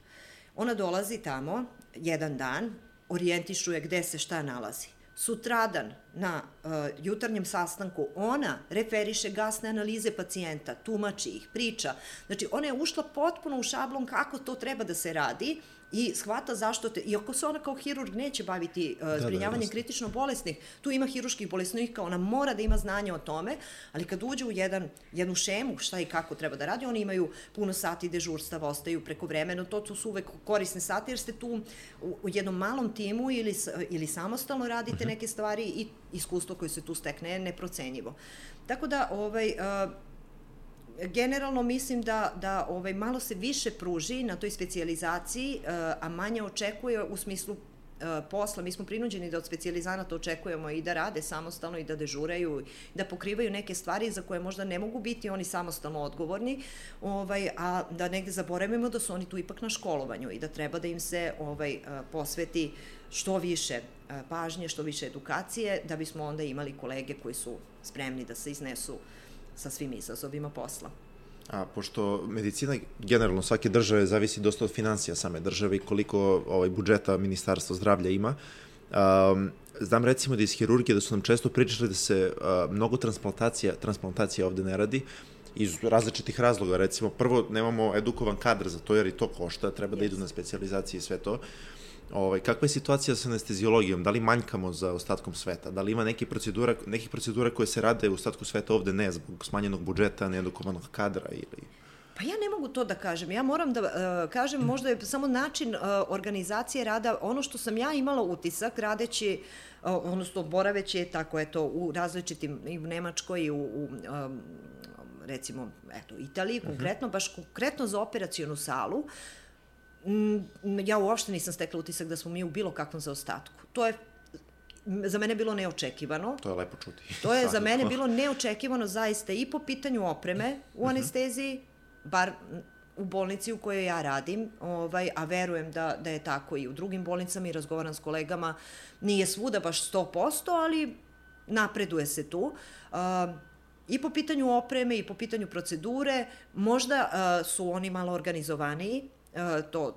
[SPEAKER 2] Ona dolazi tamo jedan dan, orijentišuje gde se šta nalazi sutradan na uh, jutarnjem sastanku ona referiše gasne analize pacijenta, tumači ih, priča. Znači, ona je ušla potpuno u šablon kako to treba da se radi i shvata zašto te, iako se ona kao hirurg neće baviti uh, zbrinjavanjem da, da, kritično bolesnih, tu ima hiruških bolesnika, ona mora da ima znanje o tome, ali kad uđe u jedan, jednu šemu šta i kako treba da radi, oni imaju puno sati dežurstava, ostaju preko vremena, to su uvek korisne sati jer ste tu u, u jednom malom timu ili, ili samostalno radite uh mhm. -huh. neke stvari i iskustvo koje se tu stekne je neprocenjivo. Tako da, ovaj, uh, generalno mislim da, da ovaj, malo se više pruži na toj specijalizaciji, uh, a manje očekuje u smislu uh, posla. Mi smo prinuđeni da od specijalizanata očekujemo i da rade samostalno i da dežuraju, da pokrivaju neke stvari za koje možda ne mogu biti oni samostalno odgovorni, ovaj, a da negde zaboravimo da su oni tu ipak na školovanju i da treba da im se ovaj, uh, posveti što više pažnje, što više edukacije, da bismo onda imali kolege koji su spremni da se iznesu uh, sa svim izazovima posla.
[SPEAKER 1] A pošto medicina generalno svake države zavisi dosta od financija same države i koliko ovaj budžeta ministarstva zdravlja ima, um, znam recimo da iz hirurgije da su nam često pričali da se uh, mnogo transplantacija, transplantacija ovde ne radi, iz različitih razloga, recimo prvo nemamo edukovan kadar za to jer i to košta, treba yes. da idu na specializacije i sve to. Ovaj, kakva je situacija sa anestezijologijom? Da li manjkamo za ostatkom sveta? Da li ima neke procedura, nekih procedura koje se rade u ostatku sveta ovde ne, zbog smanjenog budžeta, needukovanog kadra ili...
[SPEAKER 2] Pa ja ne mogu to da kažem. Ja moram da uh, kažem, možda je samo način uh, organizacije rada, ono što sam ja imala utisak radeći, uh, odnosno boraveći je tako, eto, u različitim, i u Nemačkoj, i u, u um, recimo, eto, Italiji, mhm. konkretno, uh -huh. baš konkretno za operacijonu salu, uh, ja uopšte nisam stekla utisak da smo mi u bilo kakvom zaostatku. To je za mene bilo neočekivano.
[SPEAKER 1] To je lepo čuti.
[SPEAKER 2] To je za mene bilo neočekivano zaista i po pitanju opreme u mhm. anesteziji, bar u bolnici u kojoj ja radim, ovaj, a verujem da, da je tako i u drugim bolnicama i razgovaram s kolegama, nije svuda baš 100%, ali napreduje se tu. Uh, I po pitanju opreme i po pitanju procedure, možda uh, su oni malo organizovaniji, to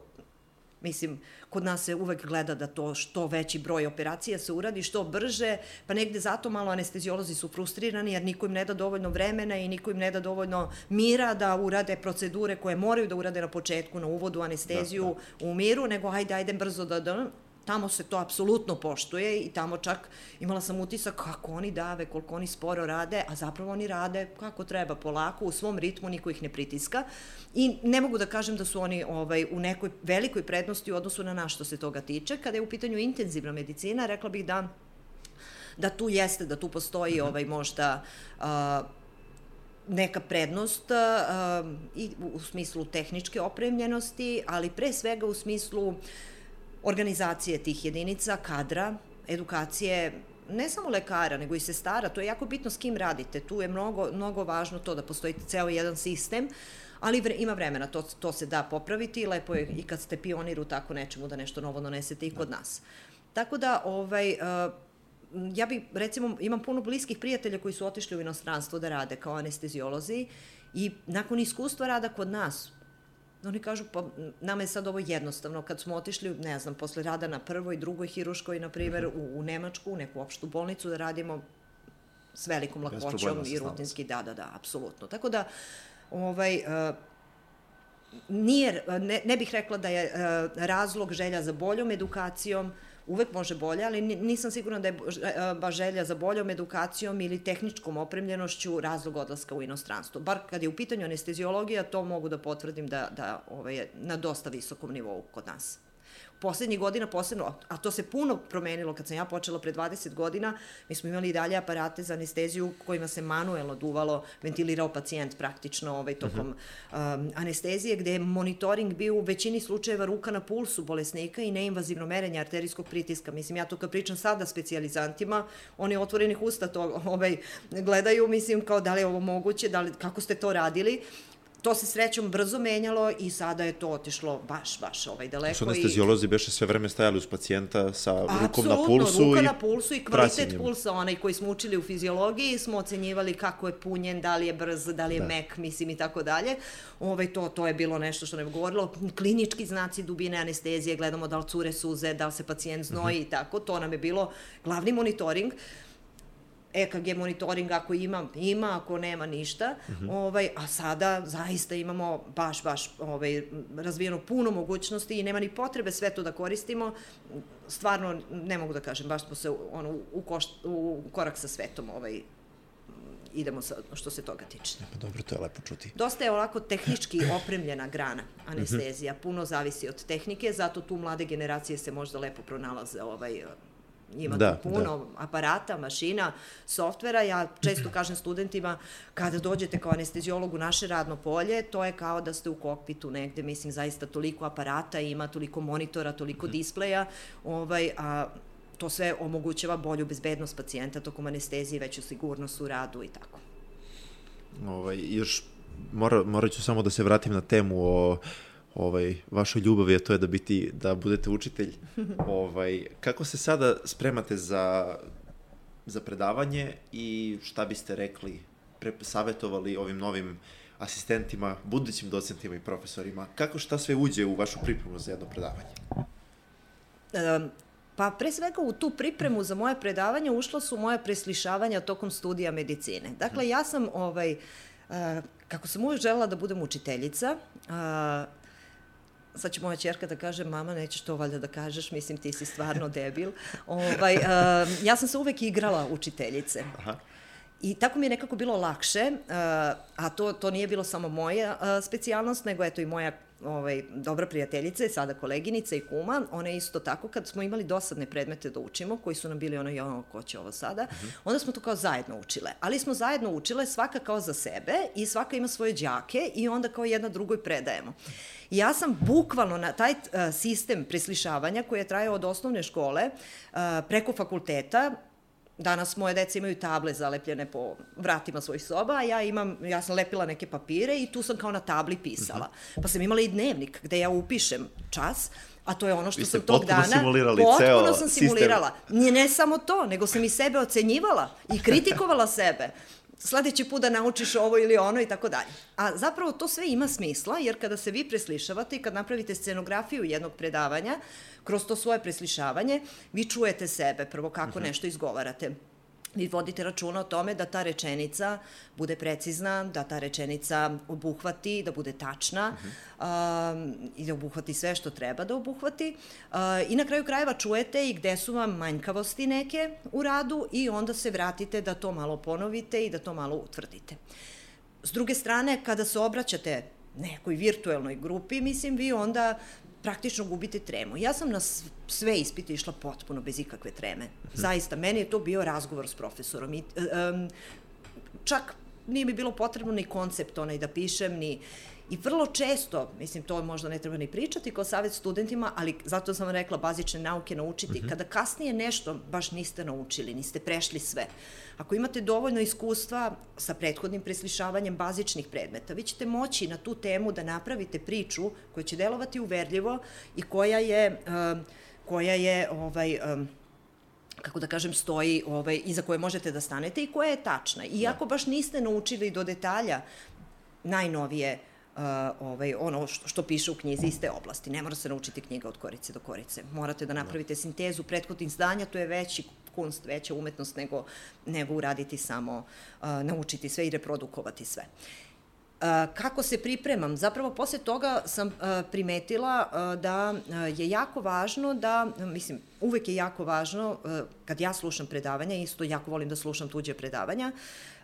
[SPEAKER 2] Mislim, kod nas se uvek gleda da to što veći broj operacija se uradi, što brže, pa negde zato malo anestezijolozi su frustrirani jer niko im ne da dovoljno vremena i niko im ne da dovoljno mira da urade procedure koje moraju da urade na početku, na uvodu anesteziju da, da. u miru, nego ajde, ajde brzo da, da tamo se to apsolutno poštuje i tamo čak imala sam utisak kako oni dave, koliko oni sporo rade, a zapravo oni rade kako treba, polako, u svom ritmu, niko ih ne pritiska. I ne mogu da kažem da su oni ovaj, u nekoj velikoj prednosti u odnosu na nas što se toga tiče. Kada je u pitanju intenzivna medicina, rekla bih da da tu jeste, da tu postoji mhm. ovaj možda uh, neka prednost uh, i u smislu tehničke opremljenosti, ali pre svega u smislu uh, organizacije tih jedinica, kadra, edukacije ne samo lekara, nego i sestara, to je jako bitno s kim radite. Tu je mnogo, mnogo važno to da postoji ceo jedan sistem, ali vre, ima vremena, to, to se da popraviti i lepo je i kad ste pionir u tako nečemu da nešto novo donesete i kod da. nas. Tako da, ovaj, uh, ja bih, recimo, imam puno bliskih prijatelja koji su otišli u inostranstvo da rade kao anestezijolozi i nakon iskustva rada kod nas, oni kažu, pa nama je sad ovo jednostavno, kad smo otišli, ne znam, posle rada na prvoj, drugoj hiruškoj, na primjer, u, u Nemačku, u neku opštu bolnicu, da radimo s velikom lakoćom i rutinski, da, da, da, apsolutno. Tako da, ovaj, uh, nije, ne, ne bih rekla da je uh, razlog želja za boljom edukacijom, uvek može bolje, ali nisam sigurna da je uh, baš želja za boljom edukacijom ili tehničkom opremljenošću razlog odlaska u inostranstvo. Bar kad je u pitanju anesteziologija, to mogu da potvrdim da, da ovaj, na dosta visokom nivou kod nas poslednjih godina posebno, a to se puno promenilo kad sam ja počela pre 20 godina, mi smo imali i dalje aparate za anesteziju kojima se manuelno duvalo, ventilirao pacijent praktično ovaj, tokom uh -huh. um, anestezije, gde je monitoring bio u većini slučajeva ruka na pulsu bolesnika i neinvazivno merenje arterijskog pritiska. Mislim, ja to kad pričam sada specializantima, oni otvorenih usta to ovaj, gledaju, mislim, kao da li je ovo moguće, da li, kako ste to radili, to se srećom brzo menjalo i sada je to otišlo baš, baš ovaj daleko.
[SPEAKER 1] Su anestezijolozi beše sve vreme stajali uz pacijenta sa rukom na pulsu.
[SPEAKER 2] ruka na pulsu i kvalitet praćenjem. pulsa, onaj koji smo učili u fiziologiji, smo ocenjivali kako je punjen, da li je brz, da li je da. mek, mislim i tako dalje. Ovaj, to, to je bilo nešto što nam je govorilo. Klinički znaci dubine anestezije, gledamo da li cure suze, da li se pacijent znoji uh -huh. i tako. To nam je bilo glavni monitoring. Uh, EKG monitoring ako ima, ima, ako nema ništa. Mm -hmm. ovaj, a sada zaista imamo baš, baš ovaj, razvijeno puno mogućnosti i nema ni potrebe sve to da koristimo. Stvarno, ne mogu da kažem, baš smo se ono, u, koš, u korak sa svetom ovaj, idemo sa, što se toga tiče.
[SPEAKER 1] Ja, pa dobro, to je lepo čuti.
[SPEAKER 2] Dosta je ovako tehnički opremljena grana anestezija, -hmm. puno zavisi od tehnike, zato tu mlade generacije se možda lepo pronalaze ovaj, ima da, tu puno da. aparata, mašina, softvera. Ja često kažem studentima, kada dođete kao anestezijolog u naše radno polje, to je kao da ste u kokpitu negde, mislim, zaista toliko aparata ima, toliko monitora, toliko displeja, ovaj, a to sve omogućava bolju bezbednost pacijenta tokom anestezije, veću sigurnost u radu i tako.
[SPEAKER 1] Ovaj, još mora, morat ću samo da se vratim na temu o ovaj, vašoj ljubavi, je to je da, biti, da budete učitelj. ovaj, kako se sada spremate za, za predavanje i šta biste rekli, pre, savjetovali ovim novim asistentima, budućim docentima i profesorima? Kako šta sve uđe u vašu pripremu za jedno predavanje?
[SPEAKER 2] Um, Pa pre svega u tu pripremu za moje predavanje ušla su moje preslišavanja tokom studija medicine. Dakle, ja sam, ovaj, uh, kako sam uvijek želela da budem učiteljica, uh, sad će moja čerka da kaže, mama, nećeš to valjda da kažeš, mislim, ti si stvarno debil. ovaj, uh, ja sam se uvek igrala učiteljice. Aha. I tako mi je nekako bilo lakše, uh, a to, to nije bilo samo moja uh, specijalnost, nego eto i moja ovaj, dobra prijateljica je sada koleginica i kuma, ona je isto tako, kad smo imali dosadne predmete da učimo, koji su nam bili ono, ono, ko će ovo sada, uh mhm. -huh. onda smo to kao zajedno učile. Ali smo zajedno učile, svaka kao za sebe i svaka ima svoje đake i onda kao jedna drugoj predajemo. I ja sam bukvalno na taj uh, sistem preslišavanja koji je trajao od osnovne škole uh, preko fakulteta, Danas moje deca imaju table zalepljene po vratima svojih soba, a ja imam, ja sam lepila neke papire i tu sam kao na tabli pisala. Mhm. Pa sam imala i dnevnik gde ja upišem čas, a to je ono što sam tog dana...
[SPEAKER 1] potpuno
[SPEAKER 2] ceo sam simulirala. Sistem. Nije ne samo to, nego sam i sebe ocenjivala i kritikovala sebe sledeći put da naučiš ovo ili ono i tako dalje. A zapravo to sve ima smisla, jer kada se vi preslišavate i kad napravite scenografiju jednog predavanja, kroz to svoje preslišavanje, vi čujete sebe, prvo kako uh mhm. -huh. nešto izgovarate vi vodite računa o tome da ta rečenica bude precizna, da ta rečenica obuhvati, da bude tačna uh -huh. uh, i da obuhvati sve što treba da obuhvati. Uh, I na kraju krajeva čujete i gde su vam manjkavosti neke u radu i onda se vratite da to malo ponovite i da to malo utvrdite. S druge strane, kada se obraćate nekoj virtuelnoj grupi, mislim, vi onda praktično gubite tremu. Ja sam na sve ispite išla potpuno bez ikakve treme. Zaista, meni je to bio razgovor s profesorom. I, um, čak nije mi bilo potrebno ni koncept onaj da pišem, ni... I vrlo često, mislim, to možda ne treba ni pričati kao savjet studentima, ali zato sam rekla bazične nauke naučiti. Uh mhm. -huh. Kada kasnije nešto baš niste naučili, niste prešli sve, ako imate dovoljno iskustva sa prethodnim preslišavanjem bazičnih predmeta, vi ćete moći na tu temu da napravite priču koja će delovati uverljivo i koja je, um, koja je ovaj, um, kako da kažem, stoji, ovaj, iza koje možete da stanete i koja je tačna. I ako baš niste naučili do detalja najnovije uh, ovaj, ono što, što piše u knjizi iz te oblasti. Ne mora se naučiti knjiga od korice do korice. Morate da napravite sintezu prethodnih zdanja, to je veći kunst, veća umetnost nego, nego uraditi samo, uh, naučiti sve i reprodukovati sve. Kako se pripremam? Zapravo, posle toga sam primetila da je jako važno da, mislim, uvek je jako važno, kad ja slušam predavanja, isto jako volim da slušam tuđe predavanja,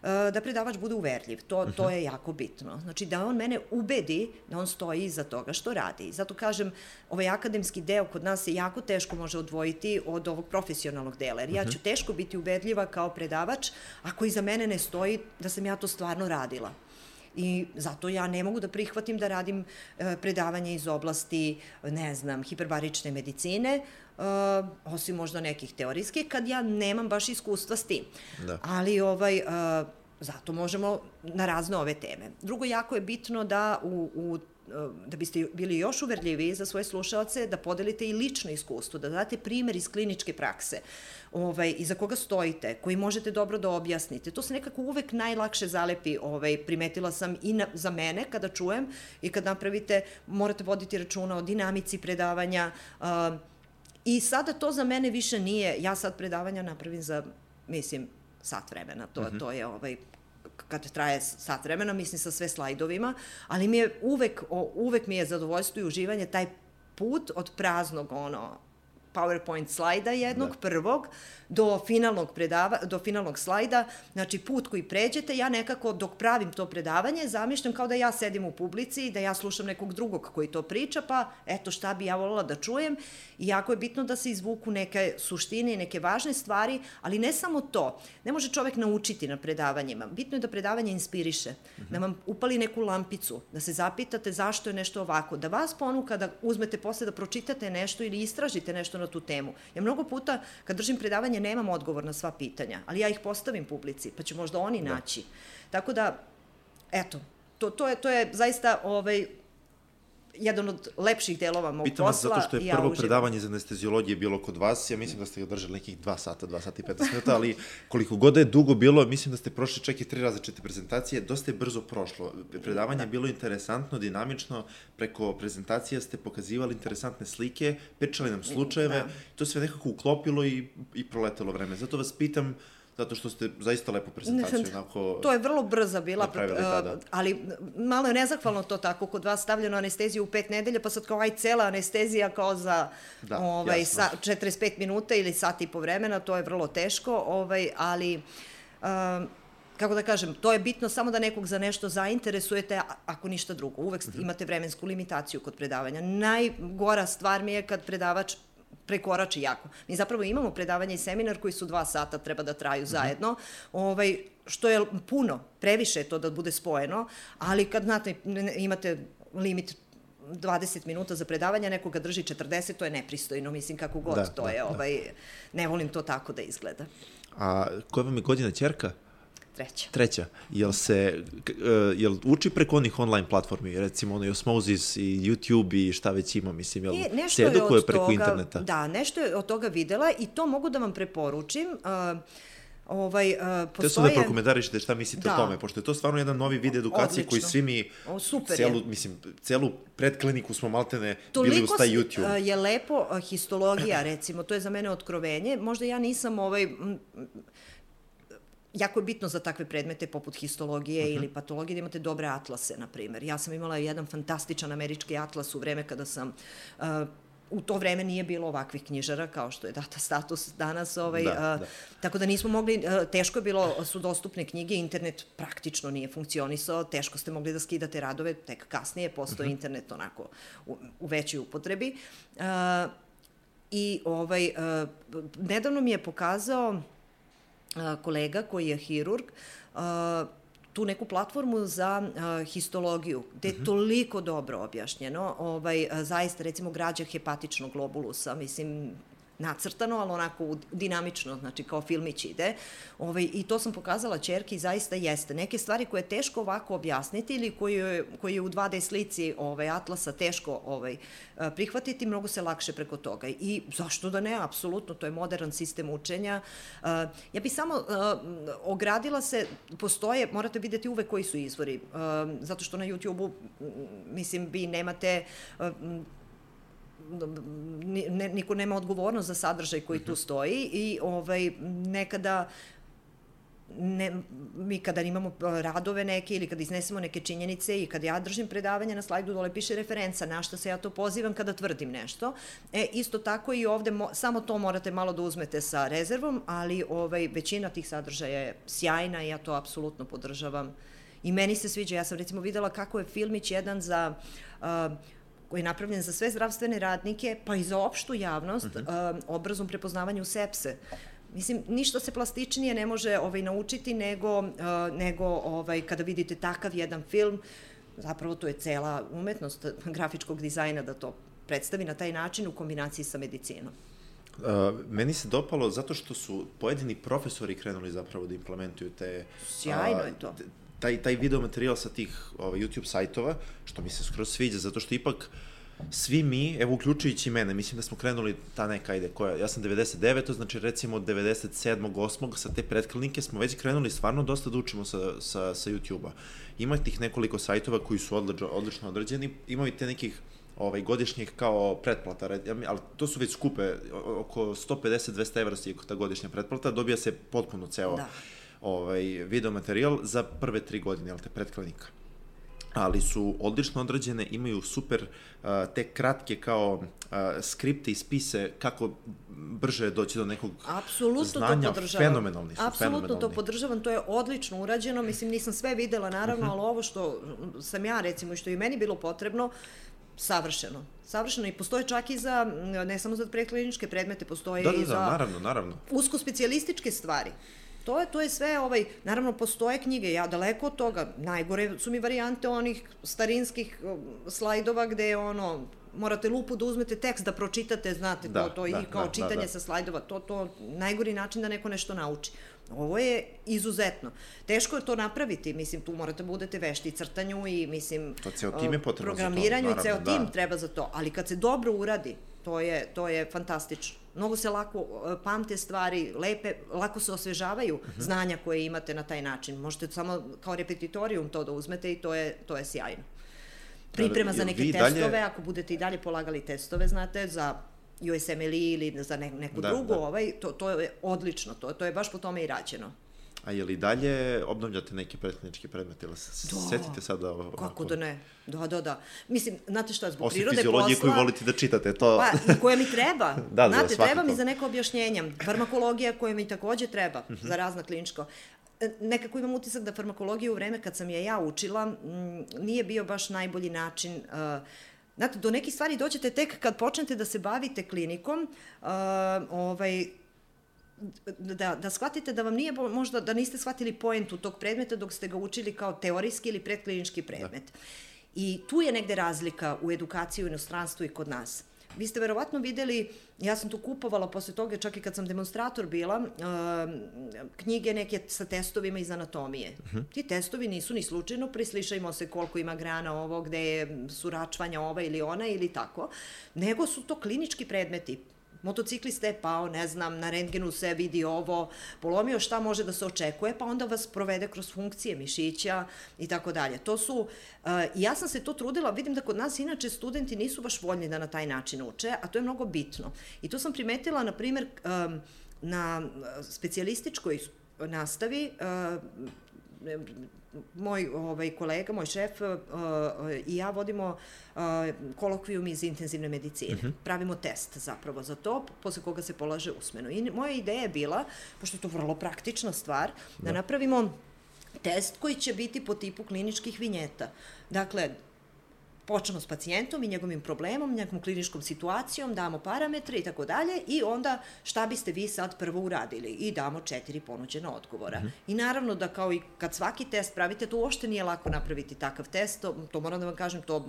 [SPEAKER 2] da predavač bude uverljiv. To, to mhm. je jako bitno. Znači, da on mene ubedi da on stoji iza toga što radi. Zato kažem, ovaj akademski deo kod nas se jako teško može odvojiti od ovog profesionalnog dela, jer ja ću mhm. teško biti ubedljiva kao predavač ako iza mene ne stoji da sam ja to stvarno radila i zato ja ne mogu da prihvatim da radim e, predavanje iz oblasti, ne znam, hiperbarične medicine, e, osim možda nekih teorijskih, kad ja nemam baš iskustva s tim. Da. Ali ovaj, e, zato možemo na razne ove teme. Drugo, jako je bitno da u, u da biste bili još uverljiviji za svoje slušalce, da podelite i lično iskustvo, da date primer iz kliničke prakse ovaj, iza koga stojite, koji možete dobro da objasnite. To se nekako uvek najlakše zalepi, ovaj, primetila sam i na, za mene kada čujem i kad napravite, morate voditi računa o dinamici predavanja, uh, I sada to za mene više nije, ja sad predavanja napravim za, mislim, sat vremena, to, uh mhm. -huh. to je ovaj, kad traje sat vremena, mislim sa sve slajdovima, ali mi je uvek, uvek mi je zadovoljstvo i uživanje taj put od praznog ono PowerPoint slajda jednog, da. prvog, do finalnog, predava, do finalnog slajda, znači put koji pređete, ja nekako dok pravim to predavanje zamišljam kao da ja sedim u publici i da ja slušam nekog drugog koji to priča, pa eto šta bi ja volila da čujem i jako je bitno da se izvuku neke suštine i neke važne stvari, ali ne samo to, ne može čovek naučiti na predavanjima, bitno je da predavanje inspiriše, mm -hmm. da vam upali neku lampicu, da se zapitate zašto je nešto ovako, da vas ponuka da uzmete posle da pročitate nešto ili istražite nešto na tu temu. Ja mnogo puta kad držim predavanje nemam odgovor na sva pitanja, ali ja ih postavim publici, pa će možda oni da. naći. Tako da, eto, to, to, je, to je zaista ovaj, jedan od lepših delova mog Pitam posla.
[SPEAKER 1] Pitam vas zato što je prvo ja predavanje iz anestezijologije bilo kod vas, ja mislim da ste ga držali nekih dva sata, dva sata i 15 minuta, ali koliko god je dugo bilo, mislim da ste prošli čak i tri različite prezentacije, dosta je brzo prošlo. Predavanje da. je bilo interesantno, dinamično, preko prezentacija ste pokazivali interesantne slike, pričali nam slučajeve, da. to sve nekako uklopilo i, i proletelo vreme. Zato vas pitam, zato što ste zaista lepo prezentaciju onako
[SPEAKER 2] To je vrlo brza bila, tada. ali malo je nezahvalno to tako kod vas stavljeno anesteziju u pet nedelja, pa sad kao aj cela anestezija kao za da, ovaj, sa, 45 minuta ili sat i po vremena, to je vrlo teško, ovaj, ali um, kako da kažem, to je bitno samo da nekog za nešto zainteresujete, ako ništa drugo. Uvek mhm. imate vremensku limitaciju kod predavanja. Najgora stvar mi je kad predavač prekorači jako. Mi zapravo imamo predavanje i seminar koji su dva sata, treba da traju mhm. zajedno, ovaj, što je puno, previše to da bude spojeno, ali kad znate, imate limit 20 minuta za predavanje, nekoga drži 40, to je nepristojno, mislim kako god da, to da, je, da. ovaj, ne volim to tako da izgleda.
[SPEAKER 1] A koja vam je godina čerka?
[SPEAKER 2] Treća.
[SPEAKER 1] Treća. Jel se, uh, jel uči preko onih online platformi, recimo ono i Osmosis i YouTube i šta već ima, mislim, jel I, se edukuje preko
[SPEAKER 2] toga,
[SPEAKER 1] interneta?
[SPEAKER 2] Da, nešto je od toga videla i to mogu da vam preporučim. Uh, ovaj, uh, postoje...
[SPEAKER 1] Te su da prokomentarišete šta mislite da. o tome, pošto je to stvarno jedan novi vid edukacije Odlično. koji svi mi,
[SPEAKER 2] o, super
[SPEAKER 1] celu, je. mislim, celu predkliniku smo maltene Toliko bili uz taj YouTube. Toliko
[SPEAKER 2] je lepo histologija, recimo, to je za mene otkrovenje. Možda ja nisam ovaj, jako je bitno za takve predmete poput histologije uh mhm. -huh. ili patologije da imate dobre atlase, na primer. Ja sam imala jedan fantastičan američki atlas u vreme kada sam uh, u to vreme nije bilo ovakvih knjižara kao što je data status danas, ovaj, da, uh, da. tako da nismo mogli, uh, teško je bilo, su dostupne knjige, internet praktično nije funkcionisao, teško ste mogli da skidate radove, tek kasnije postoje uh mhm. -huh. internet onako u, u većoj upotrebi. Uh, I ovaj, uh, nedavno mi je pokazao kolega koji je hirurg, tu neku platformu za uh, histologiju, gde je mm -hmm. toliko dobro objašnjeno, ovaj, zaista, recimo, građa hepatičnog globulusa, mislim, nacrtano, ali onako dinamično, znači kao filmić ide. Ovaj, I to sam pokazala čerki i zaista jeste. Neke stvari koje je teško ovako objasniti ili koji je, koji je u 2D slici ovaj, Atlasa teško ovaj, prihvatiti, mnogo se lakše preko toga. I zašto da ne, apsolutno, to je modern sistem učenja. Ja bih samo ogradila se, postoje, morate videti uvek koji su izvori, zato što na YouTube-u, mislim, vi nemate ne, niko nema odgovornost za sadržaj koji tu mhm. stoji i ovaj, nekada ne, mi kada imamo radove neke ili kada iznesemo neke činjenice i kad ja držim predavanje na slajdu dole piše referenca na što se ja to pozivam kada tvrdim nešto. E, isto tako i ovde mo, samo to morate malo da uzmete sa rezervom, ali ovaj, većina tih sadržaja je sjajna i ja to apsolutno podržavam. I meni se sviđa, ja sam recimo videla kako je filmić jedan za uh, koji je napravljen za sve zdravstvene radnike, pa i za opštu javnost, uh -huh. uh, obrazom prepoznavanju sepse. Mislim, ništa se plastičnije ne može ovaj, naučiti nego, uh, nego ovaj, kada vidite takav jedan film, zapravo to je cela umetnost grafičkog dizajna da to predstavi na taj način u kombinaciji sa medicinom.
[SPEAKER 1] Uh, meni se dopalo zato što su pojedini profesori krenuli zapravo da implementuju te...
[SPEAKER 2] Sjajno uh, je to.
[SPEAKER 1] Taj, taj video materijal sa tih ovaj, YouTube sajtova, što mi se skroz sviđa, zato što ipak svi mi, evo uključujući mene, mislim da smo krenuli ta neka ide koja, ja sam 99. znači recimo od 97. 8. sa te predklinike smo već krenuli stvarno dosta da učimo sa, sa, sa YouTube-a. Ima tih nekoliko sajtova koji su odlično, odlično određeni, i te nekih ovaj, godišnjih kao pretplata, ali to su već skupe, oko 150-200 evra je ta godišnja pretplata, dobija se potpuno ceo da. Ovaj, video materijal za prve tri godine, jel te, predklinika ali su odlično odrađene, imaju super uh, te kratke kao uh, skripte i spise kako brže doći do nekog
[SPEAKER 2] Apsolutno
[SPEAKER 1] znanja,
[SPEAKER 2] to podržavam.
[SPEAKER 1] fenomenalni su.
[SPEAKER 2] Apsolutno
[SPEAKER 1] fenomenalni.
[SPEAKER 2] to podržavam, to je odlično urađeno, mislim nisam sve videla naravno, uh mhm. -huh. ali ovo što sam ja recimo i što je meni bilo potrebno, savršeno. Savršeno i postoje čak i za, ne samo za prekliničke predmete, postoje
[SPEAKER 1] da, da,
[SPEAKER 2] i da,
[SPEAKER 1] za naravno, naravno.
[SPEAKER 2] usko specijalističke stvari. To je, to je sve, ovaj, naravno postoje knjige, ja daleko od toga, najgore su mi varijante onih starinskih slajdova gde je ono, morate lupu da uzmete tekst da pročitate, znate, da, to, to da, i kao da, čitanje da, da. sa slajdova, to, to najgori način da neko nešto nauči. Ovo je izuzetno. Teško je to napraviti, mislim, tu morate da budete vešti crtanju i, mislim,
[SPEAKER 1] to ceo tim je potrebno
[SPEAKER 2] programiranju
[SPEAKER 1] za to,
[SPEAKER 2] naravno, i ceo tim da. treba za to, ali kad se dobro uradi, to je, to je fantastično. Mnogo se lako pamte stvari, lepe, lako se osvežavaju uh mhm. -huh. znanja koje imate na taj način. Možete samo kao repetitorijum to da uzmete i to je, to je sjajno. Priprema za neke testove, dalje... ako budete i dalje polagali testove, znate, za USMLE ili za ne, neku da, drugu, da. ovaj, to, to je odlično, to, to je baš po tome i rađeno.
[SPEAKER 1] A je li dalje obnavljate neke pretkliničke predmete ili se da, setite sada ovako?
[SPEAKER 2] Kako da ne? Da, da, da. Mislim, znate šta, zbog
[SPEAKER 1] Osim
[SPEAKER 2] prirode posla...
[SPEAKER 1] Osim fiziologije koju volite da čitate, to...
[SPEAKER 2] Pa, i koja mi treba. da, da, znate, da, treba mi za neko objašnjenje. Farmakologija koja mi takođe treba uh -huh. za razna kliničko e, nekako imam utisak da farmakologija u vreme kad sam je ja učila m, nije bio baš najbolji način uh, Znate, do nekih stvari dođete tek kad počnete da se bavite klinikom, uh, ovaj, da, da shvatite da vam nije možda, da niste shvatili poentu tog predmeta dok ste ga učili kao teorijski ili predklinički predmet. Da. I tu je negde razlika u edukaciji u inostranstvu i kod nas. Vi ste verovatno videli, ja sam tu kupovala posle toga, čak i kad sam demonstrator bila, uh, knjige neke sa testovima iz anatomije. Uh mhm. -huh. Ti testovi nisu ni slučajno, prislišajmo se koliko ima grana ovo, gde su račvanja ova ili ona ili tako, nego su to klinički predmeti motociklista je pao, ne znam, na rentgenu se vidi ovo, polomio šta može da se očekuje, pa onda vas provede kroz funkcije mišića i tako dalje. To su, uh, ja sam se to trudila, vidim da kod nas inače studenti nisu baš voljni da na taj način uče, a to je mnogo bitno. I to sam primetila, na primer, um, na specijalističkoj nastavi, uh, moj ovaj, kolega, moj šef uh, i ja vodimo uh, kolokvijum iz intenzivne medicine. Uh mhm. -huh. Pravimo test zapravo za to, posle koga se polaže usmeno. I moja ideja je bila, pošto je to vrlo praktična stvar, da, da napravimo test koji će biti po tipu kliničkih vinjeta. Dakle, počnemo s pacijentom i njegovim problemom, njegovom kliničkom situacijom, damo parametre i tako dalje i onda šta biste vi sad prvo uradili i damo četiri ponuđena odgovora. Mm -hmm. I naravno da kao i kad svaki test pravite, to uopšte nije lako napraviti takav test, to, to moram da vam kažem, to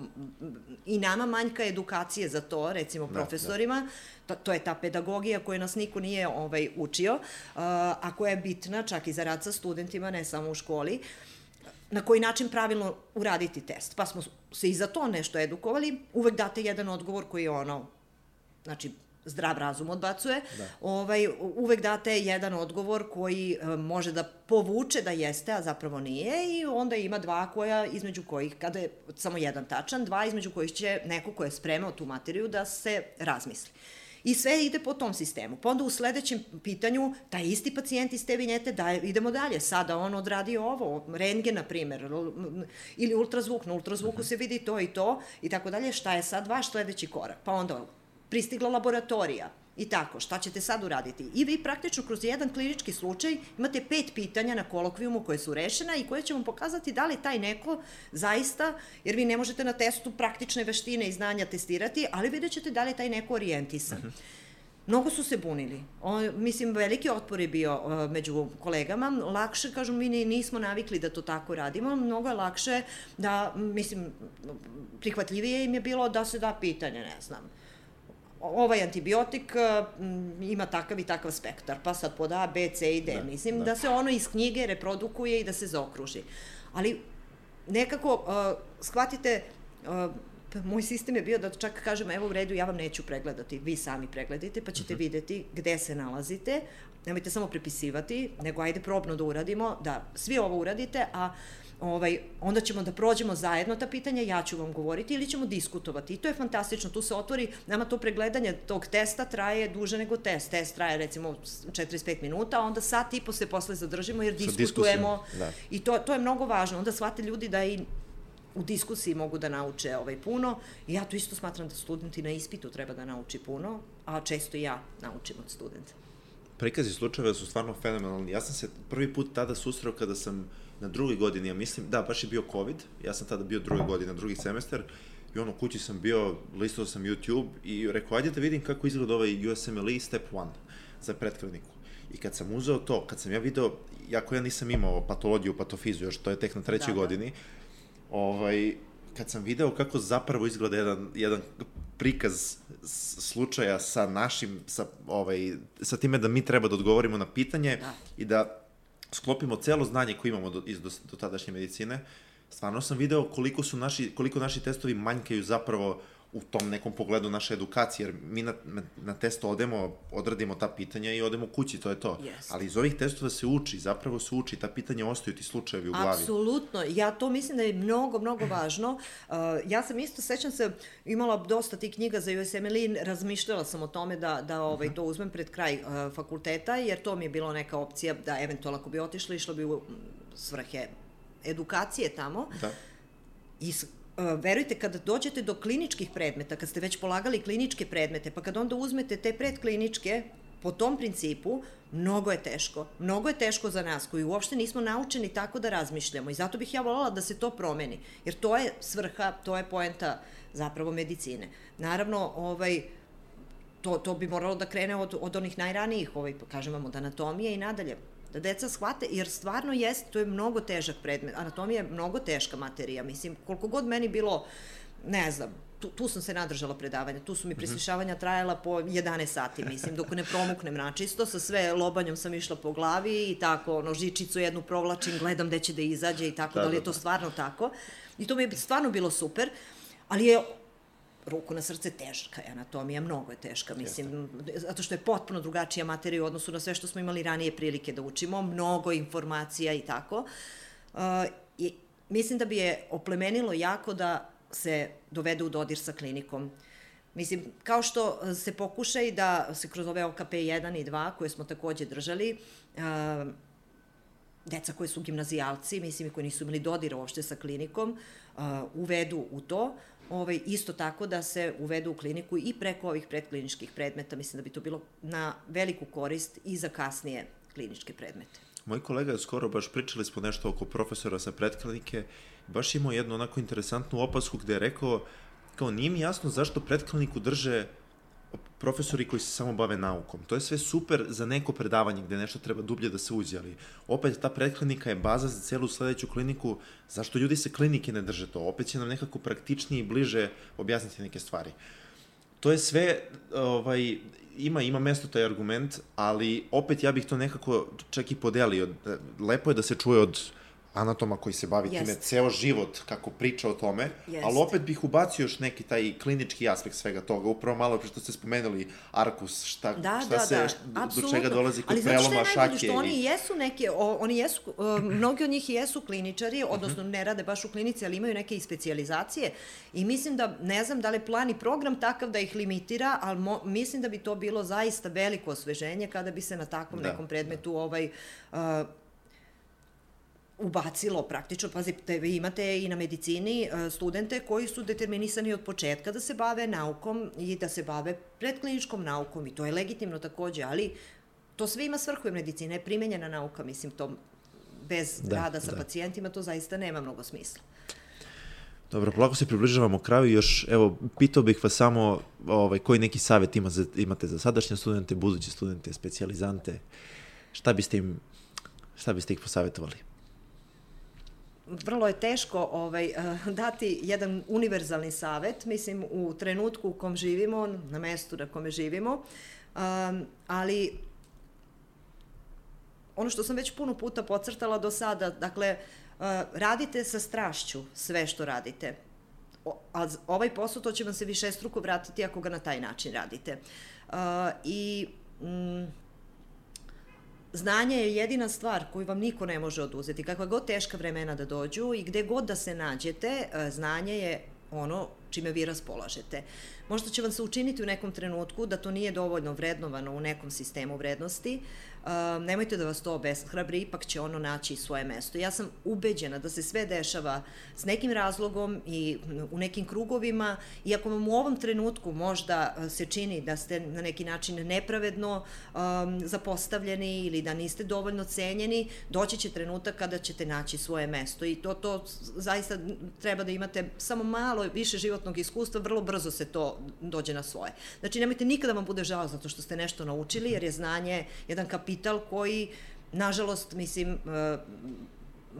[SPEAKER 2] i nama manjka edukacije za to, recimo da, profesorima, da. To, to je ta pedagogija koju nas niko nije ovaj, učio, uh, a koja je bitna čak i za rad sa studentima, ne samo u školi. Uh, na koji način pravilno uraditi test. Pa smo se i za to nešto edukovali. Uvek date jedan odgovor koji je ono, znači, zdrav razum odbacuje. Da. Ovaj, uvek date jedan odgovor koji e, može da povuče da jeste, a zapravo nije i onda ima dva koja između kojih, kada je samo jedan tačan, dva između kojih će neko ko je spremao tu materiju da se razmisli. I sve ide po tom sistemu. Pa onda u sledećem pitanju, taj isti pacijent iz te vinjete, da idemo dalje, sada on odradi ovo, renge, na primer, ili ultrazvuk, na ultrazvuku se vidi to i to, i tako dalje, šta je sad vaš sledeći korak? Pa onda pristigla laboratorija, I tako, šta ćete sad uraditi? I vi praktično kroz jedan klinički slučaj imate pet pitanja na kolokvijumu koje su rešena i koje će vam pokazati da li taj neko zaista, jer vi ne možete na testu praktične veštine i znanja testirati, ali vidjet ćete da li je taj neko orijentisan. Uh mhm. -huh. Mnogo su se bunili. O, mislim, veliki otpor je bio o, među kolegama. Lakše, kažu, mi nismo navikli da to tako radimo. Mnogo je lakše da, mislim, prihvatljivije im je bilo da se da pitanje, ne znam ovaj antibiotik m, ima takav i takav spektar, pa sad pod A, B, C i D. Da, Mislim da. da se ono iz knjige reprodukuje i da se zaokruži. Ali nekako uh, shvatite uh, moj sistem je bio da čak kažem, evo u redu, ja vam neću pregledati, vi sami pregledajte, pa ćete uh mhm. -huh. videti gde se nalazite, nemojte samo prepisivati, nego ajde probno da uradimo, da svi ovo uradite, a ovaj, onda ćemo da prođemo zajedno ta pitanja, ja ću vam govoriti ili ćemo diskutovati. I to je fantastično, tu se otvori, nama to pregledanje tog testa traje duže nego test. Test traje recimo 45 minuta, onda sat i po se posle zadržimo jer diskutujemo. Da. I to, to je mnogo važno. Onda shvate ljudi da i u diskusiji mogu da nauče ovaj puno. I ja to isto smatram da studenti na ispitu treba da nauči puno, a često i ja naučim od studenta.
[SPEAKER 1] Prikazi slučajeva su stvarno fenomenalni. Ja sam se prvi put tada susreo kada sam na drugoj godini, ja mislim, da, baš je bio COVID, ja sam tada bio druge godine, drugi semestar, i ono, kući sam bio, listao sam YouTube i rekao, ajde da vidim kako izgleda ovaj USMLE Step 1 za pretkrvniku. I kad sam uzeo to, kad sam ja video, jako ja nisam imao patologiju, patofiziju, još to je tek na trećoj da, da. godini, ovaj, kad sam video kako zapravo izgleda jedan, jedan prikaz slučaja sa našim, sa, ovaj, sa time da mi treba da odgovorimo na pitanje da. i da sklopimo celo znanje koje imamo do, iz do, do tadašnje medicine, stvarno sam video koliko su naši, koliko naši testovi manjkaju zapravo u tom nekom pogledu naše edukacije, jer mi na, na, testo odemo, odradimo ta pitanja i odemo kući, to je to. Yes. Ali iz ovih testova se uči, zapravo se uči, ta pitanja ostaju ti slučajevi u glavi.
[SPEAKER 2] Apsolutno, ja to mislim da je mnogo, mnogo važno. Uh, ja sam isto, sećam se, imala dosta tih knjiga za USMLE i razmišljala sam o tome da, da ovaj, mhm. to uzmem pred kraj uh, fakulteta, jer to mi je bilo neka opcija da eventualno ako bi otišla, išla bi u svrhe edukacije tamo. Da. I Uh, verujte, kada dođete do kliničkih predmeta, kad ste već polagali kliničke predmete, pa kad onda uzmete te predkliničke, po tom principu, mnogo je teško. Mnogo je teško za nas koji uopšte nismo naučeni tako da razmišljamo i zato bih ja volala da se to promeni, jer to je svrha, to je poenta zapravo medicine. Naravno, ovaj, to, to bi moralo da krene od, od onih najranijih, ovaj, kažem vam, od anatomije i nadalje da deca shvate, jer stvarno jest, to je mnogo težak predmet, anatomija je mnogo teška materija, mislim, koliko god meni bilo, ne znam, tu, tu sam se nadržala predavanja, tu su mi mhm. preslišavanja trajala po 11 sati, mislim, dok ne promuknem načisto, sa sve lobanjom sam išla po glavi i tako, ono, žičicu jednu provlačim, gledam gde će da izađe i tako, da, da li je da, to da. stvarno tako. I to mi je stvarno bilo super, ali je ruku na srce teška je anatomija, mnogo je teška, mislim, Jeste. zato što je potpuno drugačija materija u odnosu na sve što smo imali ranije prilike da učimo, mnogo informacija i tako. Uh, i mislim da bi je oplemenilo jako da se dovede u dodir sa klinikom. Mislim, kao što se pokuša i da se kroz ove OKP 1 i 2, koje smo takođe držali, uh, deca koje su gimnazijalci, mislim, i koji nisu imali dodira uopšte sa klinikom, uh, uvedu u to, ovaj, isto tako da se uvedu u kliniku i preko ovih predkliničkih predmeta. Mislim da bi to bilo na veliku korist i za kasnije kliničke predmete.
[SPEAKER 1] Moj kolega je skoro baš pričali smo nešto oko profesora sa predklinike baš imao jednu onako interesantnu opasku gde je rekao, kao nije mi jasno zašto predkliniku drže profesori koji se samo bave naukom. To je sve super za neko predavanje gde nešto treba dublje da se uđe, ali opet ta predklinika je baza za celu sledeću kliniku. Zašto ljudi se klinike ne drže to? Opet će nam nekako praktičnije i bliže objasniti neke stvari. To je sve, ovaj, ima, ima mesto taj argument, ali opet ja bih to nekako čak i podelio. Lepo je da se čuje od anatoma koji se bavi Jest. time ceo život, kako priča o tome, Jest. ali opet bih ubacio još neki taj klinički aspekt svega toga, upravo malo pre što ste spomenuli Arkus, šta,
[SPEAKER 2] da,
[SPEAKER 1] šta
[SPEAKER 2] da,
[SPEAKER 1] se,
[SPEAKER 2] da,
[SPEAKER 1] do čega dolazi kod preloma šake. Ali
[SPEAKER 2] što oni jesu neke, o, oni jesu, o, mnogi od njih jesu kliničari, mhm. odnosno ne rade baš u klinici, ali imaju neke i specializacije i mislim da, ne znam da li plan i program takav da ih limitira, ali mo, mislim da bi to bilo zaista veliko osveženje kada bi se na takvom da, nekom predmetu da. ovaj, uh, ubacilo praktično, pazite, vi imate i na medicini e, studente koji su determinisani od početka da se bave naukom i da se bave predkliničkom naukom i to je legitimno takođe, ali to sve ima svrhu jer medicina je primenjena nauka, mislim, to bez da, rada sa da. pacijentima to zaista nema mnogo smisla.
[SPEAKER 1] Dobro, polako se približavamo kraju još, evo, pitao bih vas samo ovaj, koji neki savjet ima za, imate za sadašnje studente, buduće studente, specializante, šta biste im, šta biste ih posavjetovali?
[SPEAKER 2] Vrlo je teško ovaj, eh, dati jedan univerzalni savet, mislim, u trenutku u kom živimo, na mestu na kome živimo, um, ali ono što sam već puno puta pocrtala do sada, dakle, uh, radite sa strašću sve što radite. O, a ovaj posao, to će vam se više struko vratiti ako ga na taj način radite. Uh, I... Mm, znanje je jedina stvar koju vam niko ne može oduzeti. Kakva god teška vremena da dođu i gde god da se nađete, e, znanje je ono čime vi raspolažete. Možda će vam se učiniti u nekom trenutku da to nije dovoljno vrednovano u nekom sistemu vrednosti, uh, nemojte da vas to obeshrabri, ipak će ono naći svoje mesto. Ja sam ubeđena da se sve dešava s nekim razlogom i u nekim krugovima, iako vam u ovom trenutku možda se čini da ste na neki način nepravedno um, zapostavljeni ili da niste dovoljno cenjeni, doći će trenutak kada ćete naći svoje mesto i to, to zaista treba da imate samo malo više životnog iskustva, vrlo brzo se to dođe na svoje. Znači, nemojte nikada vam bude žao zato što ste nešto naučili, jer je znanje jedan kapital koji, nažalost, mislim, e,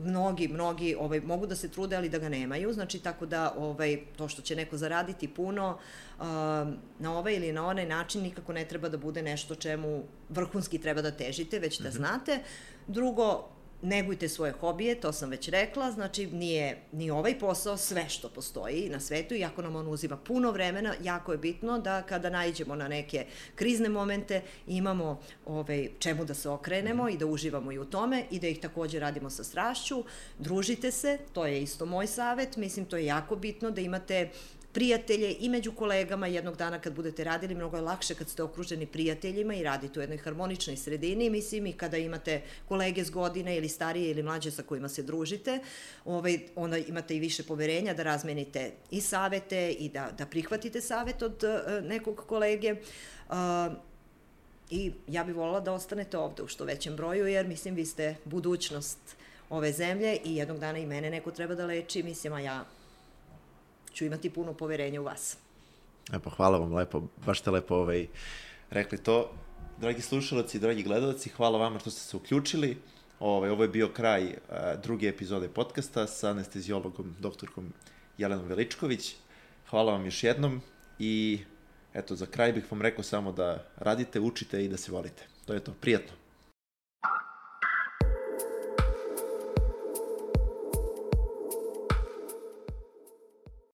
[SPEAKER 2] mnogi, mnogi ovaj, mogu da se trude, ali da ga nemaju, znači tako da ovaj, to što će neko zaraditi puno uh, na ovaj ili na onaj način nikako ne treba da bude nešto čemu vrhunski treba da težite, već da -hmm. znate. Drugo, negujte svoje hobije, to sam već rekla, znači nije ni ovaj posao sve što postoji na svetu, iako nam on uzima puno vremena, jako je bitno da kada najđemo na neke krizne momente imamo ovaj, čemu da se okrenemo i da uživamo i u tome i da ih takođe radimo sa strašću. Družite se, to je isto moj savet, mislim to je jako bitno da imate prijatelje i među kolegama jednog dana kad budete radili, mnogo je lakše kad ste okruženi prijateljima i radite u jednoj harmoničnoj sredini, mislim, i kada imate kolege s godine ili starije ili mlađe sa kojima se družite, ovaj, onda imate i više poverenja da razmenite i savete i da, da prihvatite savet od uh, nekog kolege. Uh, I ja bih volila da ostanete ovde u što većem broju, jer mislim vi ste budućnost ove zemlje i jednog dana i mene neko treba da leči, mislim, a ja ću imati puno poverenja u vas.
[SPEAKER 1] E pa hvala vam lepo, baš ste lepo ovaj, rekli to. Dragi slušalci, dragi gledalci, hvala vama što ste se uključili. Ovaj, ovo je bio kraj uh, druge epizode podcasta sa anestezijologom, doktorkom Jelenom Veličković. Hvala vam još jednom i eto, za kraj bih vam rekao samo da radite, učite i da se volite. To je to. Prijatno.